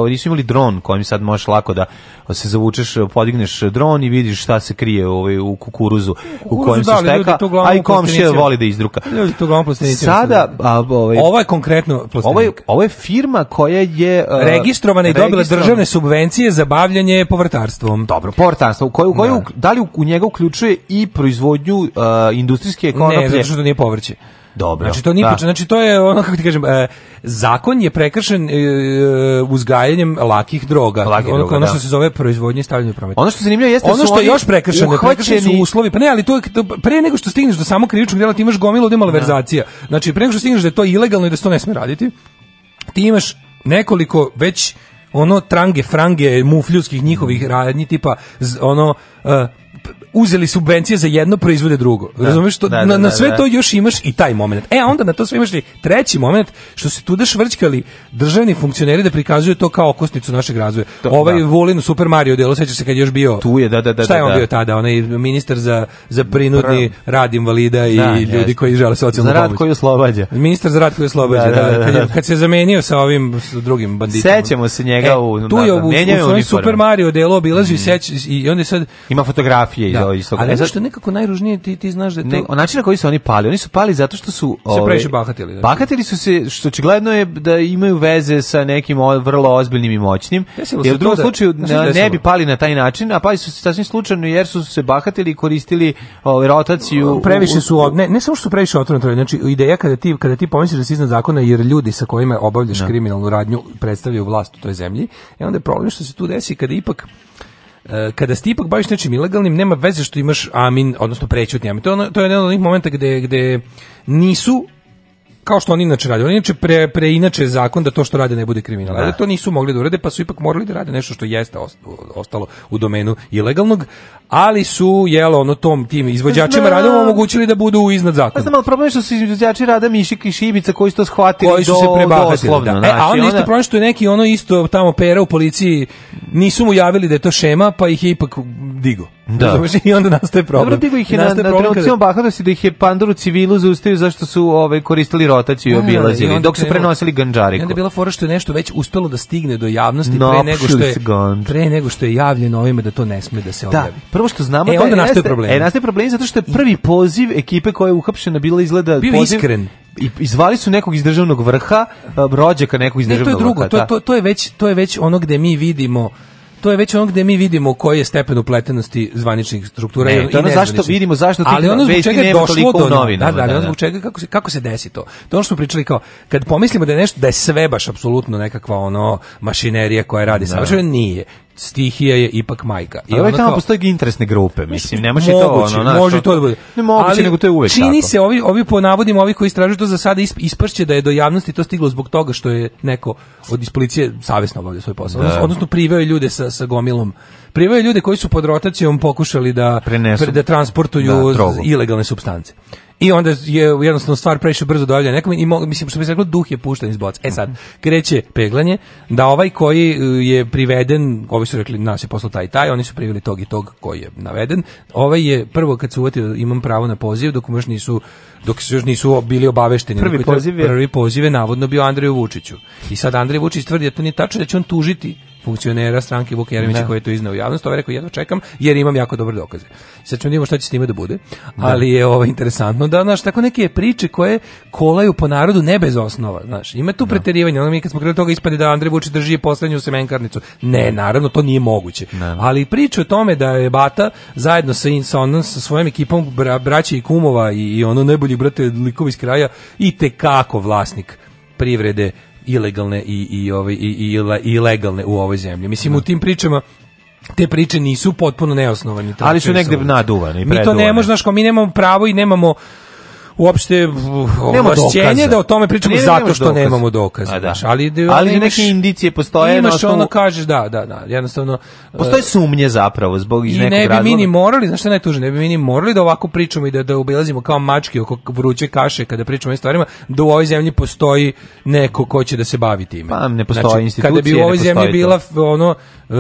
nisu imali dron kojim sad možeš lako da se zavučeš, podigneš dron i vidiš šta se krije ovaj, u kukuruzu, kukuruzu u kojem da, se šteka, a i komšija voli da izdruka. Ljudi to glavno Sada, a, ovaj, ovo je konkretno ovo ovo je, firma koja je... Uh, registrovana i dobila državne subvencije za bavljanje povrtarstvom. Dobro, povrtarstvo. U koju, koju, da. Da, da li u njega uključuje i proizvodnju uh, industrijske konoplje? Ne, zato što to nije povrće. Dobro. Znači to ni da. znači to je ono kako ti kažem, e, zakon je prekršen e, e uzgajanjem lakih droga. Laki ono, droga, ono da. što da. se zove proizvodnje i stavljanje u promet. Ono što zanimljivo jeste da ono što je još prekršeno, prekršeni su uslovi. Pa ne, ali to je pre nego što stigneš do samog krivičnog dela, ti imaš gomilu od malverzacija. Znači pre nego što stigneš da je to ilegalno i da se to ne sme raditi, ti imaš nekoliko već ono trange frange mufljuskih njihovih radnji tipa ono uh, uzeli subvencije za jedno, proizvode drugo. Da, Razumeš to? da, da, na, na da, sve da. to još imaš i taj moment. E, onda na to sve imaš i treći moment što se tu daš vrčkali državni funkcioneri da prikazuju to kao okosnicu našeg razvoja. To, ovaj da. Vulin u Super Mario delo, sećaš se kad još bio Tu je, da, da, da. Šta je on bio tada? Onaj ministar za za prinudni Pr... rad invalida i ljudi jest. koji žele socijalnu pomoć. Za rad pomoć. koji oslobađa. Ministar za rad koji oslobađa, da. da, da, da, da, Kad, je, kad se zamenio sa ovim s drugim banditom. Sećamo se njega e, u tu je u, u, u Super Mario delo obilazi mm. seć i onda sad ima fotografije ali isto. Ali zašto nekako najružnije ti ti znaš da te to ne, način na koji su oni pali, oni su pali zato što su se ove, ovaj, previše bahatili. Znači. Bahatili su se što očigledno je da imaju veze sa nekim vrlo ozbiljnim i moćnim. Jer u drugom da- slučaju ne, ne bi pali na taj način, a pali su se sasvim slučajno jer su se bahatili i koristili ovu ovaj, rotaciju. Previše su ne ne samo što su previše otvoreni, znači ideja kada ti kada ti pomisliš da si iznad zakona jer ljudi sa kojima obavljaš da. kriminalnu radnju predstavljaju vlast u toj zemlji, e onda je problem što se tu desi kada ipak Eh, kada ste ipak baviš nečim ilegalnim, nema veze što imaš amin, odnosno prećutnje. To, to je jedan od onih momenta gde, gde nisu kao što oni inače rade. Oni inače pre, pre inače zakon da to što rade ne bude kriminal. Da. Ali to nisu mogli da urade, pa su ipak morali da rade nešto što jeste ostalo u domenu ilegalnog, ali su jelo ono tom tim izvođačima da, da, radova omogućili da budu iznad zakona. Pa znam, ali problem je što su izvođači rada Mišik i Šibica koji su to shvatili koji su do, se doslovno. Da. e, a znači, onda, isto problem što je neki ono isto tamo pera u policiji nisu mu javili da je to šema, pa ih je ipak digo. Da. I onda nastaje problem. Dobro, ih je nastaje na, na trenucijom kada... bahatosti da ih je pandur u civilu zaustavio zašto su ovaj, koristili rotaciju i da, da, obilazili, dok su prenosili ganđariku. I onda je bila fora što je nešto već uspelo da stigne do javnosti no, pre, nego što je, pre nego što je javljeno ovime da to ne sme da se da, objavi. Da, prvo što znamo e, da onda e, nastaje problem. E, nastaje problem zato što je prvi poziv ekipe koja je uhapšena bila izgleda Bio poziv, iskren i izvali su nekog iz državnog vrha, rođaka nekog iz državnog Ne, to je drugo, vrha, to, to, to, je već, to je već ono gde mi vidimo to je već ono gde mi vidimo koji je stepen upletenosti zvaničnih struktura ne, i to ono zašto da vidimo zašto ali ono zbog čega je došlo do novina, da, da, ali da, ono da. zbog čega kako se kako se desi to to što smo pričali kao kad pomislimo da je nešto da je sve baš apsolutno nekakva ono mašinerija koja radi savršeno nije stihija je ipak majka. I ali tamo postoje interesne grupe, mislim, ne može to ono, znaš, može to da bude. Ne moguće, ali, nego to je uvek čini tako. Čini se, ovi, ovi po navodima, ovi koji istražuju to za sada ispršće da je do javnosti to stiglo zbog toga što je neko od iz policije savjesno obavlja svoj posao. Da. Odnosno, odnosno priveo je ljude sa, sa gomilom Priveo ljude koji su pod rotacijom pokušali da, Prenesu, da transportuju da, ilegalne substance. I onda je jednostavno stvar previše brzo dojavlja nekom i mislim što bi se reklo duh je pušten iz boca. E sad mhm. kreće peglanje da ovaj koji e, je priveden, ovi su rekli nas je poslao taj taj, oni su priveli tog i tog koji je naveden. Ovaj je prvo kad se uvati da imam pravo na poziv dok mu još nisu dok se još nisu bili obavešteni. Prvi poziv je... Prvi poziv je navodno bio Andreju Vučiću. I sad Andrej Vučić tvrdi da to nije tačno da će on tužiti funkcionera stranke Vuka Jeremića da. koji je to izneo u javnost, to ovaj rekao jedno čekam jer imam jako dobre dokaze. Sad ćemo da vidimo šta će s time da bude, da. ali je ovo ovaj, interesantno da znaš tako neke priče koje kolaju po narodu ne bez osnova, znaš. Ima tu preterivanja, ono mi kad smo krenuli toga ispade da Andrej Vučić drži poslednju semenkarnicu. Ne, naravno to nije moguće. Ne. Ali priča o tome da je Bata zajedno sa sa, sa svojom ekipom bra, braće i kumova i, i ono najbolji brate likovi iz kraja i te kako vlasnik privrede ilegalne i i ove i i ilegalne u ovoj zemlji. Mislim da. u tim pričama te priče nisu potpuno neosnovane. Ali su negde naduvane i Mi to ne možemo, mi nemamo pravo i nemamo uopšte ovlašćenje da o tome pričamo ne, zato što dokaz. nemamo dokaze. Da. Ali, ali imaš, neke indicije postoje. Imaš osnovu... ono kažeš, da, da, da, jednostavno. E, postoje e, sumnje zapravo zbog iz nekog razloga. I ne bi razloga. mi ni morali, znaš što najtuže, ne bi mi ni morali da ovako pričamo i da, da obilazimo kao mački oko vruće kaše kada pričamo o stvarima, da u ovoj zemlji postoji neko ko će da se bavi time. Pa ne postoji znači, institucije, Kada bi u ovoj zemlji to. bila ono, e,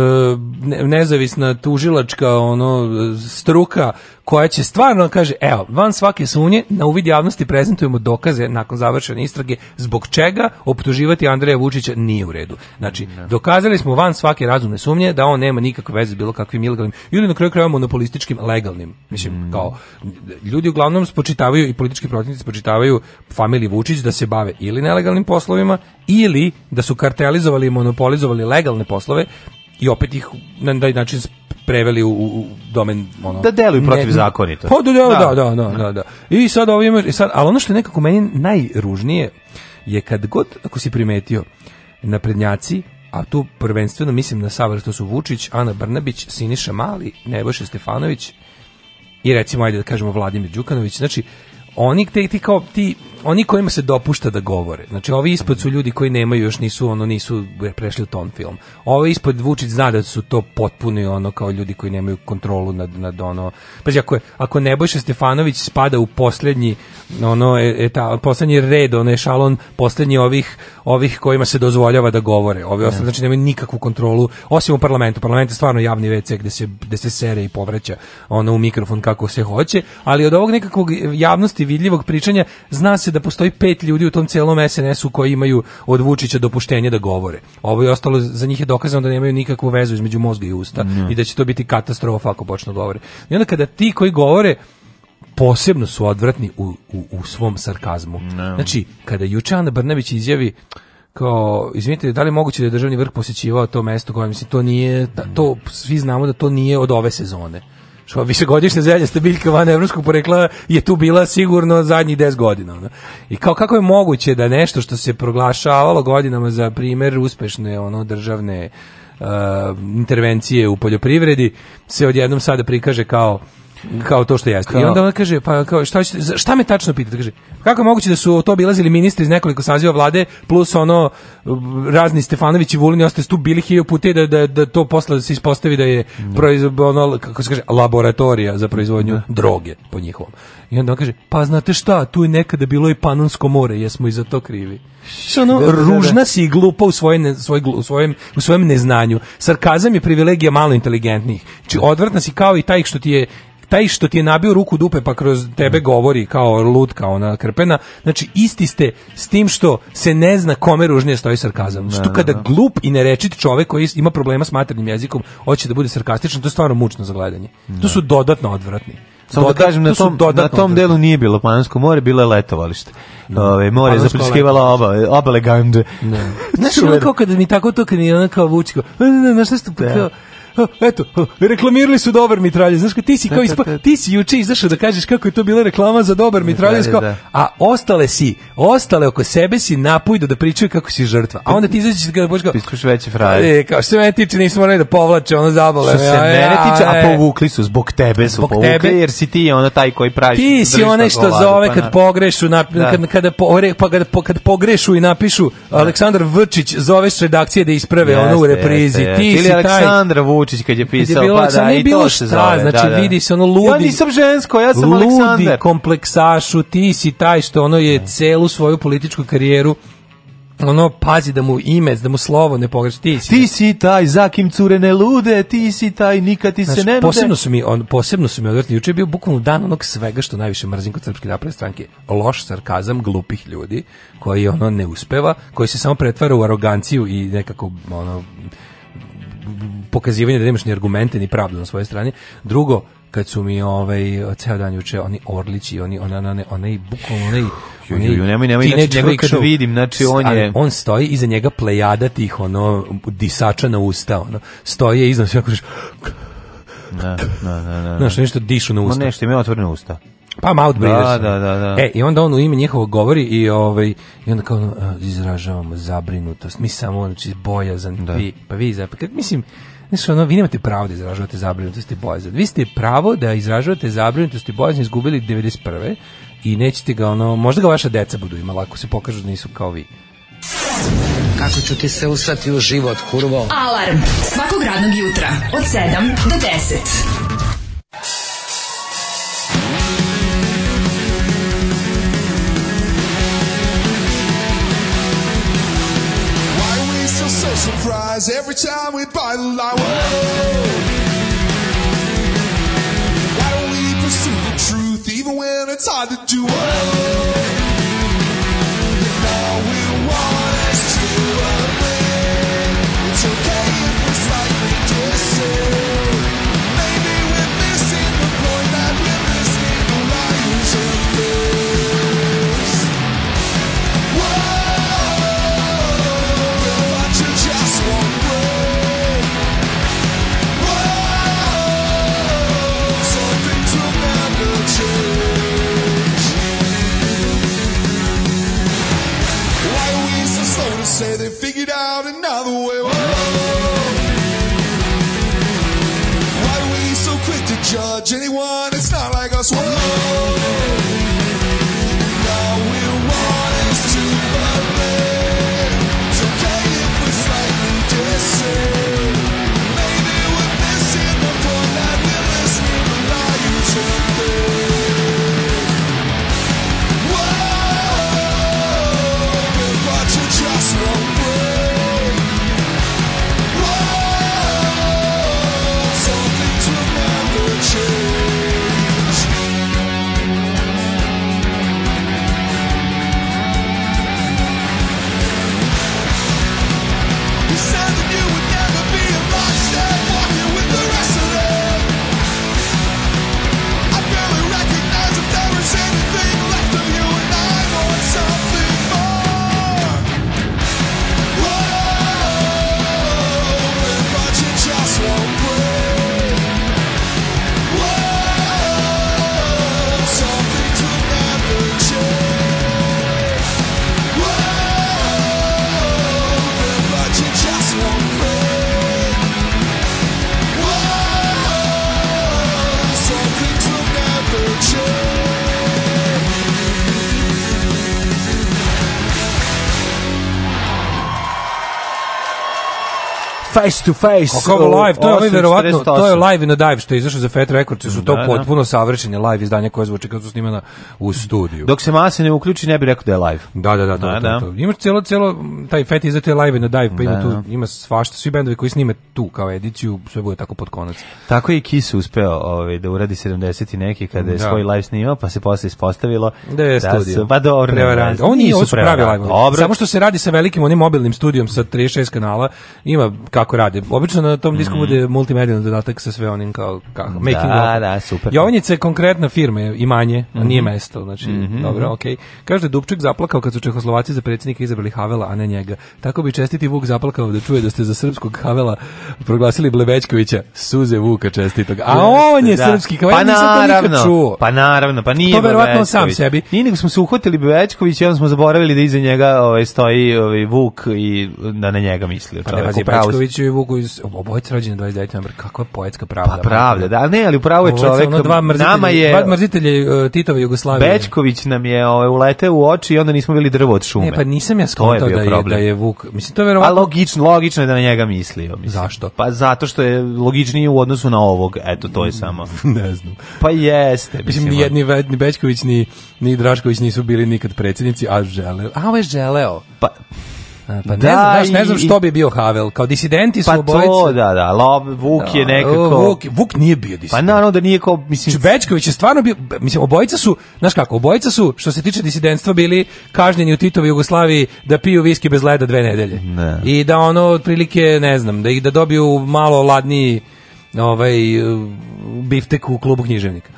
nezavisna tužilačka ono, struka koja će stvarno, kaže, evo, van svake sumnje, na uvid uvid javnosti prezentujemo dokaze nakon završene istrage zbog čega optuživati Andreja Vučića nije u redu. Znači, da. dokazali smo van svake razumne sumnje da on nema nikakve veze s bilo kakvim ilegalnim ili na kraju krajeva monopolističkim legalnim. Mislim, mm. kao ljudi uglavnom spočitavaju i politički protivnici spočitavaju familiji Vučić da se bave ili nelegalnim poslovima ili da su kartelizovali i monopolizovali legalne poslove i opet ih na taj način preveli u, u domen ono da deluju protivzakonito. Pa da da, da, da, da, da, da, da. I sad ovo ima, sad, ali ono što je nekako meni najružnije je kad god ako si primetio na prednjaci a tu prvenstveno mislim na Savar, to su Vučić, Ana Brnabić, Siniša Mali, Nebojša Stefanović i recimo ajde da kažemo Vladimir Đukanović. Znači oni te ti kao ti oni kojima se dopušta da govore. Znači ovi ispod su ljudi koji nemaju još nisu ono nisu prešli u ton film. Ovi ispod Vučić zna da su to potpuno ono kao ljudi koji nemaju kontrolu nad nad ono. Pa znači ako ako Nebojša Stefanović spada u poslednji ono e, eta poslednji red, onaj šalon posljednji ovih ovih kojima se dozvoljava da govore. Ovi da. ostali znači nemaju nikakvu kontrolu osim u parlamentu. Parlament je stvarno javni WC gde se gde se sere i povraća ono u mikrofon kako se hoće, ali od ovog nekakvog javnosti vidljivog pričanja zna se da postoji pet ljudi u tom celom SNS-u koji imaju od Vučića dopuštenje da govore. Ovo je ostalo, za njih je dokazano da nemaju nikakvu vezu između mozga i usta mm. i da će to biti katastrofa ako počnu da govore. I onda kada ti koji govore posebno su odvratni u, u, u svom sarkazmu. No. Znači, kada juče Ana Brnabić izjavi kao, izvinite, da li je moguće da je državni vrh posjećivao to mesto koje, mislim, to nije, to, svi znamo da to nije od ove sezone. Što višegodišnje zeljaste biljke van evropskog porekla je tu bila sigurno zadnjih 10 godina. Ono. I kao kako je moguće da nešto što se proglašavalo godinama za primer uspešne ono državne uh, intervencije u poljoprivredi se odjednom sada prikaže kao kao to što jeste. Kao... I onda ona kaže, pa kao, šta, ćete, šta me tačno pitate? Kaže, kako je moguće da su to bilazili ministri iz nekoliko saziva vlade, plus ono, razni Stefanović i Vulin i ostali tu bili hiljo puta da, da, da to posle se ispostavi da je mm. Da. proiz, ono, kako se kaže, laboratorija za proizvodnju mm. droge, po njihovom. I onda on kaže, pa znate šta, tu je nekada bilo i Panonsko more, jesmo i za to krivi. Što ono, da, da, da ružna si i glupa u, svoje ne, svoj, u, svojem, u svojem neznanju. Sarkazam je privilegija malo inteligentnih. Či znači, odvrtna si kao i taj što ti je taj što ti je nabio ruku dupe pa kroz tebe mm. govori kao lutka ona krpena, znači isti ste s tim što se ne zna kome ružnije stoji sarkazam. Što da, da, kada da. glup i nerečit čovjek koji ima problema s maternim jezikom, hoće da bude sarkastičan, to je stvarno mučno za gledanje. To su dodatno odvratni. Samo da kažem, na tom, na tom delu nije bilo Panonsko more, bilo je letovalište. Ove, more je zapliskivalo obale, oba legande. Znaš, ono kao kada mi tako to, kada mi ono kao vuči, kao, znaš šta ste, kao, ha, eto, ha, reklamirali su dobar mitraljez. Znaš, ti si, kao ispa, ti si juče izašao da kažeš kako je to bila reklama za dobar mitraljez, kao, da. a ostale si, ostale oko sebe si napujdo da pričaju kako si žrtva. A onda ti izađeš da budeš kao... Piskuš veće fraje. E, kao, što se mene tiče, nismo morali da povlače, ono zabole. Što se ja, mene ja, tiče, a e. povukli su, zbog tebe su zbog povukli, tebe. jer si ti ono taj koji pravi. Ti si onaj što govadu, zove pa kad pogrešu, na, da. kad, kada, po, pa, kada, po, kad pogrešu i napišu da. Aleksandar Vrčić, zoveš redakcije da isprave jeste, ono u reprizi. Jeste, jeste. Ti si taj... Aleksandra Vučić kad je pisao, kad je bilo, pa da, i bilo to se zove. Znači, da, da. vidi se ono ludi... Ja nisam žensko, ja sam ludi Aleksandar. Ludi kompleksašu, ti si taj što ono je celu svoju političku karijeru ono pazi da mu ime, da mu slovo ne pogreši. Ti si, ti si taj za kim cure ne lude, ti si taj nikad ti znači, se ne nude. Posebno su mi on posebno su mi odvratni. Juče je bio bukvalno dan onog svega što najviše mrzim kod srpske napredne stranke. Loš sarkazam glupih ljudi koji ono ne uspeva, koji se samo pretvara u aroganciju i nekako ono pokazivanje da nemaš ni argumente ni pravdu na svojoj strani. Drugo, kad su mi ovaj ceo dan juče oni Orlići, oni ona ona ona i bukvalno ona i oni nemoj nemoj znači njega kad vidim, znači on je on stoji iza njega plejada tih ono disača na usta, ono. Stoje iznad sve kažeš. Da, da, da, da. Znaš, nešto dišu na usta. No nešto ima otvorena usta. Pa Mountbreeders. Da, da, da, da. E, i onda on u ime njihovog govori i ovaj i onda kao ono, izražavamo zabrinutost. Mi samo znači bojazan. Da. Vi, pa vi za mislim Znači, ono, vi nemate pravo da izražavate zabrinutost i bojazan. Vi ste pravo da izražavate zabrinutost i bojazan izgubili 91. I nećete ga, ono, možda ga vaša deca budu imala ako se pokažu da nisu kao vi. Kako ću ti se usrati u život, kurvo? Alarm svakog radnog jutra od 7 do 10. every time we battle, I will. face to face. Kako live, to je ovaj verovatno, to je live in na dive što je izašao za Fat Records, su to da, da. potpuno da. savršene live izdanje koje zvuče kao da su snimana u studiju. Dok se mase ne uključi ne bi rekao da je live. Da, da, da, da, da, to, da. to. Imaš celo celo taj Fat izdate live in na dive, pa ima tu ima svašta, svi bendovi koji snime tu kao ediciju, sve bude tako pod konac. Tako je Kiss uspeo ovaj da uradi 70 i neki kada je svoj live snimao, pa se posle ispostavilo da je studio. Pa dobro, oni nisu pravi live. Samo što se radi sa velikim onim mobilnim studijom sa 36 kanala, ima tako rade. Obično na tom disku mm. bude multimedijalni dodatak sa sve onim kao, kao da, making da, of. Da, super. Jovanjica je konkretna firma, imanje, mm -hmm. a nije mhm. mesto, znači, mm -hmm. dobro, okej. Okay. Kaže, Dubček zaplakao kad su Čehoslovaci za predsjednika izabrali Havela, a ne njega. Tako bi čestiti Vuk zaplakao da čuje da ste za srpskog Havela proglasili Blebećkovića, suze Vuka čestitog. A on je da. srpski, kao pa ja nisam naravno, to čuo. Pa naravno, pa nije To verovatno sam sebi. Nije nego smo se uhvatili Blebećković i onda smo zaboravili da iza njega ovaj, stoji ovaj, Vuk i da na njega mislio. Pa ne, Bećković Vučiću i Vuku iz obojica rođeni 29. novembar. Kakva poetska pravda. Pa pravda, da, ne, ali upravo je čovjek. dva nama je dva mrzitelji uh, e, Titova Jugoslavije. Bečković nam je ovaj uleteo u oči i onda nismo bili drvo od šume. Ne, pa nisam ja skontao da je problem. da je Vuk. Mislim to je verovatno. A logično, logično je da na njega mislio, mislim. Zašto? Pa zato što je logičniji u odnosu na ovog. Eto, to je mm, samo. ne znam. Pa jeste, mislim. mislim ni jedni ni Bečković ni ni Drašković nisu bili nikad predsjednici, a žele. A ovaj želeo. Pa Pa da, ne znam, znaš, ne znam što bi bio Havel, kao disidenti su pa obojice. Pa to, da, da, Lob, Vuk da, je nekako... Vuk, Vuk nije bio disident. Pa naravno da nije kao, mislim... Čubečković znači, je stvarno bio, mislim, obojica su, znaš kako, obojica su, što se tiče disidentstva, bili kažnjeni u Titovi Jugoslaviji da piju viski bez leda dve nedelje. Ne. I da ono, otprilike, ne znam, da ih da dobiju malo ladniji ovaj, biftek u klubu književnika.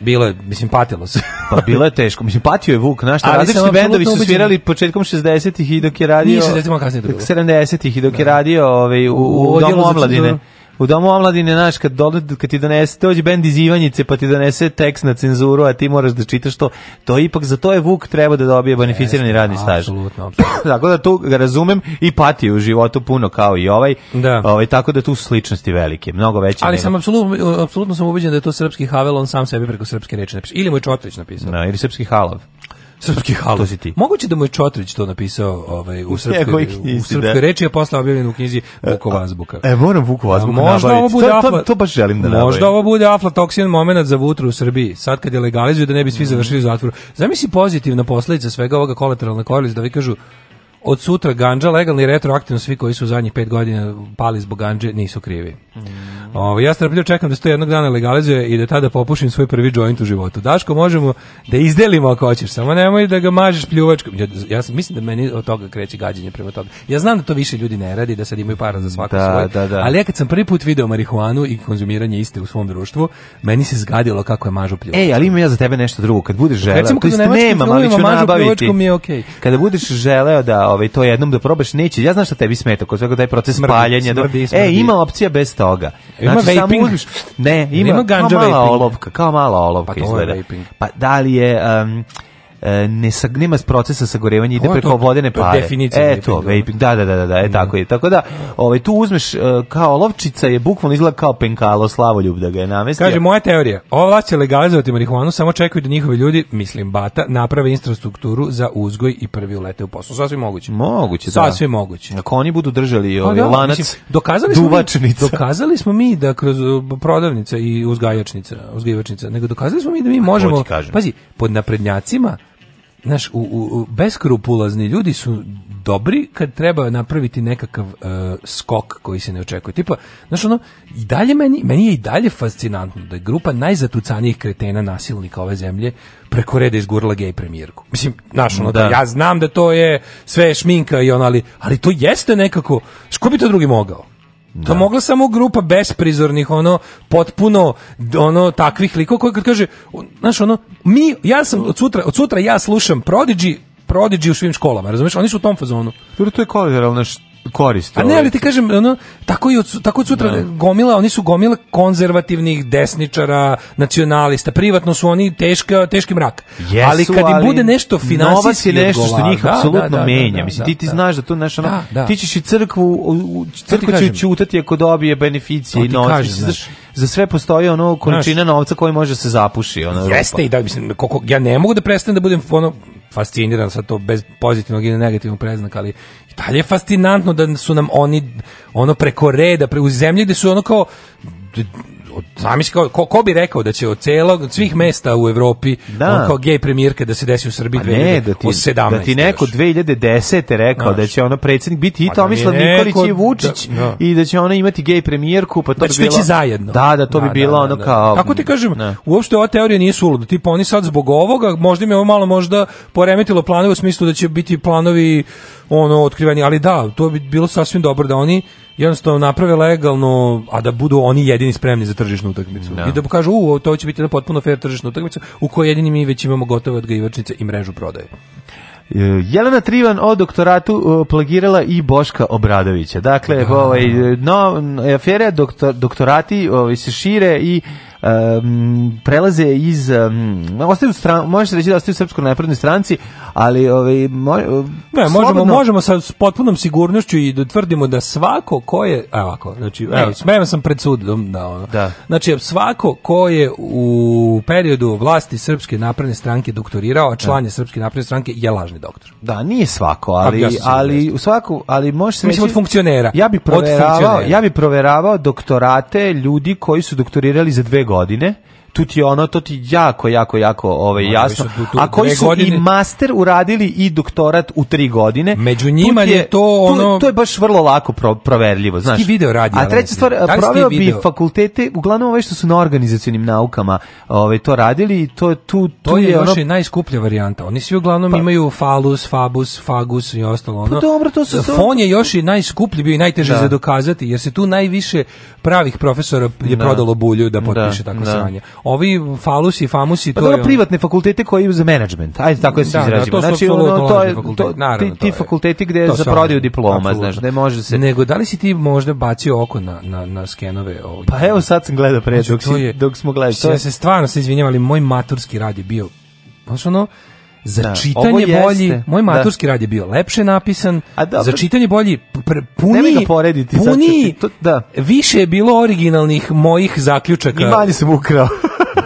Bilo je, mislim, patilo se. pa bilo je teško. Mislim, patio je Vuk, znaš, različiti bendovi su svirali početkom 60-ih i dok je radio... Nije 60-ih, 70-ih i dok je da. radio ovaj, u, u, u domu omladine. Za u domu omladine, znaš, kad, dole, kad ti donese, dođe bend iz Ivanjice, pa ti donese tekst na cenzuru, a ti moraš da čitaš to, to ipak, za to je Vuk treba da dobije beneficirani radni staž. Absolutno, apsolutno. tako da tu ga razumem i pati u životu puno kao i ovaj, da. ovaj tako da tu sličnosti velike, mnogo veće. Ali nema. sam apsolutno, apsolutno sam ubeđen da je to srpski Havel, on sam sebi preko srpske reči napisao. Ili moj je Čotrić napisao. Da, ili srpski Halav. Srpski halo. si ti. Moguće da mu je Čotrić to napisao ovaj, u e, srpskoj, u da. srpskoj da. reči, a posle objavljen u knjizi e, Vukova azbuka. E, moram Vukova azbuka možda Ovo bude to, afla, to, to, baš želim da nabavim. Možda ovo bude aflatoksin moment za vutru u Srbiji. Sad kad je legalizuju da ne bi svi mm. završili u zatvoru. Zamisli pozitivna posledica svega ovoga kolateralna korist da vi kažu od sutra ganđa legalni retroaktivno svi koji su u zadnjih pet godina pali zbog ganđe nisu krivi. Mm. Ovo, ovaj, ja strpljivo čekam da se to jednog dana legalizuje i da tada popušim svoj prvi joint u životu. Daško, možemo da izdelimo ako hoćeš, samo nemoj da ga mažeš pljuvačkom. Ja, ja mislim da meni od toga kreće gađenje prema toga. Ja znam da to više ljudi ne radi, da sad imaju para za svako da, svoj, da, da, ali ja kad sam prvi put video marihuanu i konzumiranje iste u svom društvu, meni se zgadilo kako je mažu pljuvačkom. Ej, ali imam ja za tebe nešto drugo, kad budeš želeo, Recimo, kad to jest nemam, ali ću nabaviti. Je okay. Kada budeš želeo da ovaj, to jednom da probaš, neće. Ja znam šta tebi smeta, kod svega taj proces smrdi, paljenja. Smrdi, smrdi. E, ima opcija bez toga. Ima znači, vaping? uzmiš, ne, ima, ima ganđa kao mala vaping. olovka, kao mala olovka pa izgleda. Pa da li je... Um, E, ne sag, nema procesa sagorevanja, ide preko vodene pare. Definicija. E to, vaping. Da, da, da, da, e mhm. tako je. Tako da, ovaj tu uzmeš e, kao lovčica je bukvalno izgleda kao penkalo slavoljub da ga je namestio. Kaže moja teorija, ova će legalizovati marihuanu, samo čekaju da njihovi ljudi, mislim bata, naprave infrastrukturu za uzgoj i prvi ulete u posao. Sasvim moguće. Moguće, da. Sasvim moguće. Ako oni budu držali pa ovaj da, lanac, mislim, dokazali smo mi, dokazali smo mi da kroz e, prodavnice i uzgajačnice, uzgajačnice, nego dokazali smo mi da mi možemo. Pazi, pod naprednjacima znaš, u, u, beskrupulazni ljudi su dobri kad treba napraviti nekakav uh, skok koji se ne očekuje. Tipa, znaš, ono, i dalje meni, meni je i dalje fascinantno da je grupa najzatucanijih kretena nasilnika ove zemlje preko reda izgurla gej premijerku. Mislim, znaš, ono, da. da. ja znam da to je sve šminka i ono, ali, ali to jeste nekako, ško bi to drugi mogao? Pa da. To mogla samo grupa besprizornih, ono, potpuno, ono, takvih likova koji kad kaže, znaš, ono, mi, ja sam, od sutra, od sutra ja slušam Prodigy, Prodigy u svim školama, razumiješ? Oni su u tom fazonu. To je koleralna korist. A ne, ali ovaj. ti kažem, ono, tako, i od, tako od sutra ne. Da. gomila, oni su gomila konzervativnih desničara, nacionalista, privatno su oni teška, teški mrak. Jesu, ali kad im bude nešto finansijski je nešto što njih da, apsolutno da, da, menja. Da, Mislim, da, ti, ti znaš da to nešto, ono, ti ćeš i crkvu, crkva će učutati ako dobije beneficije i novac za sve postoji ono količina novca koji može se zapuši ono Jeste i da mislim koliko ja ne mogu da prestanem da budem ono fasciniran sa to bez pozitivnog i negativnog preznaka, ali i dalje je fascinantno da su nam oni ono preko reda, pre, u zemlji gde su ono kao zamisli kao, ko, ko, bi rekao da će od celog, od svih mesta u Evropi, da. on kao gej premijerka da se desi u Srbiji 2017. Pa da ti, da ti neko još. 2010. rekao da će ono predsednik biti i pa da Tomislav Nikolić i da- Vučić da, no. i da će ona imati gej premijerku, pa to znači, bi bilo... zajedno. Da, da, to da, bi bilo ono kao... Kako ti kažem, uopšte ova teorija nije suluda, tipa oni sad zbog ovoga, možda im je ovo malo možda poremetilo planove u smislu da će biti planovi ono otkrivanje, ali da, to bi bilo sasvim dobro da oni jednostavno naprave legalno, a da budu oni jedini spremni za tržišnu utakmicu. No. Da. I da pokažu, u, to će biti jedna potpuno fair tržišna utakmica u kojoj jedini mi već imamo gotove odgajivačnice i mrežu prodaje. E, Jelena Trivan o doktoratu e, plagirala i Boška Obradovića. Dakle, da. ovaj, e, no, afere doktor, doktorati ovaj, se šire i um, prelaze iz um, ostaju stran, možeš reći da ostaju srpskoj naprednoj stranci, ali ovaj mo, ne, možemo slobodno... možemo sa potpunom sigurnošću i da tvrdimo da svako ko je evo ovako, znači evo smejem sam pred sudom da Da. Znači svako ko je u periodu vlasti srpske napredne stranke doktorirao, a član je srpske napredne stranke je lažni doktor. Da, nije svako, pa, ali ja ali u svaku, ali može se reći od funkcionera. Ja bih proveravao, ja bih proveravao doktorate ljudi koji su doktorirali za dve godine tu ti ono, to ti jako, jako, jako ovaj, jasno. Su, tu, tu, a koji su godine... i master uradili i doktorat u tri godine. Među njima je, je to ono... Tu, to je baš vrlo lako pro, proverljivo, znaš. Ti video radi. A treća stvar, da proveo bi fakultete, uglavnom ove ovaj što su na organizacionim naukama ovaj, to radili i to, tu, to je, je još ono... i najskuplja varijanta. Oni svi uglavnom pa... imaju falus, fabus, fagus i ostalo. Pa ono. Pa dobro, to su... Fon je još i najskuplji bio i najteže da. za dokazati, jer se tu najviše pravih profesora je da. prodalo bulju da, da potpiše da. tako sranje ovi falusi, famusi, pa to je... privatne fakultete koji za menadžment, ajde tako da se da, da, izrazimo. znači, ono, to je, to, naravno, ti, fakulteti gde je za prodaju diploma, znaš, gde može se... Nego, da li si ti možda bacio oko na, na, na skenove? Pa evo sad sam gledao pre, znači, dok, dok smo gledali. Ja se stvarno se izvinjavam, ali moj maturski rad je bio, znaš ono, za da, čitanje bolji, moj da. maturski da. rad je bio lepše napisan, A za čitanje bolji, puni, porediti, puniji, to, da. više je bilo originalnih mojih zaključaka. I manje sam ukrao.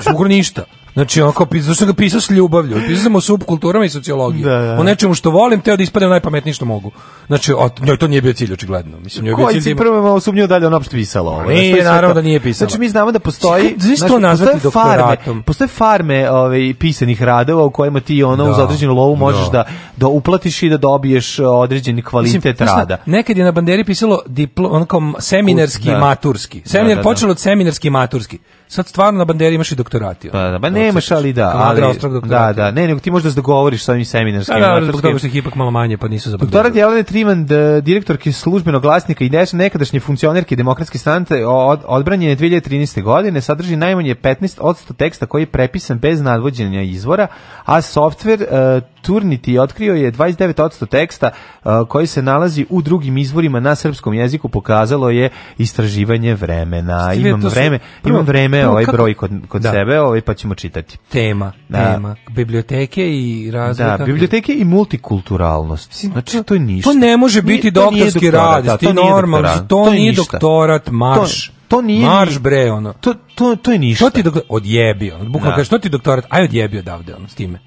Sam ništa. Znači, on kao, zašto sam ga pisao s ljubavlju? Pisao sam o subkulturama i sociologiji. Da, da. O nečemu što volim, teo da ispadem najpametniji što mogu. Znači, o, njoj to nije bio cilj, očigledno. Mislim, njoj bio cilj... Koji da si prvo malo sumnio dalje, li on opšte pisala ovo? Nije, naravno da nije pisalo. Znači, mi znamo da znači, postoji... Znači, znači, nazvati postoje farme, postoje farme ove, ovaj, pisanih radova u kojima ti ono, da. uz određenu lovu možeš da. da, da uplatiš i da dobiješ određeni kvalitet Mislim, rada. Nekad je na banderi pisalo diplo, on kao seminarski i da. maturski. Da, Seminar, počelo od seminarski maturski sad stvarno na banderi imaš i doktorati. Pa, da, ba nemaš, ali da. Ali, da, da, ne, nego ti možda se dogovoriš sa ovim seminarskim. Da, da, da zbog toga što ih ipak malo manje, pa nisu za banderi. Doktorat Jelene Triman, direktorke službenog glasnika i nekadašnje funkcionerke demokratske stante, od, odbranjen 2013. godine, sadrži najmanje 15 odsto teksta koji je prepisan bez nadvođenja izvora, a softver uh, Turniti otkrio je 29 odsto teksta uh, koji se nalazi u drugim izvorima na srpskom jeziku, pokazalo je istraživanje vremena. Stivije, imam vreme, imam vreme vreme ovaj broj kod, kod da. sebe, ovaj, pa ćemo čitati. Tema, da. tema. Biblioteke i razvoj. Da, biblioteke i multikulturalnost. Znači, to je ništa. To ne može biti doktorski rad, ti normalno, to nije doktorat, da, marš. To, to nije marš bre ono. To to to je ništa. Što ti doktor odjebio? Bukvalno da. kaže što ti doktorat? Aj odjebio davde, ono s time.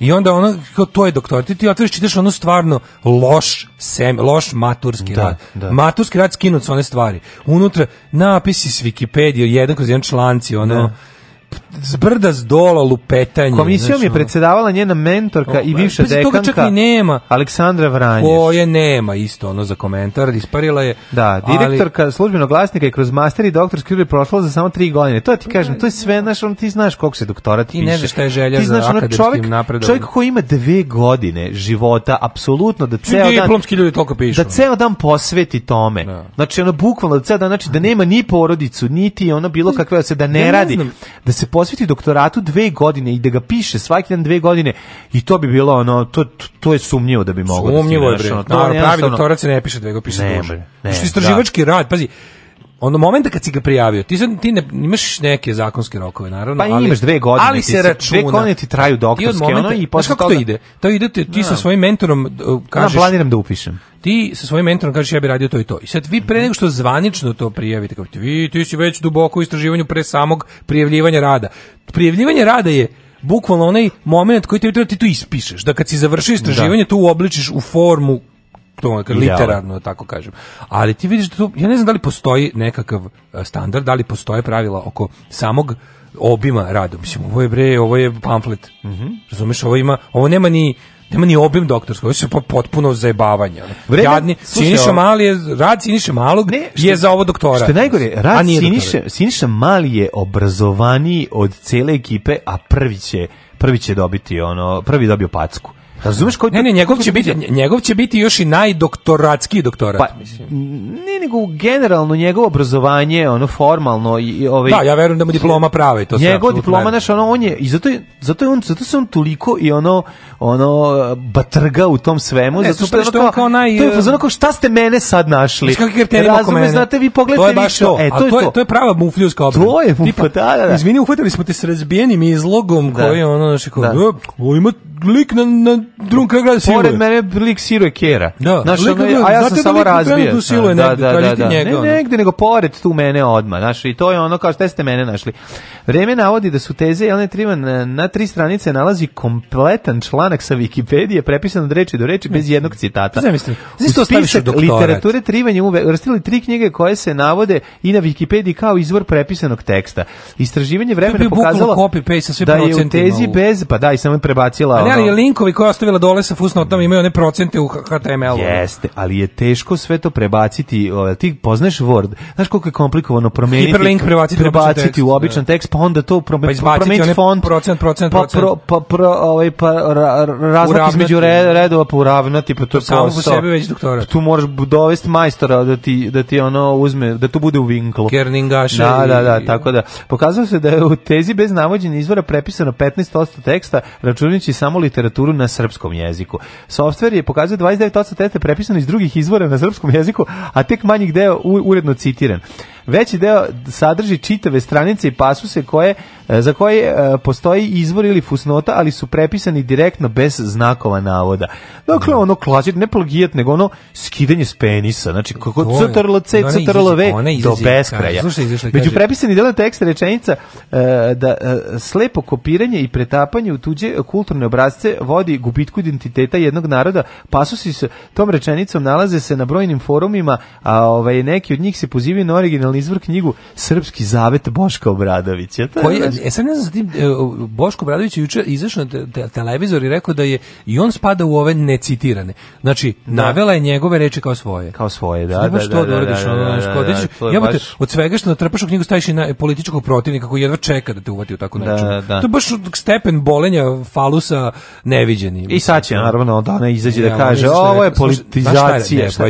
I onda ono, kao to je doktor, ti, ti otvoriš, čitaš ono stvarno loš sem, loš maturski da, rad. Da. Maturski rad skinut su one stvari. Unutra napisi s Wikipedia, jedan kroz jedan članci, ono, da zbrda zdola lupetanje. Komisijom znači, je predsedavala njena mentorka o, i bivša pa, dekanka. Toga čak i nema. Aleksandra Vranješ. Koje nema isto ono za komentar, isparila je. Da, direktorka ali, službenog glasnika je kroz master i doktorski studij prošla za samo tri godine. To ja ti kažem, to je sve, znaš, on, ti znaš koliko se doktorat piše. I ne znaš šta je želja ti znaš, za akademskim napredom. Čovjek koji ima dve godine života, apsolutno da ceo dan... Diplomski ljudi toliko pišu. Da ceo dan posveti tome. Da. Znači, ono, bukvalno da ceo dan, znači da nema ni porodicu, niti ono bilo kakve, da se da ne, ne radi, ne da se posveti doktoratu dve godine i da ga piše svaki dan dve godine i to bi bilo ono, to, to je sumnjivo da bi moglo. Da sumnjivo da je, bre. Ono, pravi doktorat se ne piše dve, ga piše ne, duže. Ne, da. istraživački da. rad, pazi, ono momenta kad si ga prijavio, ti, sad, ti ne, imaš neke zakonske rokove, naravno. Pa ali, imaš dve godine, ali se računa. Dve godine ti traju doktorske, momenta, ono i posle kako toga... to ide? To ide, ti, ti sa da. svojim mentorom uh, da, kažeš... Ja planiram da upišem. Ti sa svojim mentorom kažeš ja bi radio to i to. I sad vi pre nego što zvanično to prijavite, kao ti, vi, ti si već duboko u istraživanju pre samog prijavljivanja rada. Prijavljivanje rada je bukvalno onaj moment koji ti treba da ti tu ispišeš, da kad si završi istraživanje, da. tu uobličiš u formu to literarno tako kažem. Ali ti vidiš da tu, ja ne znam da li postoji nekakav e, standard, da li postoje pravila oko samog obima rada. Mislim, ovo je bre, ovo je pamflet. Mm -hmm. Razumeš, ovo ima, ovo nema ni nema ni obim doktorskog, ovo je potpuno zajebavanje. Vreme, Jadni, Siniša Mali je, rad Siniša Malog ne, što, je za ovo doktora. Što je najgore, rad Siniša, Siniša Mali je obrazovaniji od cele ekipe, a prvi će, prvi će dobiti ono, prvi dobio packu. Razumeš koji Ne, ne, njegov će biti njegov će biti još i najdoktoratski doktorat, pa, mislim. Ne, nego generalno njegovo obrazovanje, ono formalno i ovaj Da, ja verujem da mu diploma prava i to sve. Njegova diploma naš ono on je i zato je zato je on zato se on toliko i ono ono batrga u tom svemu, ne, zato što, što kao, kao naj To je fazon kao šta ste mene sad našli? Kako kriterij Razume, znate vi pogledajte više. To. E, to, je to. Je, to je prava mufljuska obrana. To je mufa, pa da, da, da. Izvini, uhvatili smo te s razbijenim izlogom da. koji ono znači kao, da. ima lik na, na drugom kraju grada siluje. Pored mene lik siruje kera. Da. Znaš, lik, ono, a ja sam samo razbijen. Tu siluje da, negde, da, da, da. Njega, ne negde, nego pored tu mene odmah. Znaš, i to je ono kao šta ste mene našli. Vreme navodi da su teze Jelene Trivan na, na tri stranice nalazi kompletan članak sa Wikipedije, prepisan od reči do reči, bez jednog citata. Zamislim, u spisak literature Triman je uvrstili tri knjige koje se navode i na Wikipediji kao izvor prepisanog teksta. Istraživanje vremena pokazalo copy, paste, da je u tezi bez, pa da, i samo prebacila ali, ali linkovi koje ostavila dole sa fusnotama imaju one procente u HTML-u. Jeste, ali je teško sve to prebaciti. O, ovaj, ti poznaješ Word, znaš koliko je komplikovano promijeniti, Hiperlink prebaciti, prebaciti u običan, tekst, u običan da. tekst, pa onda to promijeniti pa promijeniti font, procent, procent, pa, Pro, pa, pro, ovaj, pa ra, razmak između redova pa uravnati, pa to je Samo po sebi već doktora. Tu moraš dovesti majstora da ti, da ti ono uzme, da to bude u vinklu. Kerningaša. Da, da, da, tako da. Pokazalo se da je u tezi bez navođenja izvora prepisano 15% teksta, računajući samo samu literaturu na srpskom jeziku. Softver je pokazuje 29% testa prepisano iz drugih izvora na srpskom jeziku, a tek manjih deo uredno citiran. Veći deo sadrži čitave stranice i pasuse koje, e, za koje e, postoji izvor ili fusnota, ali su prepisani direktno bez znakova navoda. Dakle, mhm. ono klasično, ne plagijat, nego ono skidanje s penisa. Znači, kako crtarlo C, crtarlo V, do beskraja. Među prepisani delo teksta rečenica e, da slepo kopiranje i pretapanje u tuđe kulturne obrazce vodi gubitku identiteta jednog naroda. Pasusi s tom rečenicom nalaze se na brojnim forumima, a ovaj, neki od njih se pozivaju na originalni digitalni izvor knjigu Srpski zavet Boška Obradovića. Koji, e, sad ne znam, za tim, Boško Obradović je jučer izašao na televizor i rekao da je i on spada u ove necitirane. Znači, da. navela je njegove reči kao svoje. Kao svoje, da, da, što da, da, da, da, od svega što natrpaš u knjigu staviš i na političkog protivnika koji jedva čeka da te uvati u tako nečemu. To je baš stepen bolenja falusa neviđeni. I sad će, naravno, da ona izađe da kaže, ovo je politizacija. Šta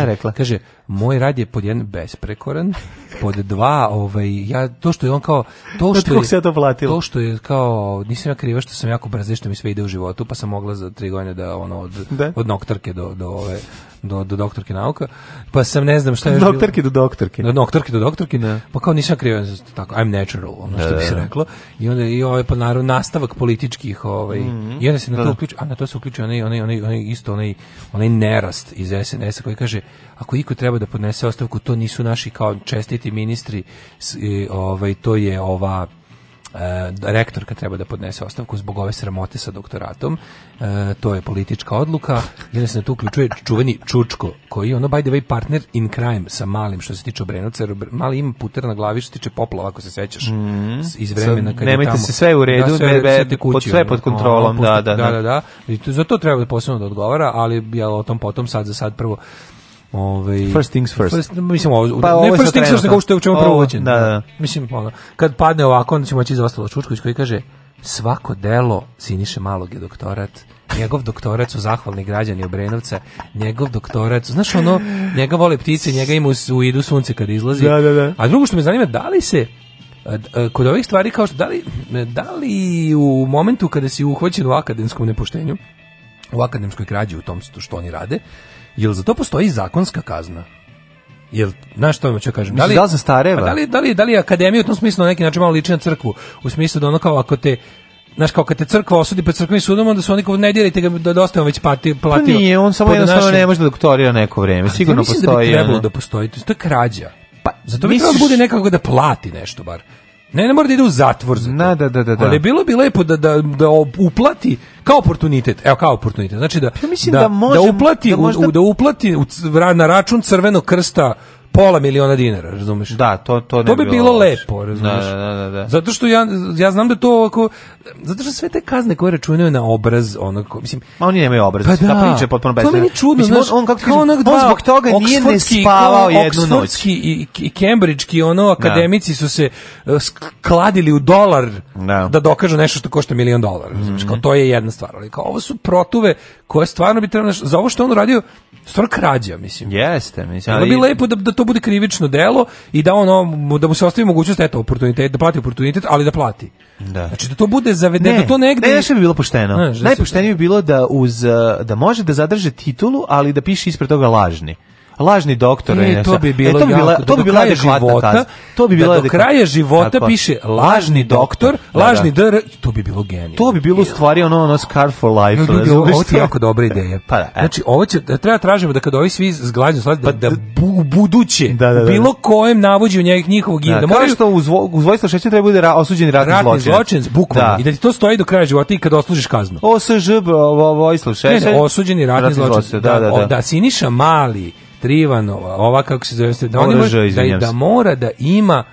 je rekla? Kaže, moj rad je pod jedan besprekoran, pod dva, ovaj, ja, to što je on kao, to što je, to što je kao, nisam ja kriva što sam jako brze, što mi sve ide u životu, pa sam mogla za tri godine da, ono, od, da? od noktarke do, do ove, do, do doktorke nauka, pa sam ne znam šta je... Doktorke do doktorke. Do doktorke do doktorke, ne. Da. pa kao nisam krivo, tako, I'm natural, ono što da, bi da, se da. reklo. I onda i ovaj, pa naravno, nastavak političkih, ovaj, mm -hmm. i onda se na to da. uključuje, a na to se uključuje onaj, onaj, onaj, onaj isto, onaj, onaj nerast iz SNS-a koji kaže, ako iko treba da podnese ostavku, to nisu naši kao čestiti ministri, ovaj, to je ova E, rektorka treba da podnese ostavku zbog ove sramote sa doktoratom. E, to je politička odluka. Jedan se na tu uključuje čuveni Čučko, koji je ono by the way partner in crime sa malim što se tiče Obrenovca. Mali ima puter na glavi što se tiče poplava, ako se sećaš. Mm Iz vremena kad Nemojte tamo, se sve u redu, da, sve, sve, kući, pod, sve pod kontrolom. Ono, pušta, da, da, da, da. da, da. I to, za to treba da posebno da odgovara, ali ja, o tom potom sad za sad prvo ovaj First things first. first mislim ovo, pa, ne ovo first things first nego što je u čemu prvo da, da, da. Mislim ono, kad padne ovako onda ćemo moći za ostalo Čučković koji kaže svako delo Siniše Malog je doktorat. Njegov doktorat su zahvalni građani Obrenovca. Njegov doktorat, znaš ono, njega vole ptice, njega ima u, u idu sunce kad izlazi. Da, da, da. A drugo što me zanima, da li se kod ovih stvari kao što da li, da li u momentu kada si uhvaćen u akademskom nepoštenju, u akademskoj krađi u tom što oni rade, jel za to postoji zakonska kazna? Jel, znaš što ću da kažem? Da li, da se stareva? Pa Da li, da, li, da li akademija u tom smislu na neki način malo liči na crkvu? U smislu da ono kao ako te Znaš, kao kad te crkva osudi pred crkvenim sudom, onda su oni kao, ne dirajte ga, da dosta da već pati, platio. Pa nije, on samo jednostavno našim... ne može da doktorira neko vrijeme, sigurno postoji. Mislim da bi trebalo da postoji, to je krađa. Pa, zato bi trebalo da bude nekako da plati nešto bar. Ne, ne mora da ide u zatvor za Na, da, da, da, da. Ali bilo bi lepo da, da, da uplati kao oportunitet. Evo kao oportunitet. Znači da ja mislim da, da, možem, da uplati da, možda... u, da uplati u, na račun Crvenog krsta pola miliona dinara, razumeš? Da, to to ne To bi bilo, bilo lepo, razumeš? Da, da, da, da, Zato što ja ja znam da to ovako zato što sve te kazne koje računaju na obraz, ono mislim, ma oni nemaju obraz, pa da, ta priča je potpuno bezvezna. To meni čudno, mislim, znaš, on, on kako kao onak dva, on zbog toga nije ne spavao jednu noć. i, i kembridžki ono da. akademici da. su se e, skladili u dolar da. da dokažu nešto što košta milion dolara, razumeš? Mm -hmm. Kao to je jedna stvar, ali kao ovo su protuve koje stvarno bi trebalo za ovo što on radio, stvarno krađa, mislim. Jeste, mislim. Ali bi lepo da da to to bude krivično delo i da ono da mu se ostavi mogućnost eto oportunitet da plati oportunitet, ali da plati. Da. Znači da to bude zavedeno, da to negde Ne, ne bi bilo pošteno. Ne, da Najpoštenije bi bilo da uz eh, da može da zadrže titulu, ali da piše ispred toga lažni lažni doktor. E, to bi e, bilo e, to bi bila, jako, to bi bila adekvatna života, kazna. To bi da, bila da do kraja života tako, piše lažni doktor, da, da. lažni da, dr, to bi bilo genijalno. To bi bilo u stvari ono ono Scar for life. No, ljudi, ovo, ovo je jako dobra ideja. pa da, Znači, ovo će, da, treba tražimo da kad ovi svi zglađu slađu, pa da, da bu, buduće, da, da, da, bilo kojem navođu njeg, njihovog imena. Da, da kao što uz, uz vojstvo šeće treba bude ra, osuđeni ratni, ratni zločinac. bukvalno. I da ti to stoji do kraja života i kad oslužiš kaznu. OSŽ, vojstvo šeće. osuđeni ratni, ratni zločinac. Da, da, da. Da, Siniša Mali, Trivan, ova kako se zove, da, oni mora, da, da, da mora da ima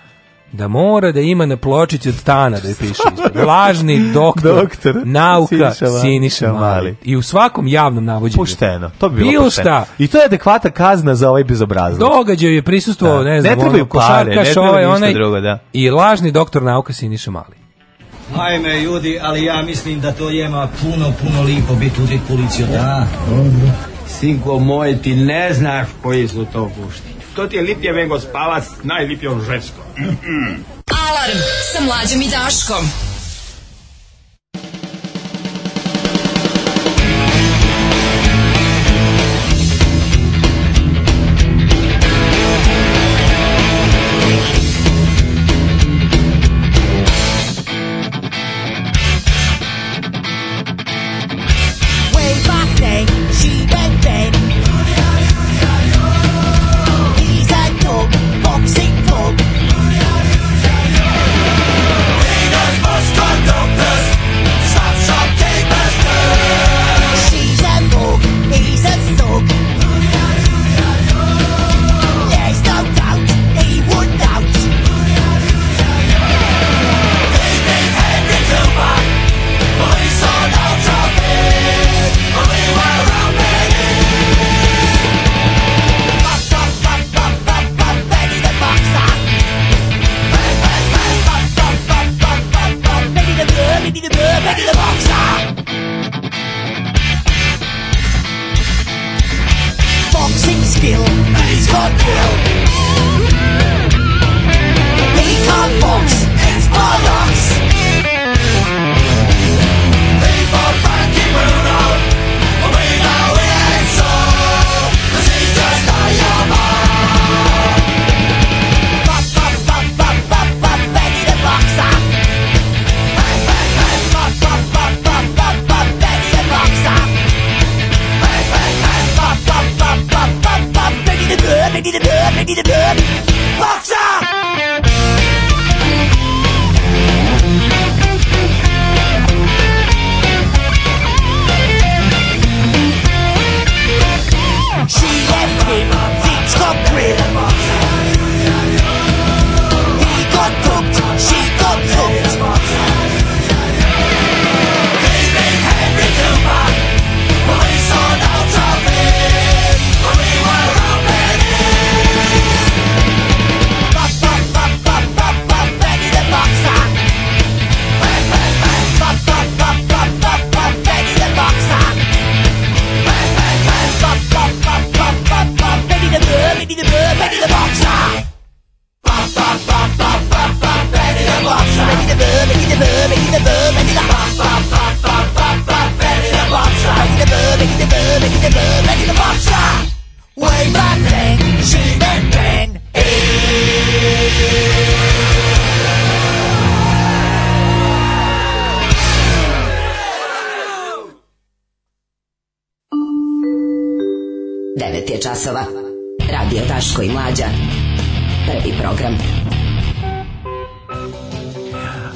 da mora da ima na pločici od stana da je piše Lažni doktor, doktor nauka Siniša, Mali. I u svakom javnom navođenju. Pušteno, to bi bilo, bilo pošteno. šta. I to je adekvata kazna za ovaj bezobrazluk. Događaj je prisustvo, da. ne znam, ne trebaju ono, pare, ne trebaju ovaj, onaj, drugo, da. I lažni doktor nauka Siniša Mali. Ajme, ljudi, ali ja mislim da to jema puno, puno lipo biti udit policiju, da? Dobro. Sinko moj, ti ne znaš koji su to pušti. To ti je lipjeve vengo najlipjev žensko. Mm -mm. Alarm sa mlađom i Daškom.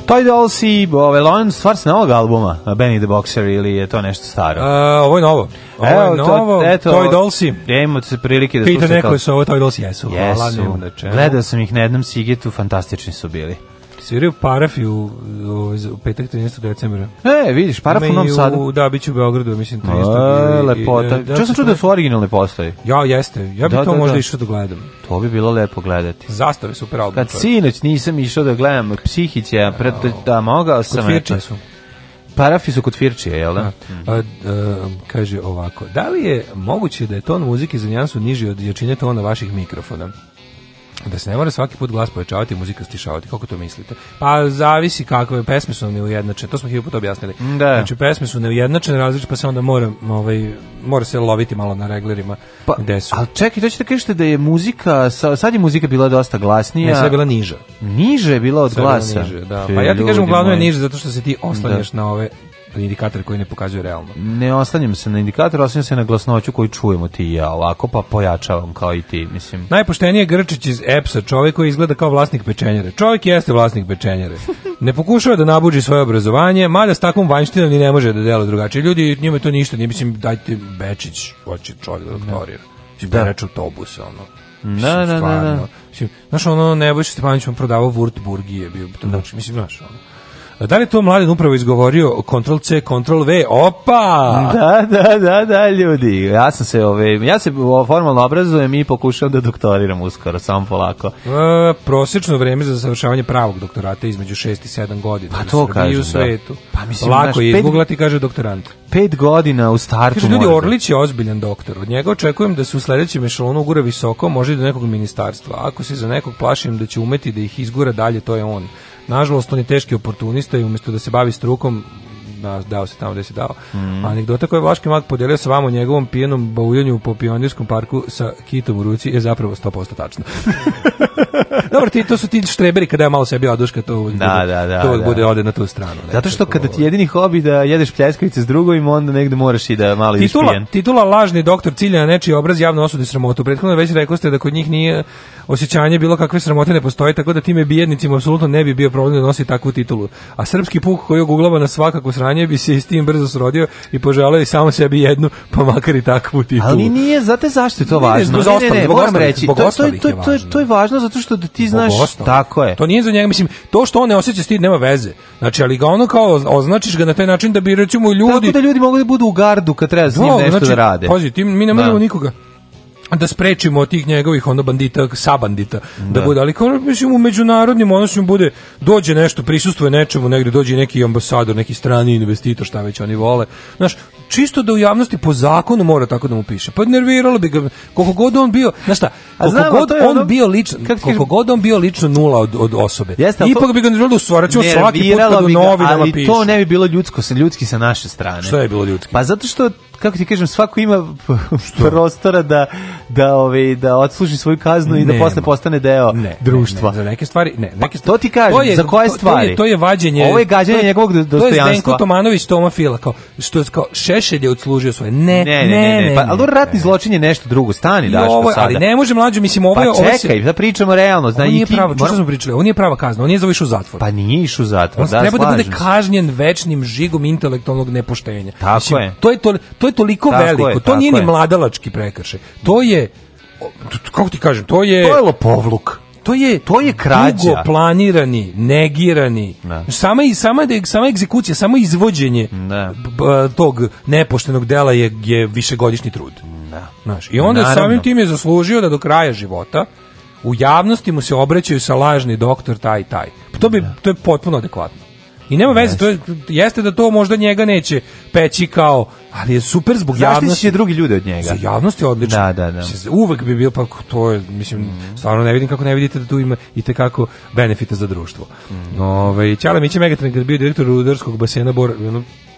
Toy Dolls i Babylon, stvar s novog albuma, Benny the Boxer, ili je to nešto staro? A, e, ovo je novo. Ovo je Evo, novo, to, eto, Toy Dolls i... se prilike da Pita neko su ovo Toy Dolls, jesu. Jesu, gledao sam ih na jednom Sigetu, fantastični su bili. Sviraju parafi u, u, ovaj, u petak 13. decembra. E, vidiš, paraf u Novom Sadu. Da, bit ću u Beogradu, mislim, 13. E, lepota. Da, Čeo sam da, čuo da, da su originalne postoji. Ja, jeste. Ja bih da, to da, možda da. išao da gledam. To bi bilo lepo gledati. Zastave, super album. Kad sinoć nisam išao da gledam Psihića, pred, da mogao sam. Kod su. Parafi su kod Firčije, jel da? da. Mhm. A, a, a, kaže ovako, da li je moguće da je ton muzike za njansu niži od jačine tona vaših mikrofona? da se ne mora svaki put glas povećavati muzika stišavati, kako to mislite? Pa zavisi kakve, pesme su neujednačene, to smo hiljopu to objasnili. Da. Znači pesme su neujednačene, različite, pa se onda mora, ovaj, mora se loviti malo na reglerima pa, gde su. Ali čekaj, to ćete da kažete da je muzika, sad je muzika bila dosta glasnija. Ne, sve je bila niža. Niže je bila od sve glasa. Bila niže, da. Pa ja ti kažem, uglavnom je niže zato što se ti oslanjaš da. na ove indikator koji ne pokazuje realno. Ne oslanjam se na indikator, oslanjam se na glasnoću koju čujemo ti ja ovako, pa pojačavam kao i ti, mislim. Najpoštenije je Grčić iz EPS-a, čovjek koji izgleda kao vlasnik pečenjere. Čovjek jeste vlasnik pečenjere. Ne pokušava da nabuđi svoje obrazovanje, malja s takvom vanjštinom ni ne može da dela drugačije. Ljudi, njima to ništa, nije mislim, dajte Bečić, hoće čovjek da doktorira. Da. Mislim, da. da. reče autobuse, ono. Da, na, na, da. da mislim, znaš, ono, Nebojša Stepanić vam prodavao Wurtburgije, bio, to, da. Znači, mislim, znaš, ono. Da li to mladen upravo izgovorio Ctrl C, Ctrl V? Opa! Da, da, da, da, ljudi. Ja sam se ove, ja se formalno obrazujem i pokušavam da doktoriram uskoro, samo polako. E, prosječno vreme za završavanje pravog doktorata je između 6 i 7 godina. Pa to kaže u da. svetu. Da. Pa mislim, Lako je izguglati, kaže doktorant. 5 godina u startu. Kaže, ljudi, Orlić je ozbiljan doktor. Od njega očekujem da se u sledećem ešalonu ugura visoko, može i do nekog ministarstva. Ako se za nekog plašim da će umeti da ih izgura dalje, to je on. Nažalost, on je teški oportunista i umjesto da se bavi strukom, da, dao se tamo gde se dao. Mm. Anegdota koja je Vlaški Mak podijelio sa vama o njegovom pijenom bauljanju po pionirskom parku sa kitom u ruci je zapravo 100% tačno. Dobro, ti, to su ti štreberi kada ja malo sebi oduška, to da, da, da, to uvijek da. bude ode na tu stranu. Ne, Zato što kada ti jedini hobi da jedeš pljeskavice s drugovima, onda negde moraš i da malo titula, Titula lažni doktor cilja na nečiji obraz javno osudi sramotu. Prethodno već rekao ste da kod njih nije osjećanje bilo kakve sramote ne postoji, tako da time bijednicima apsolutno ne bi bio problem da nosi takvu titulu. A srpski puk koji je oguglava na svakako sranje bi se s tim brzo srodio i poželeo i samo sebi jednu, pa makar i takvu titulu. Ali nije, znate zašto je to važno? Ne, ne, ne, ne, moram reći, to, to, to, to, je, to je važno zato što da ti znaš, tako je. To nije za njega, mislim, to što on ne osjeća stid nema veze. Znači, ali ga ono kao označiš ga na taj način da bi recimo ljudi... Tako da ljudi mogu da budu u gardu kad treba s njim da, nešto znači, da rade. Pazi, ti, mi ne moramo da. nikoga da sprečimo od tih njegovih onda bandita, sabandita, da, da bude, ali kao, mislim, u međunarodnim odnosima bude, dođe nešto, prisustuje nečemu, negde dođe neki ambasador, neki strani investitor, šta već oni vole, znaš, čisto da u javnosti po zakonu mora tako da mu piše, pa nerviralo bi ga, koliko god on bio, znaš šta, koliko znamo, god on ono, bio lično, koliko god on bio lično nula od, od osobe, jeste, ipak to, bi ga nerviralo da u svaraću, svaki put kad u novinama piše. Ali to ne bi bilo ljudsko, ljudski sa naše strane. Što je bilo ljudski? Pa zato što kako ti kažem, svako ima Što? prostora da da ovaj da odsluži svoju kaznu i da posle postane deo ne, društva. Ne, ne, za neke stvari, ne, pa neke stvari. Pa, to ti kažem, to je, za koje stvari? To, je, to je vađenje. Ovo je gađanje to, njegovog dostojanstva. To je Zdenko Tomanović Toma Fila kao što je kao Šešelj je odslužio svoje. Ne, ne, ne, ne. pa ali ratni zločin je nešto drugo, stani daš ovo, sada. Ali ne može mlađe, mislim ovo pa je Pa čekaj, da pričamo realno, znači nije pravo, što smo pričali, on nije prava kazna, on nije za u zatvor. Pa nije išu zatvor, da. Treba da bude kažnjen večnim žigom intelektualnog nepoštenja. Tako je. To je to to je toliko tako veliko, je, to nije ni mladalački prekršaj. To je kako ti kažem, to je To je lopovluk. To je to je krađa. Dugo planirani, negirani. Ne. Da. Sama i sama da sama egzekucija, samo izvođenje ne. Da. tog nepoštenog dela je je višegodišnji trud. Ne. Da. Znaš, i onda Naravno. samim tim je zaslužio da do kraja života u javnosti mu se obraćaju sa lažni doktor taj taj. To bi to je potpuno adekvatno. I nema veze, to je, jeste da to možda njega neće peći kao ali je super zbog Zaštiti javnosti. Zaštiti drugi ljudi od njega. Za javnost je odlično. Da, da, da. Uvek bi bio, pa to je, mislim, mm. stvarno ne vidim kako ne vidite da tu ima i te kako benefita za društvo. Mm. Ove, ovaj, Ćala Miće Megatran, kad bio direktor rudarskog basena Bor,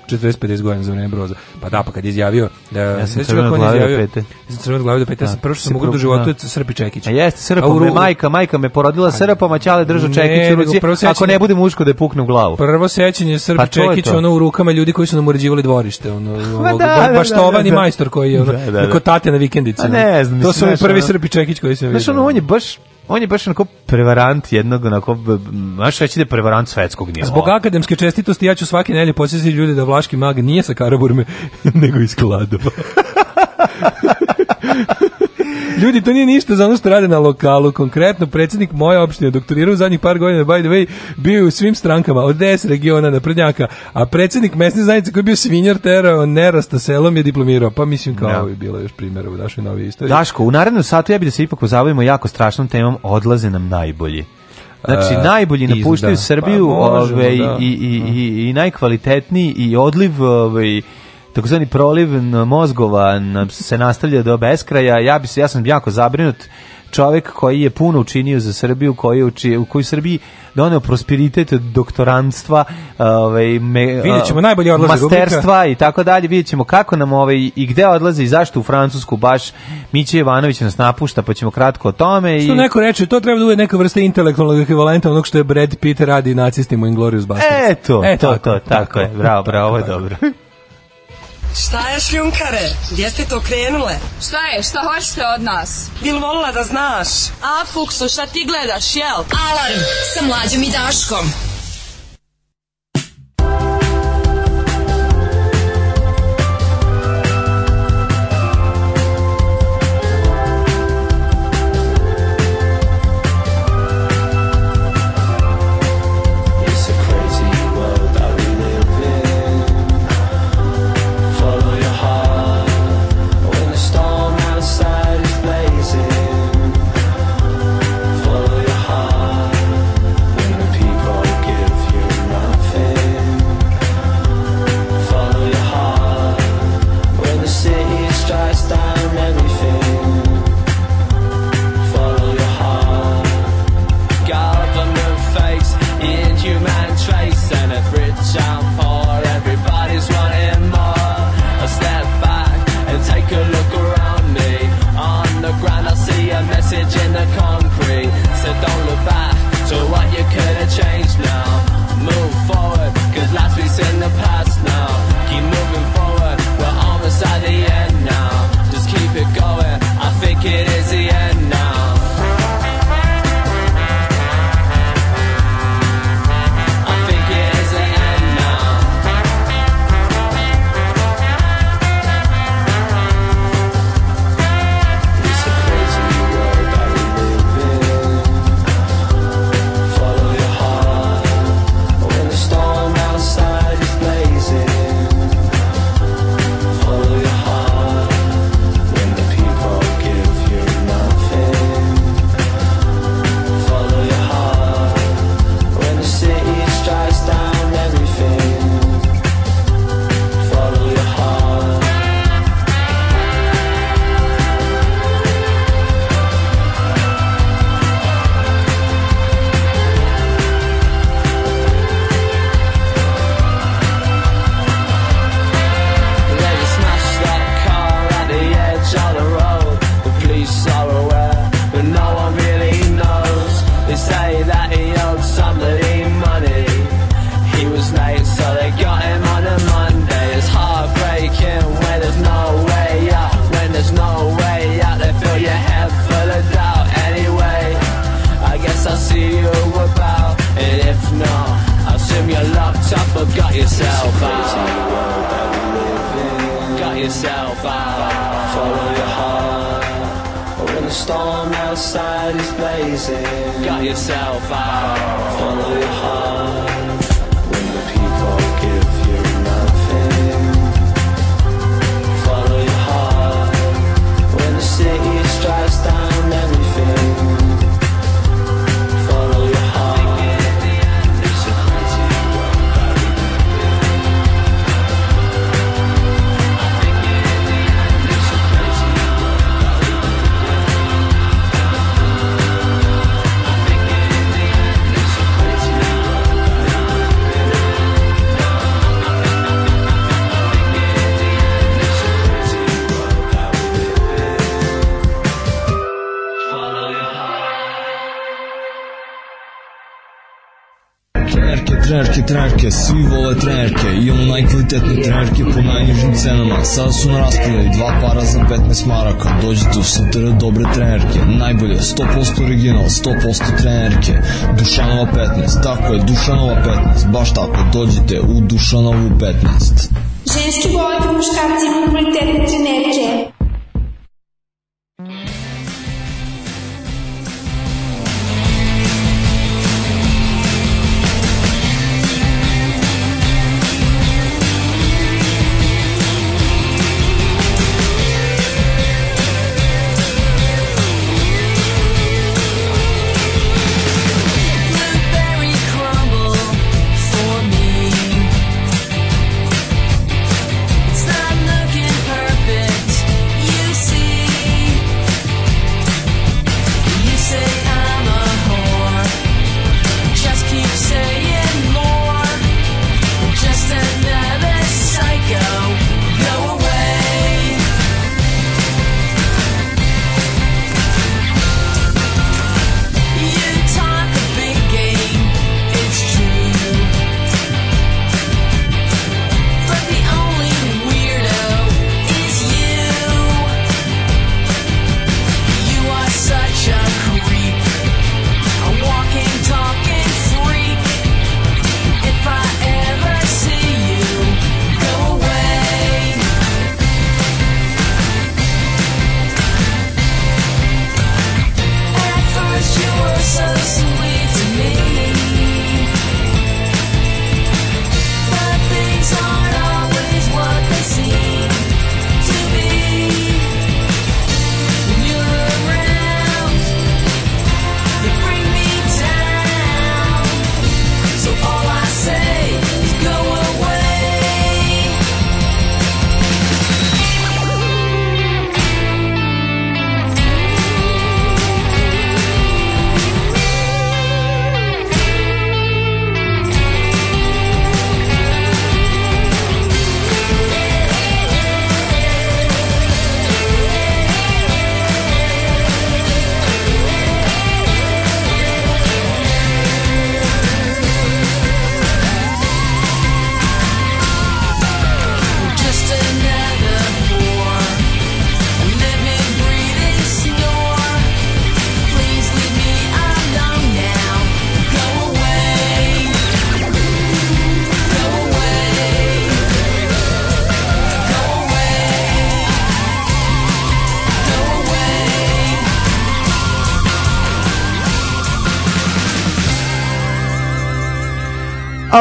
40-50 godina za vreme broza. Pa da, pa kad je izjavio... Da, ja sam crveno od glave do pete. Ja sam crveno od glave do pete, ja da. sam prvo što sam mogu u životu je Srpi Čekić. A jeste, Srpom, me majka, majka me porodila Srpom, a Ćale držao Čekić u ruci, ako ne bude muško da je pukne u glavu. Prvo sećanje Srpi pa Čekić, ono u rukama ljudi koji su nam uređivali dvorište, ono, ono, da, baš da, to ovaj majstor koji je, ono, da, da, da. tate na vikendici. A pa Ne, znam, to su prvi Srpi Čekić koji se vidio. Znaš, ono, on je baš on je baš onako prevarant jednog, onako, znaš reći da je prevarant svetskog nivoa. Zbog akademske čestitosti ja ću svake nedelje posjetiti ljude da vlaški mag nije sa Karaburme, nego iz Kladova. Ljudi, to nije ništa za ono što rade na lokalu. Konkretno, predsednik moje opštine doktorirao zadnjih par godina, by the way, bio u svim strankama, od 10 regiona na prednjaka, a predsednik mesne zajednice koji je bio svinjar terao nerasta selom je diplomirao. Pa mislim kao no. Da. je bilo još primjera u našoj novoj istoriji. Daško, u narednom satu ja bih da se ipak pozabavimo jako strašnom temom, odlaze nam najbolji. Znači e, najbolji napuštaju da. Srbiju, pa, možemo, ove, ovaj, da. i i i i najkvalitetniji i odliv, ovaj takozvani proliv mozgova se nastavlja do beskraja. Ja bi se ja sam jako zabrinut čovjek koji je puno učinio za Srbiju, koji je uči, u koji Srbiji doneo prosperitet doktorantstva, ovaj me, ćemo najbolje odlaze masterstva i tako dalje, vidjet kako nam ovaj i gde odlaze i zašto u Francusku baš Miće Ivanović nas napušta, pa ćemo kratko o tome i što neko reče, to treba da bude neka vrsta intelektualnog ekvivalenta onog što je Brad Pitt radi nacistima u Inglorious Bastards. Eto, Eto, to, to, tako, tako je, bravo, bravo, ovo je dobro. Šta je šljunkare? Gdje ste to krenule? Šta je? Šta hoćete od nas? Bil volila da znaš? A, Fukso, šta ti gledaš, jel? Alarm sa mlađom i Daškom. storm outside is blazing. Got yourself out, follow your heart. trenerke, svi vole trenerke, imamo najkvalitetne trenerke po najnižim cenama. Sada su na raspodaju dva para za 15 maraka. Dođite u Sotera dobre trenerke, najbolje, 100% original, 100% trenerke. Dušanova 15, tako je, Dušanova 15, baš tako, dođite u Dušanovu 15. Ženski vole po muškarci imaju kvalitetne trenerke.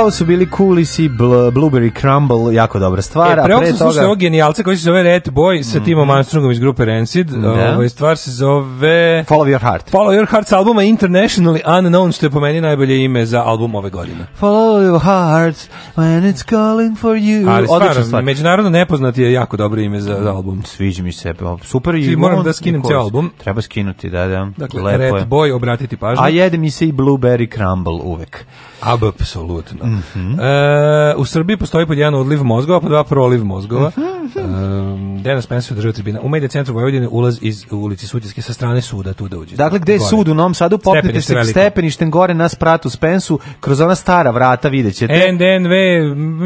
pravu su bili Coolisi, bl Blueberry Crumble, jako dobra stvar. E, pre sam toga... ovog genijalca koji se zove Red Boy sa mm. Timom mhm. Armstrongom iz grupe Rancid. Da. Ovo ovaj, je stvar se zove... Follow Your Heart. Follow Your Heart sa albuma Internationally Unknown, što je po meni najbolje ime za album ove godine. Follow Your Heart when it's calling for you. Ali stvar, stvar. međunarodno nepoznati je jako dobro ime za, za mhm. album. Sviđi mi se, pa, super. I moram da skinem ceo album. Treba skinuti, da, da. Dakle, Lepo Red je. Boy, obratiti pažnju. A jede mi se i Blueberry Crumble uvek. Apsolutno. Mm -hmm. e, u Srbiji postoji pod jedan odliv mozgova, pod dva proliv mozgova. Mm -hmm. e, Dena Spencer održava tribina. U medija centru Vojvodine ulaz iz ulici Sutjeske sa strane suda tu da uđe. Dakle, gde je sud u Novom Sadu? Popnete se stepeništen gore na spratu Spensu, kroz ona stara vrata vidjet ćete. NDNV,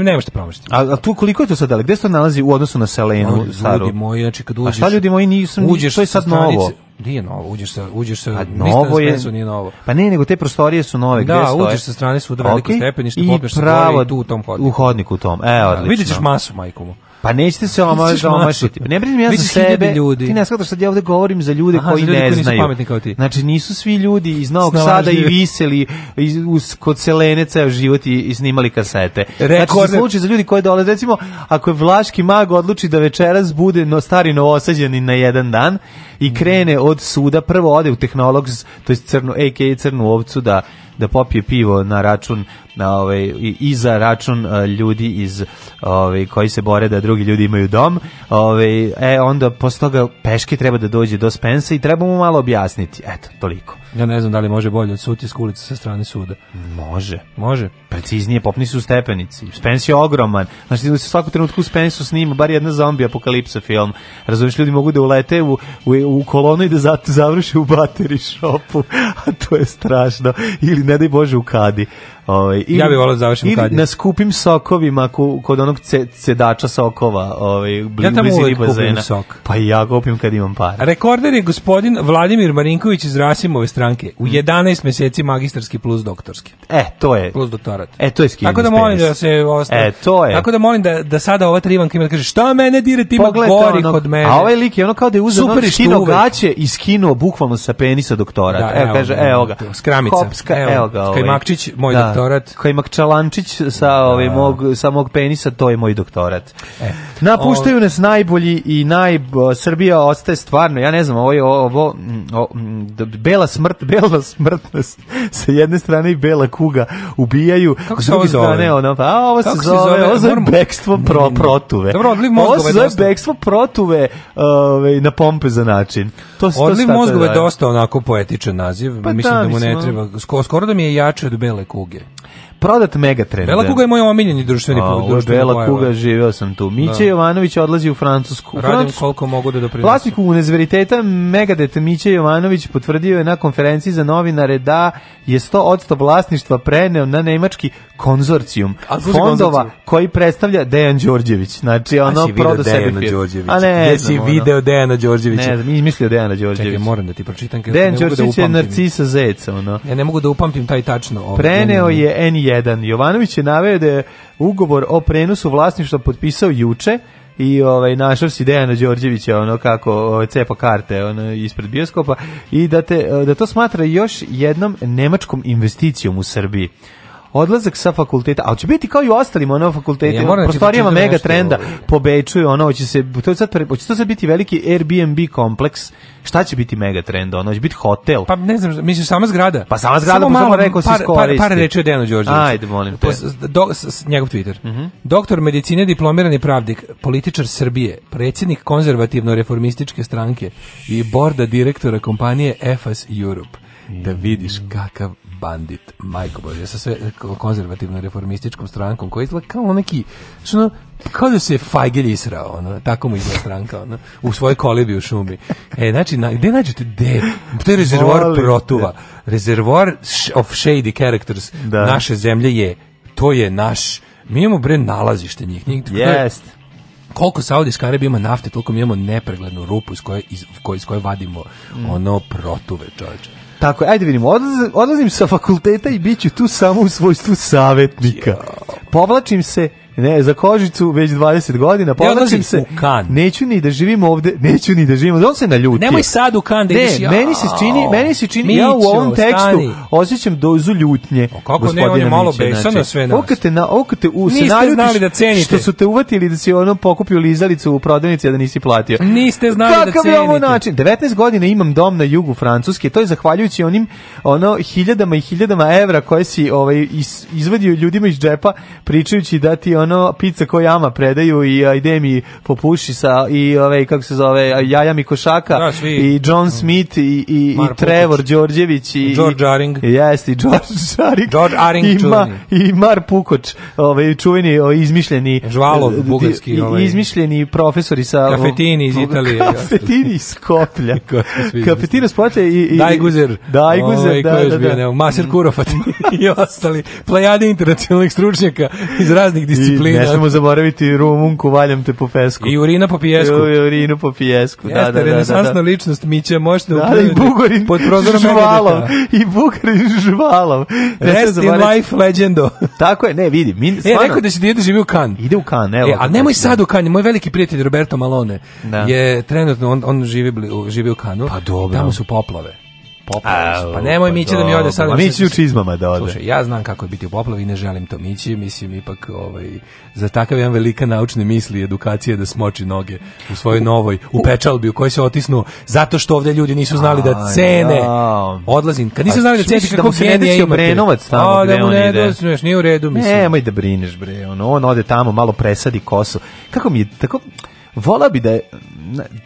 ne možete promašiti. A, a tu koliko je to sad? Gde se to nalazi u odnosu na Selenu? Ljudi moji, znači kad uđeš... A šta ljudi moji, nisam, uđeš to je sad novo. Nije novo, uđeš sa uđeš sa novo je, nije novo. Pa ne, nego te prostorije su nove, da, gde uđeš sa strane svuda veliko okay. stepenište, popneš se i tu u tom hodniku. U hodniku tom. E, odlično. Da, vidjet ćeš masu majkomu. Pa nećete se omaš, omašiti. Pa ne brinem ja za sebe. Ljudi. Ti ne shvataš sad ja ovde govorim za ljude Aha, koji ljudi ne koji znaju. Pametni kao ti. Znači nisu svi ljudi iz Novog Sada i viseli iz, uz, kod selene ceo život i, i snimali kasete. Rekord. Znači slučaj za ljudi koji dole. Recimo, ako je Vlaški mag odluči da večeras bude no, stari novosađeni na jedan dan i krene od suda, prvo ode u tehnolog, to je crnu, a.k.a. crnu ovcu da da popije pivo na račun na ovaj i za račun a, e, ljudi iz ovaj koji se bore da drugi ljudi imaju dom. Ovaj e onda posle toga peške treba da dođe do Spensa i treba mu malo objasniti. Eto, toliko. Ja ne znam da li može bolje od sutjeska ulica sa strane suda. Može. Može preciznije popni su stepenici. Spence je ogroman. Znači, se svaku trenutku Spence snima bar jedna zombi apokalipsa film. Razumeš, ljudi mogu da ulete u, u, u kolonu i da zato završe u bateri šopu. A to je strašno. Ili, ne daj Bože, u kadi. Ovaj ja bih voleo da završim kad. I Na skupim sokovima kod onog cedača sokova, ovaj blizu ja blizini bazena. Sok. Pa ja kupim kad imam para. Rekorder je gospodin Vladimir Marinković iz Rasimove stranke. U 11 mm. meseci magistarski plus doktorski. E, to je. Plus doktorat. E, to je skin. Tako da molim da se ostaje. E, to je. Tako da molim da da sada ova Trivanka ima da kaže šta mene dire ti gori kod mene. A ovaj lik je ono kao da je uzeo ono skinuo gaće i skinuo bukvalno sa penisa doktora. Da, evo, kaže, evo ga. Skramica. Kopska, evo ga. Skajmakčić, moj ovaj. da. doktor doktorat. Koji Makčalančić sa, ovaj, mog, sa mog penisa, to je moj doktorat. E. Napuštaju o... nas najbolji i naj... Srbija ostaje stvarno, ja ne znam, ovo je ovo... Mm, o, mm, bela smrt, bela smrtnost sa jedne strane i bela kuga ubijaju, Kako s druge Ne, ono, pa ovo se zove, zove, ovo zove Moram... bekstvo pro, protuve. Dobro, odliv mozgova ovo se zove dosta. bekstvo protuve ove, ovaj, na pompe za način. To, odliv to mozgova je dosta onako poetičan naziv, pa mislim da, da mu ne treba, skoro da mi je jače od bele kuge prodat Megatrend. Bela da. Kuga je moj omiljeni društveni put. Bela Kuga, živeo sam tu. Miće da. Jovanović odlazi u Francusku. Radim Francusku. koliko mogu da doprinesu. Vlasnik unezveriteita Megadet Miće Jovanović potvrdio je na konferenciji za novinare da je 100% vlasništva preneo na nemački konzorcijum A, fondova konzorcijum? koji predstavlja Dejan Đorđević. Znači, ono prodo sebi Đorđević. A ne, Gde si video Dejana Đorđevića? Ne, mi izmislio Dejana Đorđevića. Čekaj, moram da ti pročitam. Dejan da Đorđević da je narcisa zeca, ono. Ja ne mogu da upamtim taj tačno. Ovaj, preneo je N1 1. Jovanović je naveo da je ugovor o prenosu vlasništva potpisao juče i ovaj našao si Dejana Đorđevića ono kako ovaj, cepa karte ono ispred bioskopa i da te da to smatra još jednom nemačkom investicijom u Srbiji odlazak sa fakulteta, ali će biti kao i u ostalim ono fakultete, ja, prostorijama mega trenda, ovaj. pobečuju, ono, hoće se, to sad, hoće to sad biti veliki Airbnb kompleks, šta će biti mega trend, ono, će biti hotel. Pa ne znam, misliš, sama zgrada? Pa sama zgrada, samo, pa samo rekao si skoristi. Par, par reči o Dejanu Đorđeviću. Ajde, molim te. Do, s, s, njegov Twitter. Mm -hmm. Doktor medicine, diplomirani pravdik, političar Srbije, predsjednik konzervativno-reformističke stranke i borda direktora kompanije EFAS Europe da vidiš kakav bandit. Majko Bože, ja sa sve konzervativno-reformističkom strankom koja izgleda kao neki, što kao da se Fajgelj israo, ono, tako mu izgleda stranka, ono, u svojoj kolibi u šumi. E, znači, na, gde nađete, gde? To je rezervoar protuva. Rezervoar of shady characters da. naše zemlje je, to je naš, mi imamo, bre, nalazište njih. njih Jest. je, koliko Saudijska Arabija ima nafte, toliko mi imamo nepreglednu rupu iz koje, iz, koje, iz koje vadimo mm. ono protuve, čoveče. Tako, ajde vidimo, odlazim, odlazim sa fakulteta i bit ću tu samo u svojstvu savjetnika. Povlačim se ne, za kožicu već 20 godina, povlačim se. Neću ni da živim ovde, neću ni da živim. On se naljutio. Nemoj sad u kan da ne, ideš. Ne, meni se čini, meni se čini Miću, ja u ovom tekstu stani. osjećam dozu ljutnje. O kako ne, on je malo besan na znači. sve nas. Okate na, okate u se znali da cenite. Što su te uvatili da si ono pokupio lizalicu u prodavnici a da nisi platio. Niste znali Kakav da cenite. Kakav je ovo način? 19 godina imam dom na jugu Francuske, to je zahvaljujući onim ono hiljadama i hiljadama evra koje si ovaj iz, izvadio ljudima iz džepa pričajući da ti ono pizza jama predaju i ajde mi popuši sa i ovaj kako se zove Jaja Mikošaka da, svi. i John Smith i i, i Trevor Đorđević i George Aring. Jeste, George Aring. George Aring i, Ma, i Mar Pukoč, ovaj čuveni ovaj, izmišljeni Žvalov eh, bugarski ovaj izmišljeni profesori sa Kafetini iz Italije. Kafetini iz Skoplja. Kafetini iz Skoplja i, i Dajguzer. Dajguzer, ovaj, da, da, da. Maser Kurofat i ostali plejade internacionalnih stručnjaka iz raznih disciplina disciplina. Znači, ne smemo zaboraviti rumunku, valjam te po pesku. I urina po pijesku. I urinu po pijesku, da, Jeste, da, da, da, renesansna da, da. ličnost, Mića, možete da, uključiti. Da, i Bugarin pod žvalom. I Bugarin žvalom. Rest in life legendo. Tako je, ne, vidi. Mi, e, rekao da će djede da živi u Kan. Ide u Kan, evo. E, a nemoj znači, sad u Kan, moj veliki prijatelj Roberto Malone da. je trenutno, on, on živi, živi u Kanu. Pa dobro. Tamo su poplave poplavi. Znači, pa nemoj pa Miće da mi ode sad. Da Mići u čizmama da ode. Slušaj, ja znam kako je biti u poplavi, ne želim to Mići, mislim ipak ovaj, za takav jedan velika naučne misli i edukacije da smoči noge u svojoj novoj, u pečalbi u kojoj se otisnu, zato što ovdje ljudi nisu znali da cene. Odlazim, kad nisu znali da cene, da kako se ne desi Obrenovac tamo gde da on ide. Nije u redu, mislim. Nemoj da brineš, bre, on, on ode tamo, malo presadi kosu. Kako mi je, tako, vola bi da je,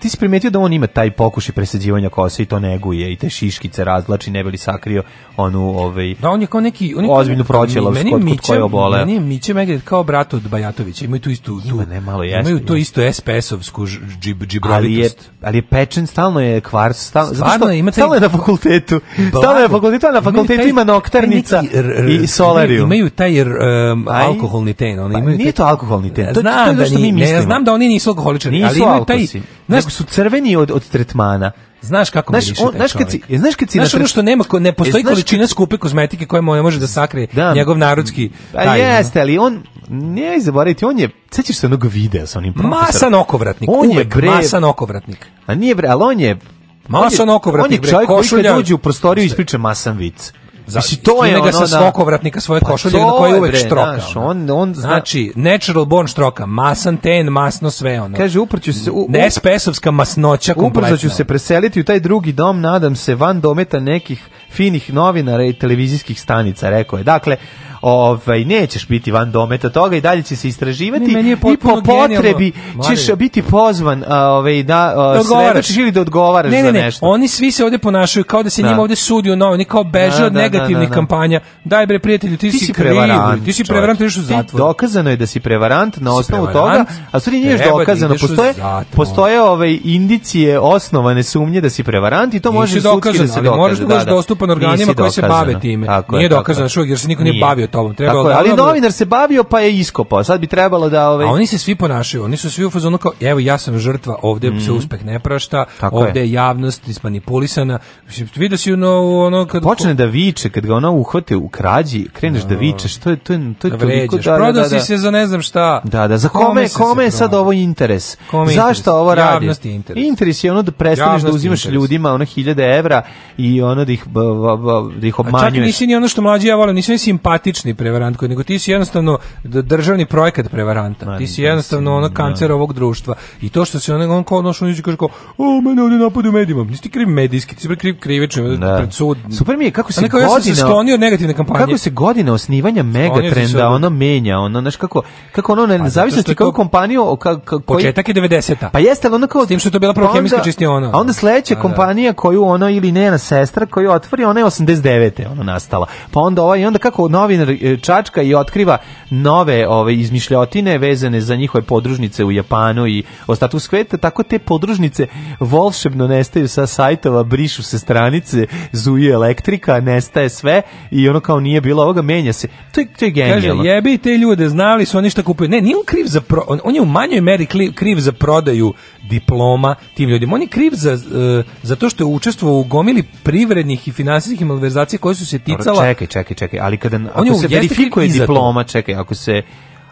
ti si primetio da on ima taj pokušaj presađivanja kose i to neguje i te šiškice razlači, ne bi sakrio onu ovaj, da, on je kao neki, on je ozbiljnu proćelavsku kod, kod koje obole. Meni je Miće Megred kao brat od Bajatovića, imaju tu istu, tu, ima, ne, malo jeste, imaju to isto SPS-ovsku džib, ali je, ali je pečen, stalno je kvars, stalno, stalno, ima taj, stalno je na fakultetu, stalno je na fakultetu, na fakultetu ima noktarnica i solarium. Imaju taj um, alkoholni ten, oni pa imaju pa, nije to alkoholni ten, to, znam to je da što mi mislimo. Ne, znam da oni nisu alkoholični alkoholičari, nisu ali imaju taj, znaš, su crveni od, od tretmana. Znaš kako znaš, miriše taj znaš kad si, je, znaš kad si znaš na ono što nema, ne e, postoji je, količina kad... skupe kozmetike koja ne može da sakrije da, njegov narodski pa taj. A jeste, ali on, ne zaboraviti, on je, sećaš se onog videa sa onim profesorom? Masan okovratnik, on uvek, je bre, masan okovratnik. A nije bre, ali on je, Masan okovratnik, bre, košulja. On je čovjek koji kad uđe u prostoriju ispriča masan vic. Znači to je ono sa da- svokovratnika svoje pa košulje na kojoj uvek štroka. Naš, on, on zna... Znači, natural born štroka, masan ten, masno sve ono. Kaže, uprću se... U, ne spesovska masnoća kompletna. Uprzo ću se preseliti u taj drugi dom, nadam se, van dometa nekih finih novinara i televizijskih stanica, rekao je. Dakle, ovaj nećeš biti van dometa toga i dalje će se istraživati ne, i po potrebi genijalno. ćeš biti pozvan ovaj da, da svedočiš ili da odgovaraš ne, ne, ne. za nešto. Oni svi se ovde ponašaju kao da se da. njima ovde sudi u novi, kao beže da, od da, negativnih da, da, kampanja. Daj bre prijatelju, ti, ti si prevarant, ti si prevarant, ti u zatvor. Dokazano je da si prevarant na osnovu toga, a stvari nije dokazano, postoje postoje ove indicije osnovane sumnje da si prevarant i to može sudski da se dokaže. Možeš da dostupan organima koji se bave time. Nije dokazano što jer se niko nije bavio tobom. Treba Tako, ali da- novinar se bavio pa je iskopao. Sad bi trebalo da ovaj A oni se svi ponašaju. Oni su svi u fazonu kao evo ja sam žrtva, ovde mm. se mhm. uspeh ne prašta, Tako ovde je javnost ispanipulisana. Vidio si ono ono kad počne da viče kad ga ona uhvate u krađi, kreneš no. Da, da vičeš, to je to je to je da toliko da, da, da, da. se za ne znam šta. Da, da, za kome kome, kome je sad ovo interes? Kome Zašto interes? ovo radi? Javnost je interes. Interes je ono da prestaneš da uzimaš interes. ljudima ono hiljade evra i ono da ih da ih obmanjuješ. A čak nisi ni ono što mlađi ja volim, nisi simpatični obični prevarant koji nego ti si jednostavno državni projekat prevaranta. ti si jednostavno ono da. kancer ovog društva. I to što se on on kao nošao niđe kaže kao, "O, mene oni napadu medijima." Nisi kriv medijski, ti si kriv krivično da. pred sud. Super mi je kako se Nekao, godina ja se sklonio negativne kampanje. Kako se godina osnivanja Megatrenda ono menja, ono znači kako kako ono ne pa, zavisnosti kako kompaniju kako početak je 90 -a. Pa jeste, ono kao s tim što je to bila prva hemijska pa čistiona. A onda sledeća pa da. kompanija koju ono ili njena sestra koju otvori, ona je 89. ono nastala. Pa onda ovaj i onda kako novine novinar e, čačka i otkriva nove ove izmišljotine vezane za njihove podružnice u Japanu i ostatku sveta, tako te podružnice volšebno nestaju sa sajtova, brišu se stranice, zuje elektrika, nestaje sve i ono kao nije bilo ovoga, menja se. To je, to je genijalno. Kaže, jebi te ljude, znali su oni šta kupuju. Ne, nije on kriv za, pro, on, on je u manjoj meri kriv za prodaju diploma tim ljudima. On je kriv za, uh, za to što je učestvovao u gomili privrednih i finansijskih malverzacija koje su se ticala... Dobro, čekaj, čekaj, čekaj, ali kada, on ako se verifikuje diploma, čekaj, ako se...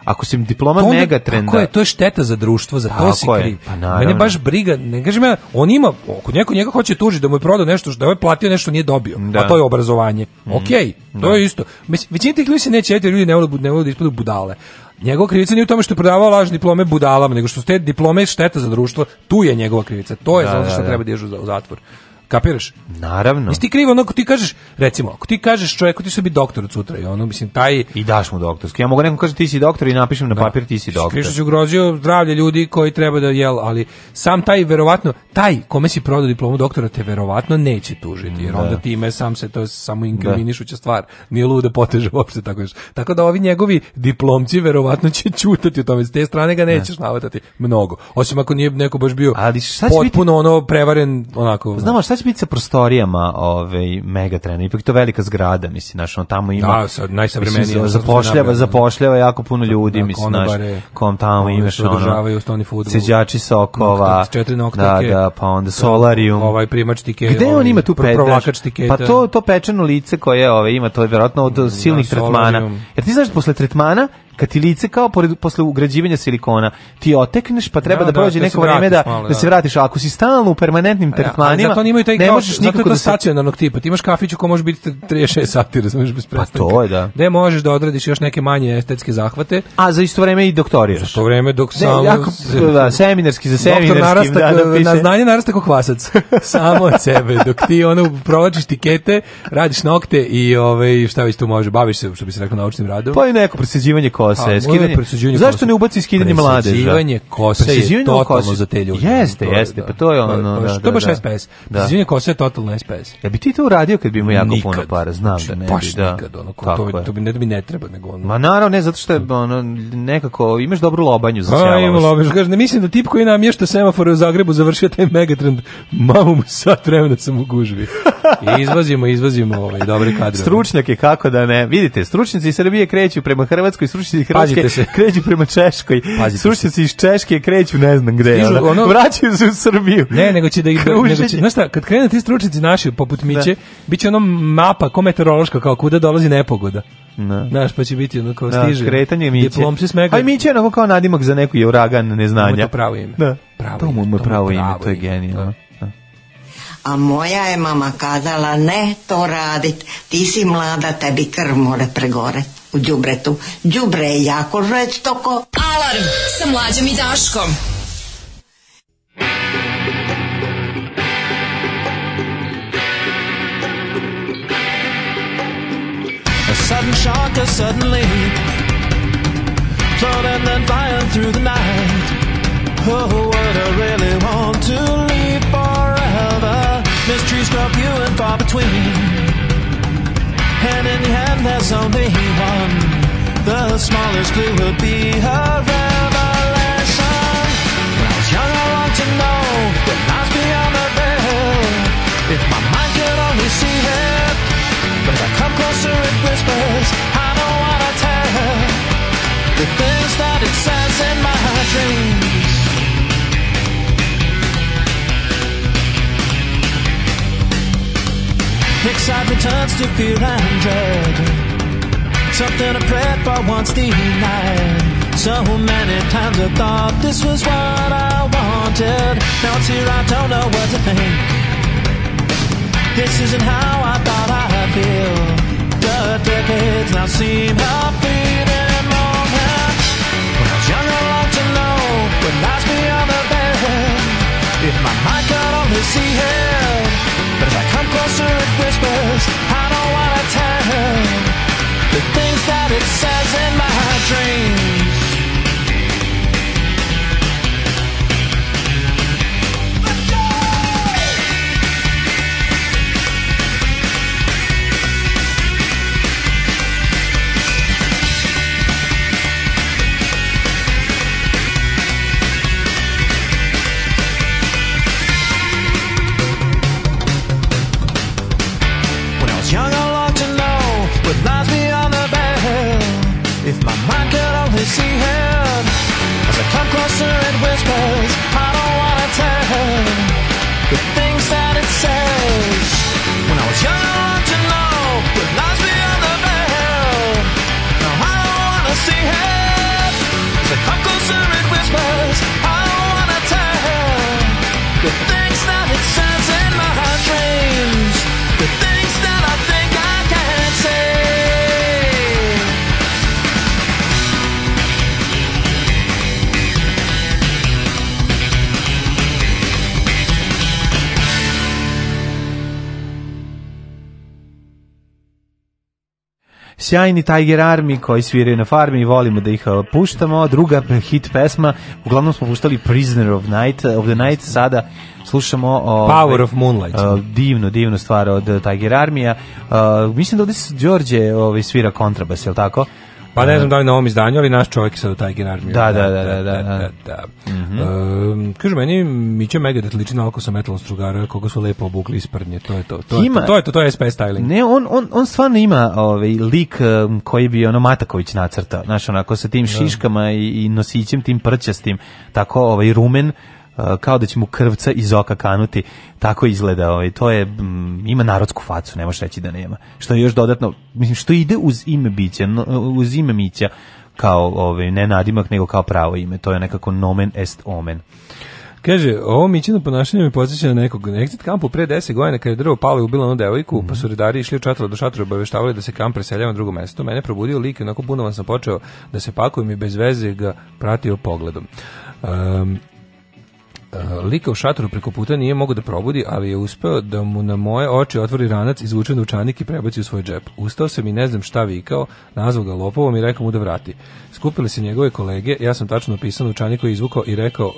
Ako si diploma to megatrenda... Tako je, to je šteta za društvo, za tako to si kriv. Pa Mene baš briga, ne kažem ja, on ima, ako neko njega hoće tužiti da mu je prodao nešto, da je platio nešto nije dobio, da. a to je obrazovanje. Mm. Okej, okay, to da. je isto. Većina tih ljudi se neće, jer ljudi ne vole, ne vole da ispadu budale Njegova krivica nije u tome što je prodavao lažne diplome budalama, nego što su te diplome šteta za društvo, tu je njegova krivica. To je da, zato da, što da, treba da. u zatvor. Kapiraš? Naravno. Jesi ti krivo ono ako ti kažeš, recimo, ako ti kažeš čovjeku ti se bi doktor od sutra i ono, mislim, taj... I daš mu doktorski. Ja mogu nekom kažem ti si doktor i napišem na da. ti si doktor. Krišo si ugrozio zdravlje ljudi koji treba da jel, ali sam taj verovatno, taj kome si prodao diplomu doktora te verovatno neće tužiti, jer da. onda time sam se, to je samo inkriminišuća da. stvar. Nije luda da poteže uopšte, tako još. Tako da ovi njegovi diplomci verovatno će ćutati o tome, s te strane ga nećeš da. navatati mnogo. Osim ako nije neko baš bio ali potpuno biti? ono prevaren onako. Pa Znamo šta će biti sa prostorijama ovaj Megatrena? Ipak je to velika zgrada, mislim, znači on tamo ima da, sad najsavremenije mislim, zapošljava, zapošljava jako puno ljudi, da, mislim, znaš, kom tamo ono imaš ono. Stoni fudbal. Seđači sokova. Noktik, Da, da, pa onda solarium. Ovaj, ovaj primač tiketa. Gde ovaj, on ima tu pe, tiketa? Pa to to pečeno lice koje ovaj ima to je verovatno od da, silnih solarium. tretmana. Jer ti znaš da posle tretmana kad ti lice kao pored, posle ugrađivanja silikona, ti otekneš, pa treba da, da, da prođe da, neko vreme da, malo, da, da, se vratiš. ako si stalno u permanentnim tretmanima, zato oni taj ne kao, možeš nikako da, da stacionarnog tipa. Ti imaš kafić u kom može biti 36 sati, razumeš, bez prestanka. Pa to je, da. Gde možeš da odradiš još neke manje estetske zahvate. A za isto vreme i doktoriraš. Za to vreme dok sam... jako, da, seminarski za seminarski. Narastak, da, da piše. na znanje narasta kao kvasac. Samo od sebe. Dok ti ono provlačiš tikete, radiš nokte i ovaj, šta već tu može, baviš se, što bi se rekao, naučnim radom. Pa i neko preseđivanje kose, pa, skidanje, zašto ne ubaci skidanje mlade? Da? Presuđivanje kose je totalno za te ljude. Jeste, jeste, pa to je ono... Da, da, to je baš SPS. Da. Presuđivanje kose je totalno SPS. Ja e bi ti to uradio kad bi imao jako puno para, znam znači, da ne bi. Baš nikad, ono, ko, to bi ne treba, nego ono... Ma naravno, ne, zato što je ono, nekako, imaš dobru lobanju za A, pa, ima lobanju, kaže, ne mislim da tip koji namješta semafore u Zagrebu završio taj megatrend, mamu mu sat vremena sam u gužvi. I izvazimo, izvazimo ovaj, dobre kadre. Stručnjake, kako da ne, vidite, stručnjaci Srbije kreću prema Hrvatskoj, stručnjaci stručnjaci iz Hrvatske kreću prema Češkoj. se. iz Češke kreću ne znam gde. Stižu, ono, ono, vraćaju se u Srbiju. Ne, nego će da ih nego će, znaš šta, kad krenu ti stručnjaci naši poput da. Miće, biće ono mapa ko meteorološka kao kuda dolazi nepogoda. Ne. Da. Znaš, pa će biti ono kao da, stiže. da, Kretanje Miće. Diplomci smega. Aj Miće je onako kao nadimak za neki uragan neznanja. To pravo ime. Da. Pravo to mu je pravo ime, to je genijalno. A moja je mama kazala, ne to radit, ti si mlada, tebi krv more pregoreti u džubretu. Džubre je jako žestoko. Alarm sa mlađom i Daškom. A sudden shock has suddenly Thrown and then flying through the night Oh, what I really want to leave forever Mysteries grow you and far between Hand in hand, there's only one. The smallest clue will be a revelation. When I was young, I wanted to know what lies beyond the veil. If my mind could only see it, but I come closer, it whispers. I don't wanna tell the things that it says in my dreams. Excitement returns to fear and dread. Something I prayed for once denied. So many times I thought this was what I wanted. Now it's here, I don't know what to think. This isn't how I thought I'd feel. The decades now seem a fleeting moment. When I was young, I longed to know what lies beyond the bed. If my mind could only see it, but if I sjajni Tiger Army koji sviraju na farmi i volimo da ih e, puštamo. Druga hit pesma, uglavnom smo puštali Prisoner of Night, e, of the Night, sada slušamo o, e, Power of Moonlight. divno, divno stvar od Tiger Armija. Mislim da ovdje Đorđe ovaj svira kontrabas, je li tako? Pa ne znam da li na ovom izdanju, ali naš čovjek je sad u Tiger Army. Da, da, da, da. da, da, da. da. da, da. Mm -hmm. e, ehm, kažu meni, Mića Megadeth liči na Alkosa Metal Strugara, koga su lepo obukli isprdnje, to je to. To, ima, to, to je to, to je SP styling. Ne, on, on, on stvarno ima ovaj, lik ehm, koji bi ono Mataković nacrtao, znaš, onako sa tim šiškama i, i nosićem, tim prčastim, tako ovaj, rumen, kao da će mu krvca iz oka kanuti, tako izgleda. Ovaj. To je, m, ima narodsku facu, ne možeš reći da nema. Što je još dodatno, mislim, što ide uz ime bića, uz ime Mića, kao ovaj, ne nadimak, nego kao pravo ime. To je nekako nomen est omen. Kaže, ovo mićino ponašanje mi podsjeća na nekog exit kampu pre 10 godina kad je drvo palo i ubilo onu devojku, mm -hmm. pa su redari išli od čatala do šatora obaveštavali da se kamp preseljava na drugo mesto. Mene probudio lik i onako bunovan sam počeo da se pakujem i bez veze ga pratio pogledom. Um, Uh, lika u šatoru preko puta nije mogo da probudi, ali je uspeo da mu na moje oči otvori ranac, izvuče novčanik i prebaci u svoj džep. Ustao sam i ne znam šta vikao, nazvao ga lopovom i rekao mu da vrati. Skupili se njegove kolege, ja sam tačno napisao novčanik koji je izvukao i rekao uh,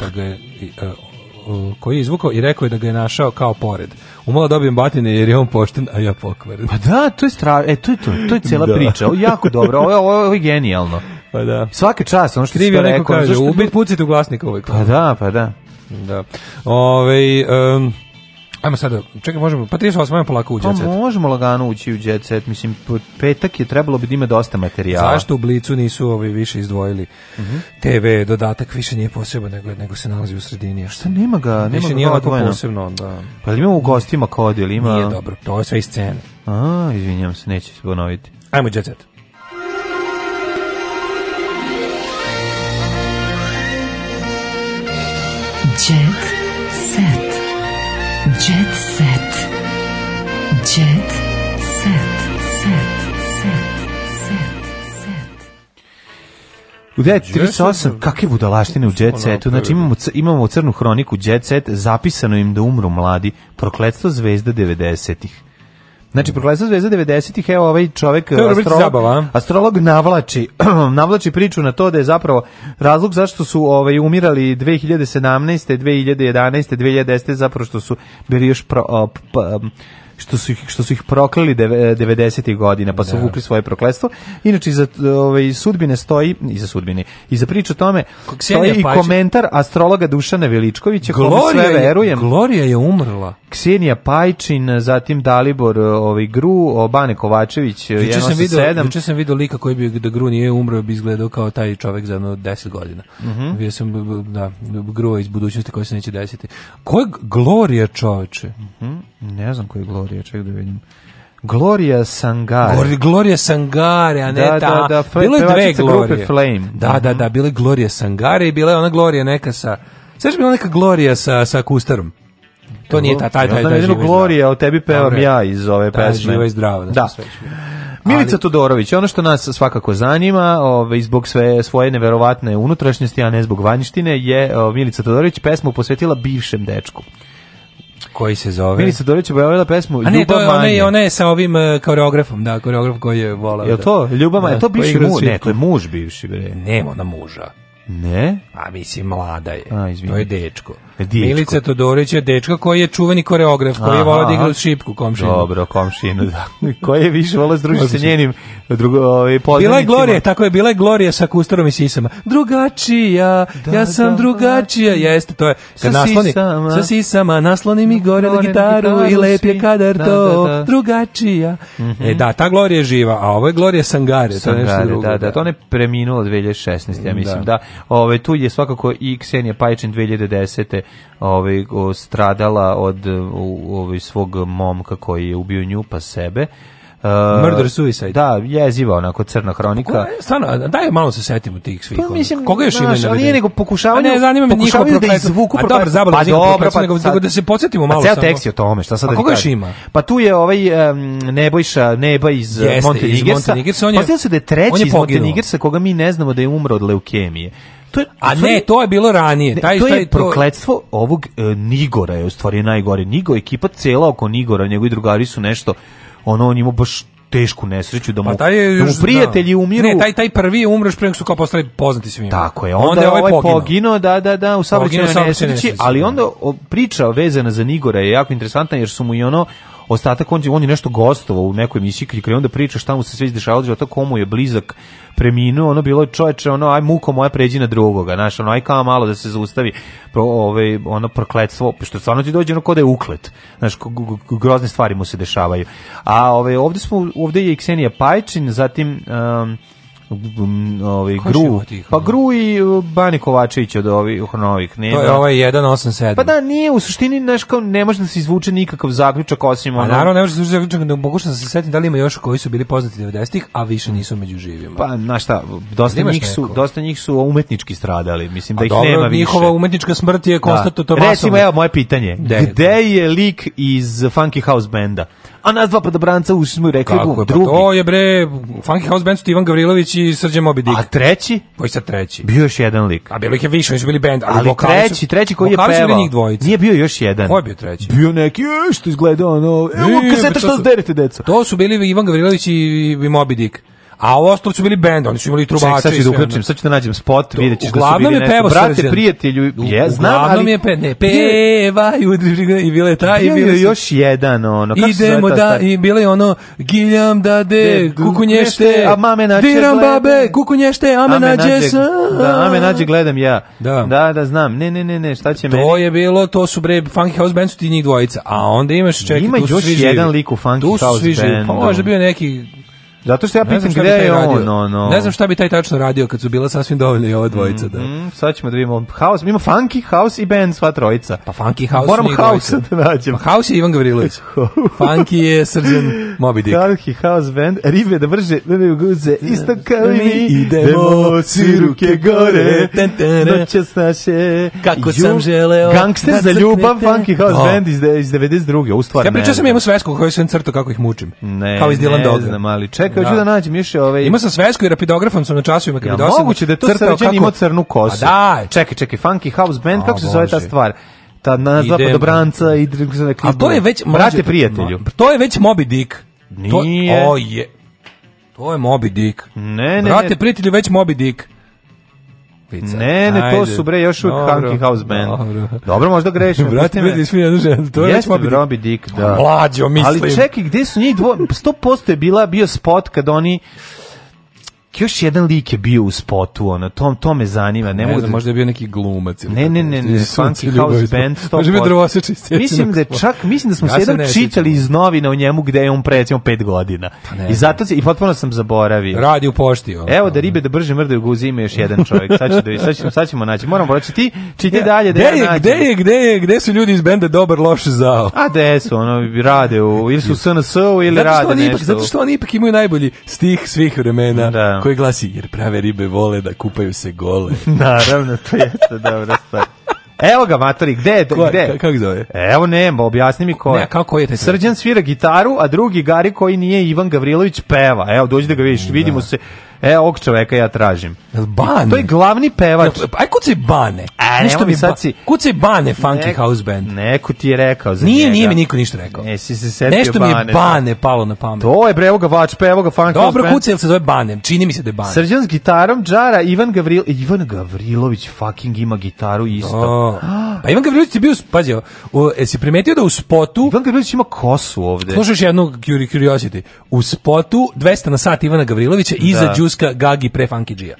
da ga je uh, koji je izvukao i rekao je da ga je našao kao pored. Umalo dobijem batine jer je on pošten, a ja pokvaren. Pa da, to je strašno. E, to je to, to je cela da. priča. jako dobro, ovo, ovo je genijalno. Pa da. Svaka čast, ono što Krivio si to rekao. Kaže, Ubit pucite u glasnika uvijek. Pa da, pa da. Da. Ove, um, Ajmo sada, čekaj, možemo, pa 38, ajmo polako u pa jet set. Pa možemo lagano ući u jet set, mislim, petak je trebalo bi da ima dosta materijala. Zašto u Blicu nisu ovi više izdvojili uh mhm. -huh. TV, dodatak više nije posebno nego, nego se nalazi u sredini. Šta nema ga? Nema više ga nije ovako posebno, da. Pa imamo u gostima kod ili ima... Nije dobro, to je sve iz scene. A, izvinjam se, neće se ponoviti. Ajmo jet set. Jet set. Jet set. Jet set. Set. Set. Set. set. U 9.38, kakve budalaštine u Jet Setu, znači imamo, imamo crnu hroniku Jet Set, zapisano im da umru mladi, prokletstvo zvezda 90-ih. Znači, prokletstvo zvezda 90-ih, evo ovaj čovjek, astrolog, astrolog navlači, navlači priču na to da je zapravo razlog zašto su ovaj, umirali 2017. 2011. 2010. zapravo što su bili još pro, op, op, što su ih, što su ih prokleli 90-ih e, godina, pa su yeah. Da. vukli svoje prokletstvo. Inače, za ovaj, sudbine stoji, iza sudbine, i za priču o tome, stoji i komentar astrologa Dušana Veličkovića, kome sve verujem. Gloria je umrla. Ksenija Pajčin, zatim Dalibor ovaj, Gru, Bane Kovačević, Juče sam video, juče sam video lika koji bi da Gru nije umro, bi izgledao kao taj čovjek za 10 godina. Mm -hmm. Bio sam da Gru iz budućnosti koji se neće desiti. Ko je Gloria čoveče? Mm -hmm. Ne znam koji je Glorija. Gloria, ček da vidim. Gloria Sangare. Gloria Sangare, a ne da, da ta. Da, da, bilo je dve Glorije. Flame. Da, da, mhm. da, bile Gloria Sangare i bila je ona Gloria neka sa... Sveći bila neka Gloria sa, sa Kustarom. To nije ta, taj, taj, taj, taj Gloria, o tebi pevam ja iz ove taj, pesme. Živa i zdrava, da, da. Milica Todorović, ono što nas svakako zanima, ove, zbog sve svoje neverovatne unutrašnjosti, a ne zbog vanjštine, je Milica Todorović pesmu posvetila bivšem dečku koji se zove... Milica Dorić je objavila pesmu A ne, Ljubav to je, ona je sa ovim uh, koreografom, da, koreograf koji je volao. Je da- to Ljubav Manje? Da, to bivši muž? Ne, to je muž bivši, bre. Nema na muža. Ne? A mislim, mlada je. A, izvini. to je dečko. E, Dječko. Milica Todorić je dečka koji je čuveni koreograf, koji je volao da igra u šipku komšinu. Dobro, komšinu, da. koji je više volao združiti da sa njenim drugo, ovaj, Bila je Glorija, tako je, bila je Glorija sa kustorom i sisama. Drugačija, da, ja sam da, drugačija, da, jeste, to je. sa nasloni, sisama, sa sisama, nasloni mi gore na gitaru, i lep je kadar da, to, da, drugačija. Mm -hmm. E da, ta Glorija je živa, a ovo je Glorija Sangare, Sangare to je nešto drugo. Da, da, to ne preminulo 2016, ja mislim, da. da. Ove, tu je svakako i Ksenija Pajčin 2010 je ovaj, stradala od ovaj, svog momka koji je ubio nju pa sebe Uh, Murder Suicide. Da, jeziva onako crna hronika. Ko, stvarno, daj malo se setimo tih svih. Pa, mislim, koga još ima na nije nego A Ne, zanima me njihovo da izvuku pa dobro, zabavno, pa dobro, pa, nego, da se podsetimo pa malo samo. Ceo tekst je o tome, šta sad da. Koga još ima? Pa tu je ovaj um, Nebojša, Neba iz eh, iz Montenegrsa. Pa se da je treći iz Montenegrsa koga mi ne znamo da je umro od leukemije. To je, a ne, to je bilo ranije. taj, to je taj, prokledstvo ovog eh, Nigora je u stvari najgore. Nigo, ekipa cela oko Nigora, njegovi drugari su nešto ono on imao baš tešku nesreću da pa mu, pa taj je da mu prijatelji da. umiru. Ne, taj taj prvi je umro pre nego što kao postali poznati svima. Tako je. Onda, onda je ovaj, ovaj poginuo. da da da, u saobraćajnoj nesreći, ali onda o, priča vezana za Nigora je jako interesantna jer su mu i ono ostatak on, on je nešto gostovao u nekoj emisiji kad onda priča šta mu se sve izdešavalo, života, komu je blizak preminuo, ono bilo je čoveče, ono aj muko moja pređi na drugoga, znaš, ono aj kao malo da se zaustavi pro, ovaj, ono prokletstvo, što stvarno ti dođe ono kod da je uklet, znaš, grozne stvari mu se dešavaju. A ovaj, ovde, smo, ovde je i Ksenija Pajčin, zatim um, ovaj Gru. Pa Gru i uh, Bani Kovačević od ovih novih, ne. To je ovaj 187. Pa da nije u suštini znaš kao ne može da se izvuče nikakav zaključak osim pa ono. A naravno ne može da se zaključak da pokušam da se setim da li ima još koji su bili poznati 90-ih, a više nisu među živima. Pa na šta, dosta njih su neko? dosta njih su umetnički stradali, mislim da a ih dobro, nema više. dobro Njihova umetnička smrt je da. konstatovana. Recimo evo moje pitanje. Gde je lik iz Funky House benda? a nas dva podobranca ušli smo i rekli Kako bum. pa drugi. to je bre, Funky House Band su Ivan Gavrilović i Srđan Moby Dick. A treći? Koji sad treći? Bio još jedan lik. A bilo ih je više, oni su bili band. Ali, ali treći, treći koji je pevao. njih dvojica. Nije bio još jedan. Ko je bio treći? Bio neki, e, što izgleda ono, evo kaseta što zderete, deca. To su bili Ivan Gavrilović i, i Moby Dick. A u Ostrovcu su bili bend, oni su imali trubače. Ček, sad ću da uključim, sad ću da nađem spot, vidjet ćeš da su bili nešto. Brate, srđan. prijatelju, je, znam, ali... Uglavnom je pe, ne, pevaju, i bila je taj, i bila je još jedan, ono, kako se Idemo da, i bila je ono, giljam da de, kukunješte, a mame nađe, diram babe, kukunješte, a me nađe, da, a me nađe, gledam ja. Da. da, da, znam, ne, ne, ne, ne, šta će meni? To je bilo, to su bre, Funky House Band su ti njih dvojica, a onda imaš, čekaj, Ima još jedan lik u Funky House Bandu. Tu su svi živi, pa možda bio neki Zato što ja pitam gde je on, no, no. Ne znam šta bi taj tačno radio kad su bila sasvim dovoljna i ova dvojica. Da. Mm -hmm. Sad ćemo da vidimo house, ima funky, house i band sva trojica. Pa funky house Moram house da nađem. Pa house je Ivan Gavrilović. funky je Srđan Moby Dick. Funky house band, ribe da vrže, ribe guze, isto kao i mi. Idemo, svi ruke gore, noćas naše. Kako sam želeo. Gangster da za ljubav, funky house oh. band iz, iz 92. U stvari, ja pričao sam imamo svesku koju sam crto kako ih mučim. Ne, kao iz Dylan Doga. Ne znam, ali čekaj, hoću da. da nađem još ove... Ovaj, ima sam svesku i rapidografom sam na časovima kad dosim. Ja, moguće da je to srđan imao crnu kosu. A da, čekaj, čekaj, Funky House Band, kako se zove ta stvar? ta na nazva Dobranca i A to je već brate prijatelju. To je već Moby Dick. Nije. To, o je. To je Moby Dick. Ne, ne. Brate prijatelju već Moby Dick. Pica. Ne, ne, Ajde. to su bre još uvijek Hanky House Band. Dobro, dobro možda grešim. Brate, vidi, smi jednu ženu. To je Jeste Robi Dick, da. Mlađo, mislim. Ali čekaj, gde su njih dvoje? 100% je bila, bio spot kad oni još jedan lik je bio u spotu, ono, to, to me zanima. Ne, ne mogu znam, da... možda je bio neki glumac. Ili ne, ne, ne, ne, ne, Funky House Band. Da. Možda bio drvoseči Mislim da čak, mislim da smo ja se jednom čitali iz novina o njemu gde je on pre, recimo, pet godina. Pa ne, I zato se, i potpuno sam zaboravio. Radi u pošti. Ovo. Evo da ribe da brže mrdaju guzi ima još jedan čovjek. Sad, ću da, sad, ćemo, sad ćemo naći. Moram proći ti, čiti ja, dalje da gde ja je, Gde je, gde je, gde su ljudi iz benda dobar, loš, zao? A gde su, ono, rade u, ili su u SNS-u, ili zato rade nešto. Ipak, zato što oni ipak imaju najbolji stih svih vremena. Da koji glasi, jer prave ribe vole da kupaju se gole. Naravno, to jeste dobra stvar. Evo ga, matori, gde? Ko, gde? Kako kak zove? Evo nema, objasni mi ko je. Ne, kako je taj Srđan svira gitaru, a drugi Gari koji nije Ivan Gavrilović peva. Evo, dođi da ga vidiš, da. vidimo se E, ovog čoveka ja tražim. Jel Bane? To je glavni pevač. aj kucaj Bane. A, e, ništa mi sad si... Kucaj Bane, Funky nek, House Band. Neko ti je rekao za nije, njega. Nije mi niko ništa rekao. Ne, si se setio Nešto Bane. Nešto mi je Bane da. palo na pamet. To je bre, evo ga vač, pa evo ga Funky Dobro, House Band. Dobro, kucaj, jel se zove Bane? Čini mi se da je Bane. Srđan s gitarom, Džara, Ivan Gavril... Ivan Gavrilović fucking ima gitaru isto. Pa Ivan Gavrilović je bio, pazio, jesi primetio da u spotu... Ivan Gavrilović ima kosu ovde. Slušaš jednu Curiosity. U spotu 200 na sat Ivana Gavrilovića i za da. Francuska, Gagi pre Funky Gia.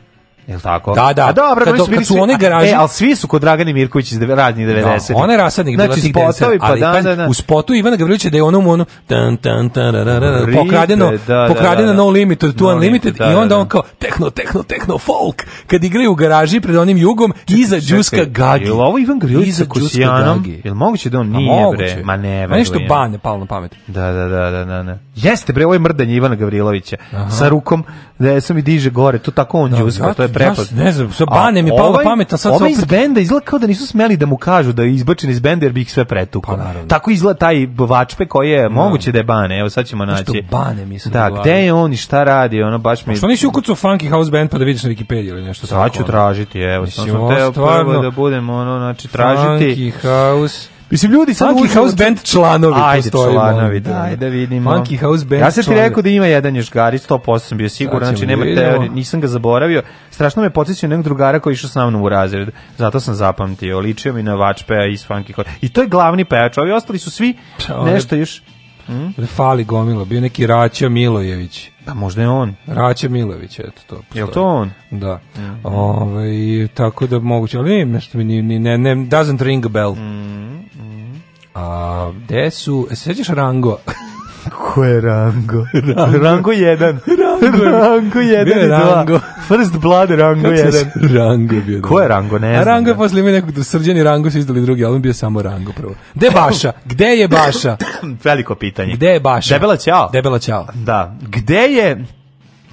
Jel tako? Da, da. A dobro, kad, kad su one e, garaže. E, ali svi su kod Dragane Mirković iz radnih 90. Da, ona je rasadnik znači, bila tih spotovi, pa ali, da, da, da. U spotu Ivana Gavrilovića da je onom ono tan, tan, tan, ra, ra, ra, pokradeno, da, da, da, pokradeno da, da, da. No Limited, Tu no Unlimited da, i onda da, da. on kao tehno, tehno, tehno, folk, kad igraju u garaži pred onim jugom čekaj, iza Đuska Gagi. Jel ovo Ivan Gavrilović sa Kosijanom? Jel moguće da on nije, bre? Ma ne, ma nešto banje, palo na pamet. Da, da, da, da, da, da. Jeste, bre, ovo je mrdanje Ivana Gavrilovića. Sa rukom, da sam i diže gore, to tako on Đuska, to je prepad. ne znam, sa bane mi pao palo ovaj, pamet, a sad ovaj iz benda izgleda kao da nisu smeli da mu kažu da je izbačen iz benda jer bi ih sve pretukao. Pa, Tako izgleda taj vačpe koji je no. Da. moguće da je bane. Evo sad ćemo naći. Nešto bane mislim. Da, gde je on i šta radi? Ono baš mi. Što nisi ukucao Funky House Band pa da vidiš na Wikipediji ili nešto Sad ću tražiti, evo, sam sam teo da budemo ono, znači tražiti. Funky House Mislim, ljudi sad Monkey House Band članovi Ajde, postoji, članovi, da, da vidimo. Monkey House Band Ja se ti rekao da ima jedan Južgarić, 100% sam bio siguran, da, znači nema da teorije, nisam ga zaboravio. Strašno me podsećio nekog drugara koji išao sa mnom u razred, zato sam zapamtio. Ličio mi na Vačpea iz Funky House. I to je glavni pejač, ovi ostali su svi pa, ovaj- nešto još Mm? Fali gomila, bio neki Raća Milojević. Pa možda je on. Raća Milojević, eto to. Postoji. Je to on? Da. Mm. Ove, ovaj, tako da moguće, ali nešto mi ni, ne, ne, doesn't ring a bell. Mm. Mm. A, gde su, e, se Rango? Ko je Rango? Rango, rango 1. Rango, rango 1 i 2. First Blood Rango 1. Rango bio. Ko je Rango? Ne znam. rango je da. posle ime nekog srđani Rango su izdali drugi on bio samo Rango prvo. Gde Baša? Gde je Baša? Veliko pitanje. Gde je Baša? Debela ćao. Debela ćao. Da. Gde je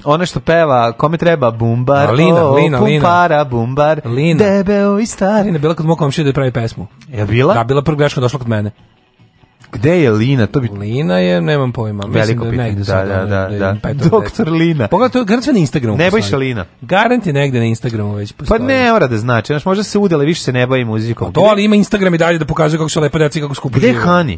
ona što peva, kome treba bumbar, A, Lina, o, Lina, pumpara, Lina. bumbar, Lina. debeo i stari. Lina bila kod mog komšija da pravi pesmu. Je bila? Da, bila prva greška došla kod mene. Gde je Lina? To bi... Lina je, nemam pojma. Veliko Mislim da je negde da, da, da, da, da. Pa da. Doktor Lina. Pogotovo to garant sve na Instagramu. Ne bojiš Lina. Garant je negde na Instagramu već pa postoji. Pa ne mora da znači. Znaš, možda se udele, više se ne bavi muzikom. A pa to, ali ima Instagram i dalje da pokazuje kako su lepa deca kako skupo Gde Hani?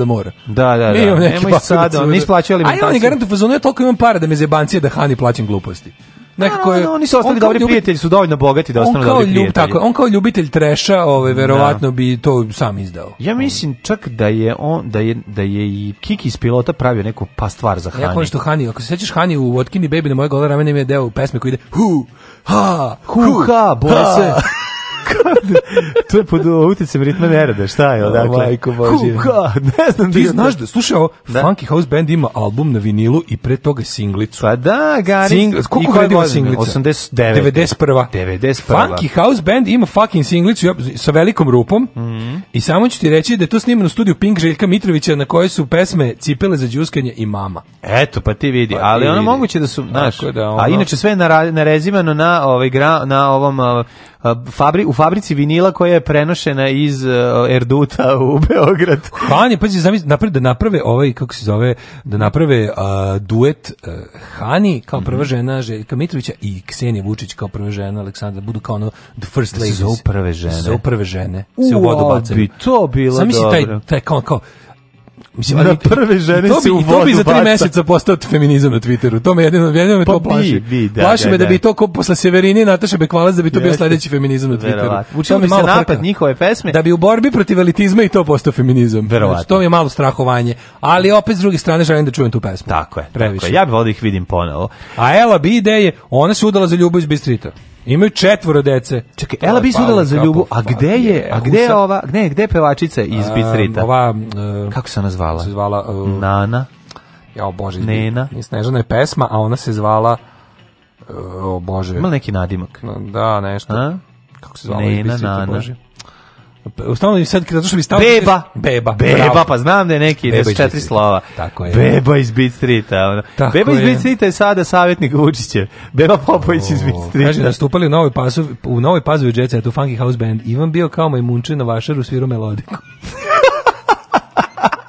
da mora. Da, da, da. imam neke Nemoj sad, da on isplaćuje plaćao alimentaciju. A ja ne garantujem, fazonu ja toliko imam para da me zebancije da hani plaćam gluposti. Nekako je, no, no, oni su ostali dobri ljubi... prijatelji, su dovoljno bogati da ostanu dobri prijatelji. Tako, on kao ljubitelj treša, ovaj da. verovatno da. bi to sam izdao. Ja mislim čak da je on da je da je i Kiki iz pilota pravio neku pa stvar za Hani. Jako što Hani, ako se sećaš Hani u Otkini Baby na moje gola ramena mi je deo pesme koji ide hu ha hu, hu ha bose. to je pod utjecem ritma nerada, šta je da, odakle? Majko Božje. ne znam. Ti znaš da, slušaj, ovo, da. Funky House Band ima album na vinilu i pre toga singlicu. Pa da, Gari. Singl, koliko godina singlica? 89. 91. 91. Funky House Band ima fucking singlicu sa velikom rupom mm -hmm. i samo ću ti reći da je to snimano u studiju Pink Željka Mitrovića na kojoj su pesme Cipele za džuskanje i Mama. Eto, pa ti vidi, pa ali ono moguće da su, znaš, da, ono... a inače sve je narezivano na, ovaj, gra, na ovom uh, fabri, u fabrici vinila koja je prenošena iz uh, Erduta u Beograd. Hani, pazi, zamisli, naprave, da naprave ovaj, kako se zove, da naprave uh, duet uh, Hani kao mhm. prva žena Željka Mitrovića i Ksenije Vučić kao prva žena Aleksandra, budu kao ono the first da ladies. Za uprave žene. Za uprave žene. Se u vodu bacaju. bi to bilo Zamisli dobro. taj, taj kao, kao Mislim, ali, na prve žene to bi, se u vodu To bi za tri baca. meseca postao feminizam na Twitteru. To me jedino, jedino me pa to plaši. Bi, da, plaši da, me da, da, bi to, ko posle Severini Nataša Bekvalac, da bi to Jeste. bio sledeći feminizam na Twitteru. Učilo mi se napad frka. njihove pesme. Da bi u borbi protiv elitizma i to postao feminizam. Znači, to mi je malo strahovanje. Ali opet s druge strane želim da čujem tu pesmu. Tako je. Previše. Tako je. Ja bih volio da ih vidim ponovo. A Ela B ideje, ona se udala za ljubav iz Bistrita. Imaju četvoro dece. Čekaj, Ela bi udala za ljubu. A pa, gde je? A gde je ova? Ne, gde je pevačica iz Bistrita? Ova e, kako se ona zvala? Se zvala e, Nana. Ja bože. Nena. Snežana je pesma, a ona se zvala e, o bože. Ima neki nadimak. Da, nešto. A? Kako se zvala iz Bistrita, bože? Ustavno mi sad, zato što bi stavio... Beba. Beba. Beba, bravo. pa znam da je neki, da su četiri slova. Tako je. Beba iz Beat Streeta. Ono. Tako Beba je. iz Beat Streeta je sada savjetnik Vučićev. Beba Popović iz Beat Streeta. Kaže, nastupali da u Novoj Pazu, u Novoj Pazu u Jet Setu Funky House Band. Ivan bio kao munče na vašaru sviru melodiku.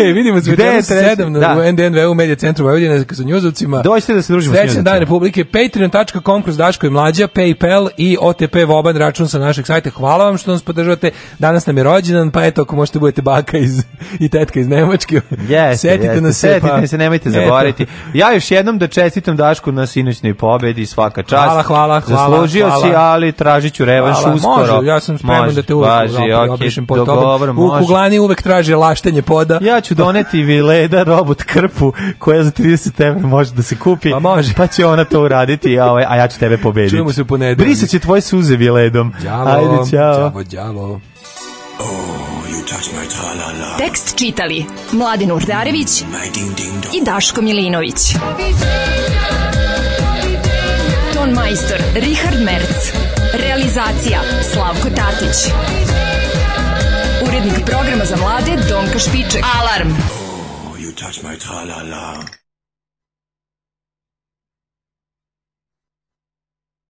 e, vidimo se večera 7 na da. NDNV u Medija centru Vojvodine sa njuzovcima. Dođite da se družimo Srećan s njuzovcima. dan Republike, patreon.com kroz Daško i Mlađa, Paypal i OTP Voban račun sa našeg sajta. Hvala vam što nas podržavate. Danas nam je rođendan, pa eto, ako možete budete baka iz, i tetka iz Nemačke. Jeste, setite jeste, nas pa- setite pa, se, nemojte eto. zaboraviti. Ja još jednom da čestitam Daško na sinoćnoj pobedi, svaka čast. Hvala, hvala, hvala. Zaslužio hvala. si, ali tražit ću revanš hvala, uskoro. Može, ja sam spreman da te uvek baži, okay, po dogovor, U Kuglani uvek traže laštenje poda Vileda. Ja ću doneti Vileda robot krpu koja za 30 evra može da se kupi. Pa može. Pa će ona to uraditi, a, ovaj, a ja ću tebe pobediti. Čujemo se u ponedeljak. Brisat će tvoje suze Viledom. Đavo, Ajde, čao. Đavo, đavo. Oh, you touch my -la -la. Tekst čitali Mladin Urdarević i Daško Milinović. Ton majstor Richard Merc. Realizacija Slavko Tatić urednik programa za mlade Donka Špiček. Alarm! Oh, you touch my tra-la-la.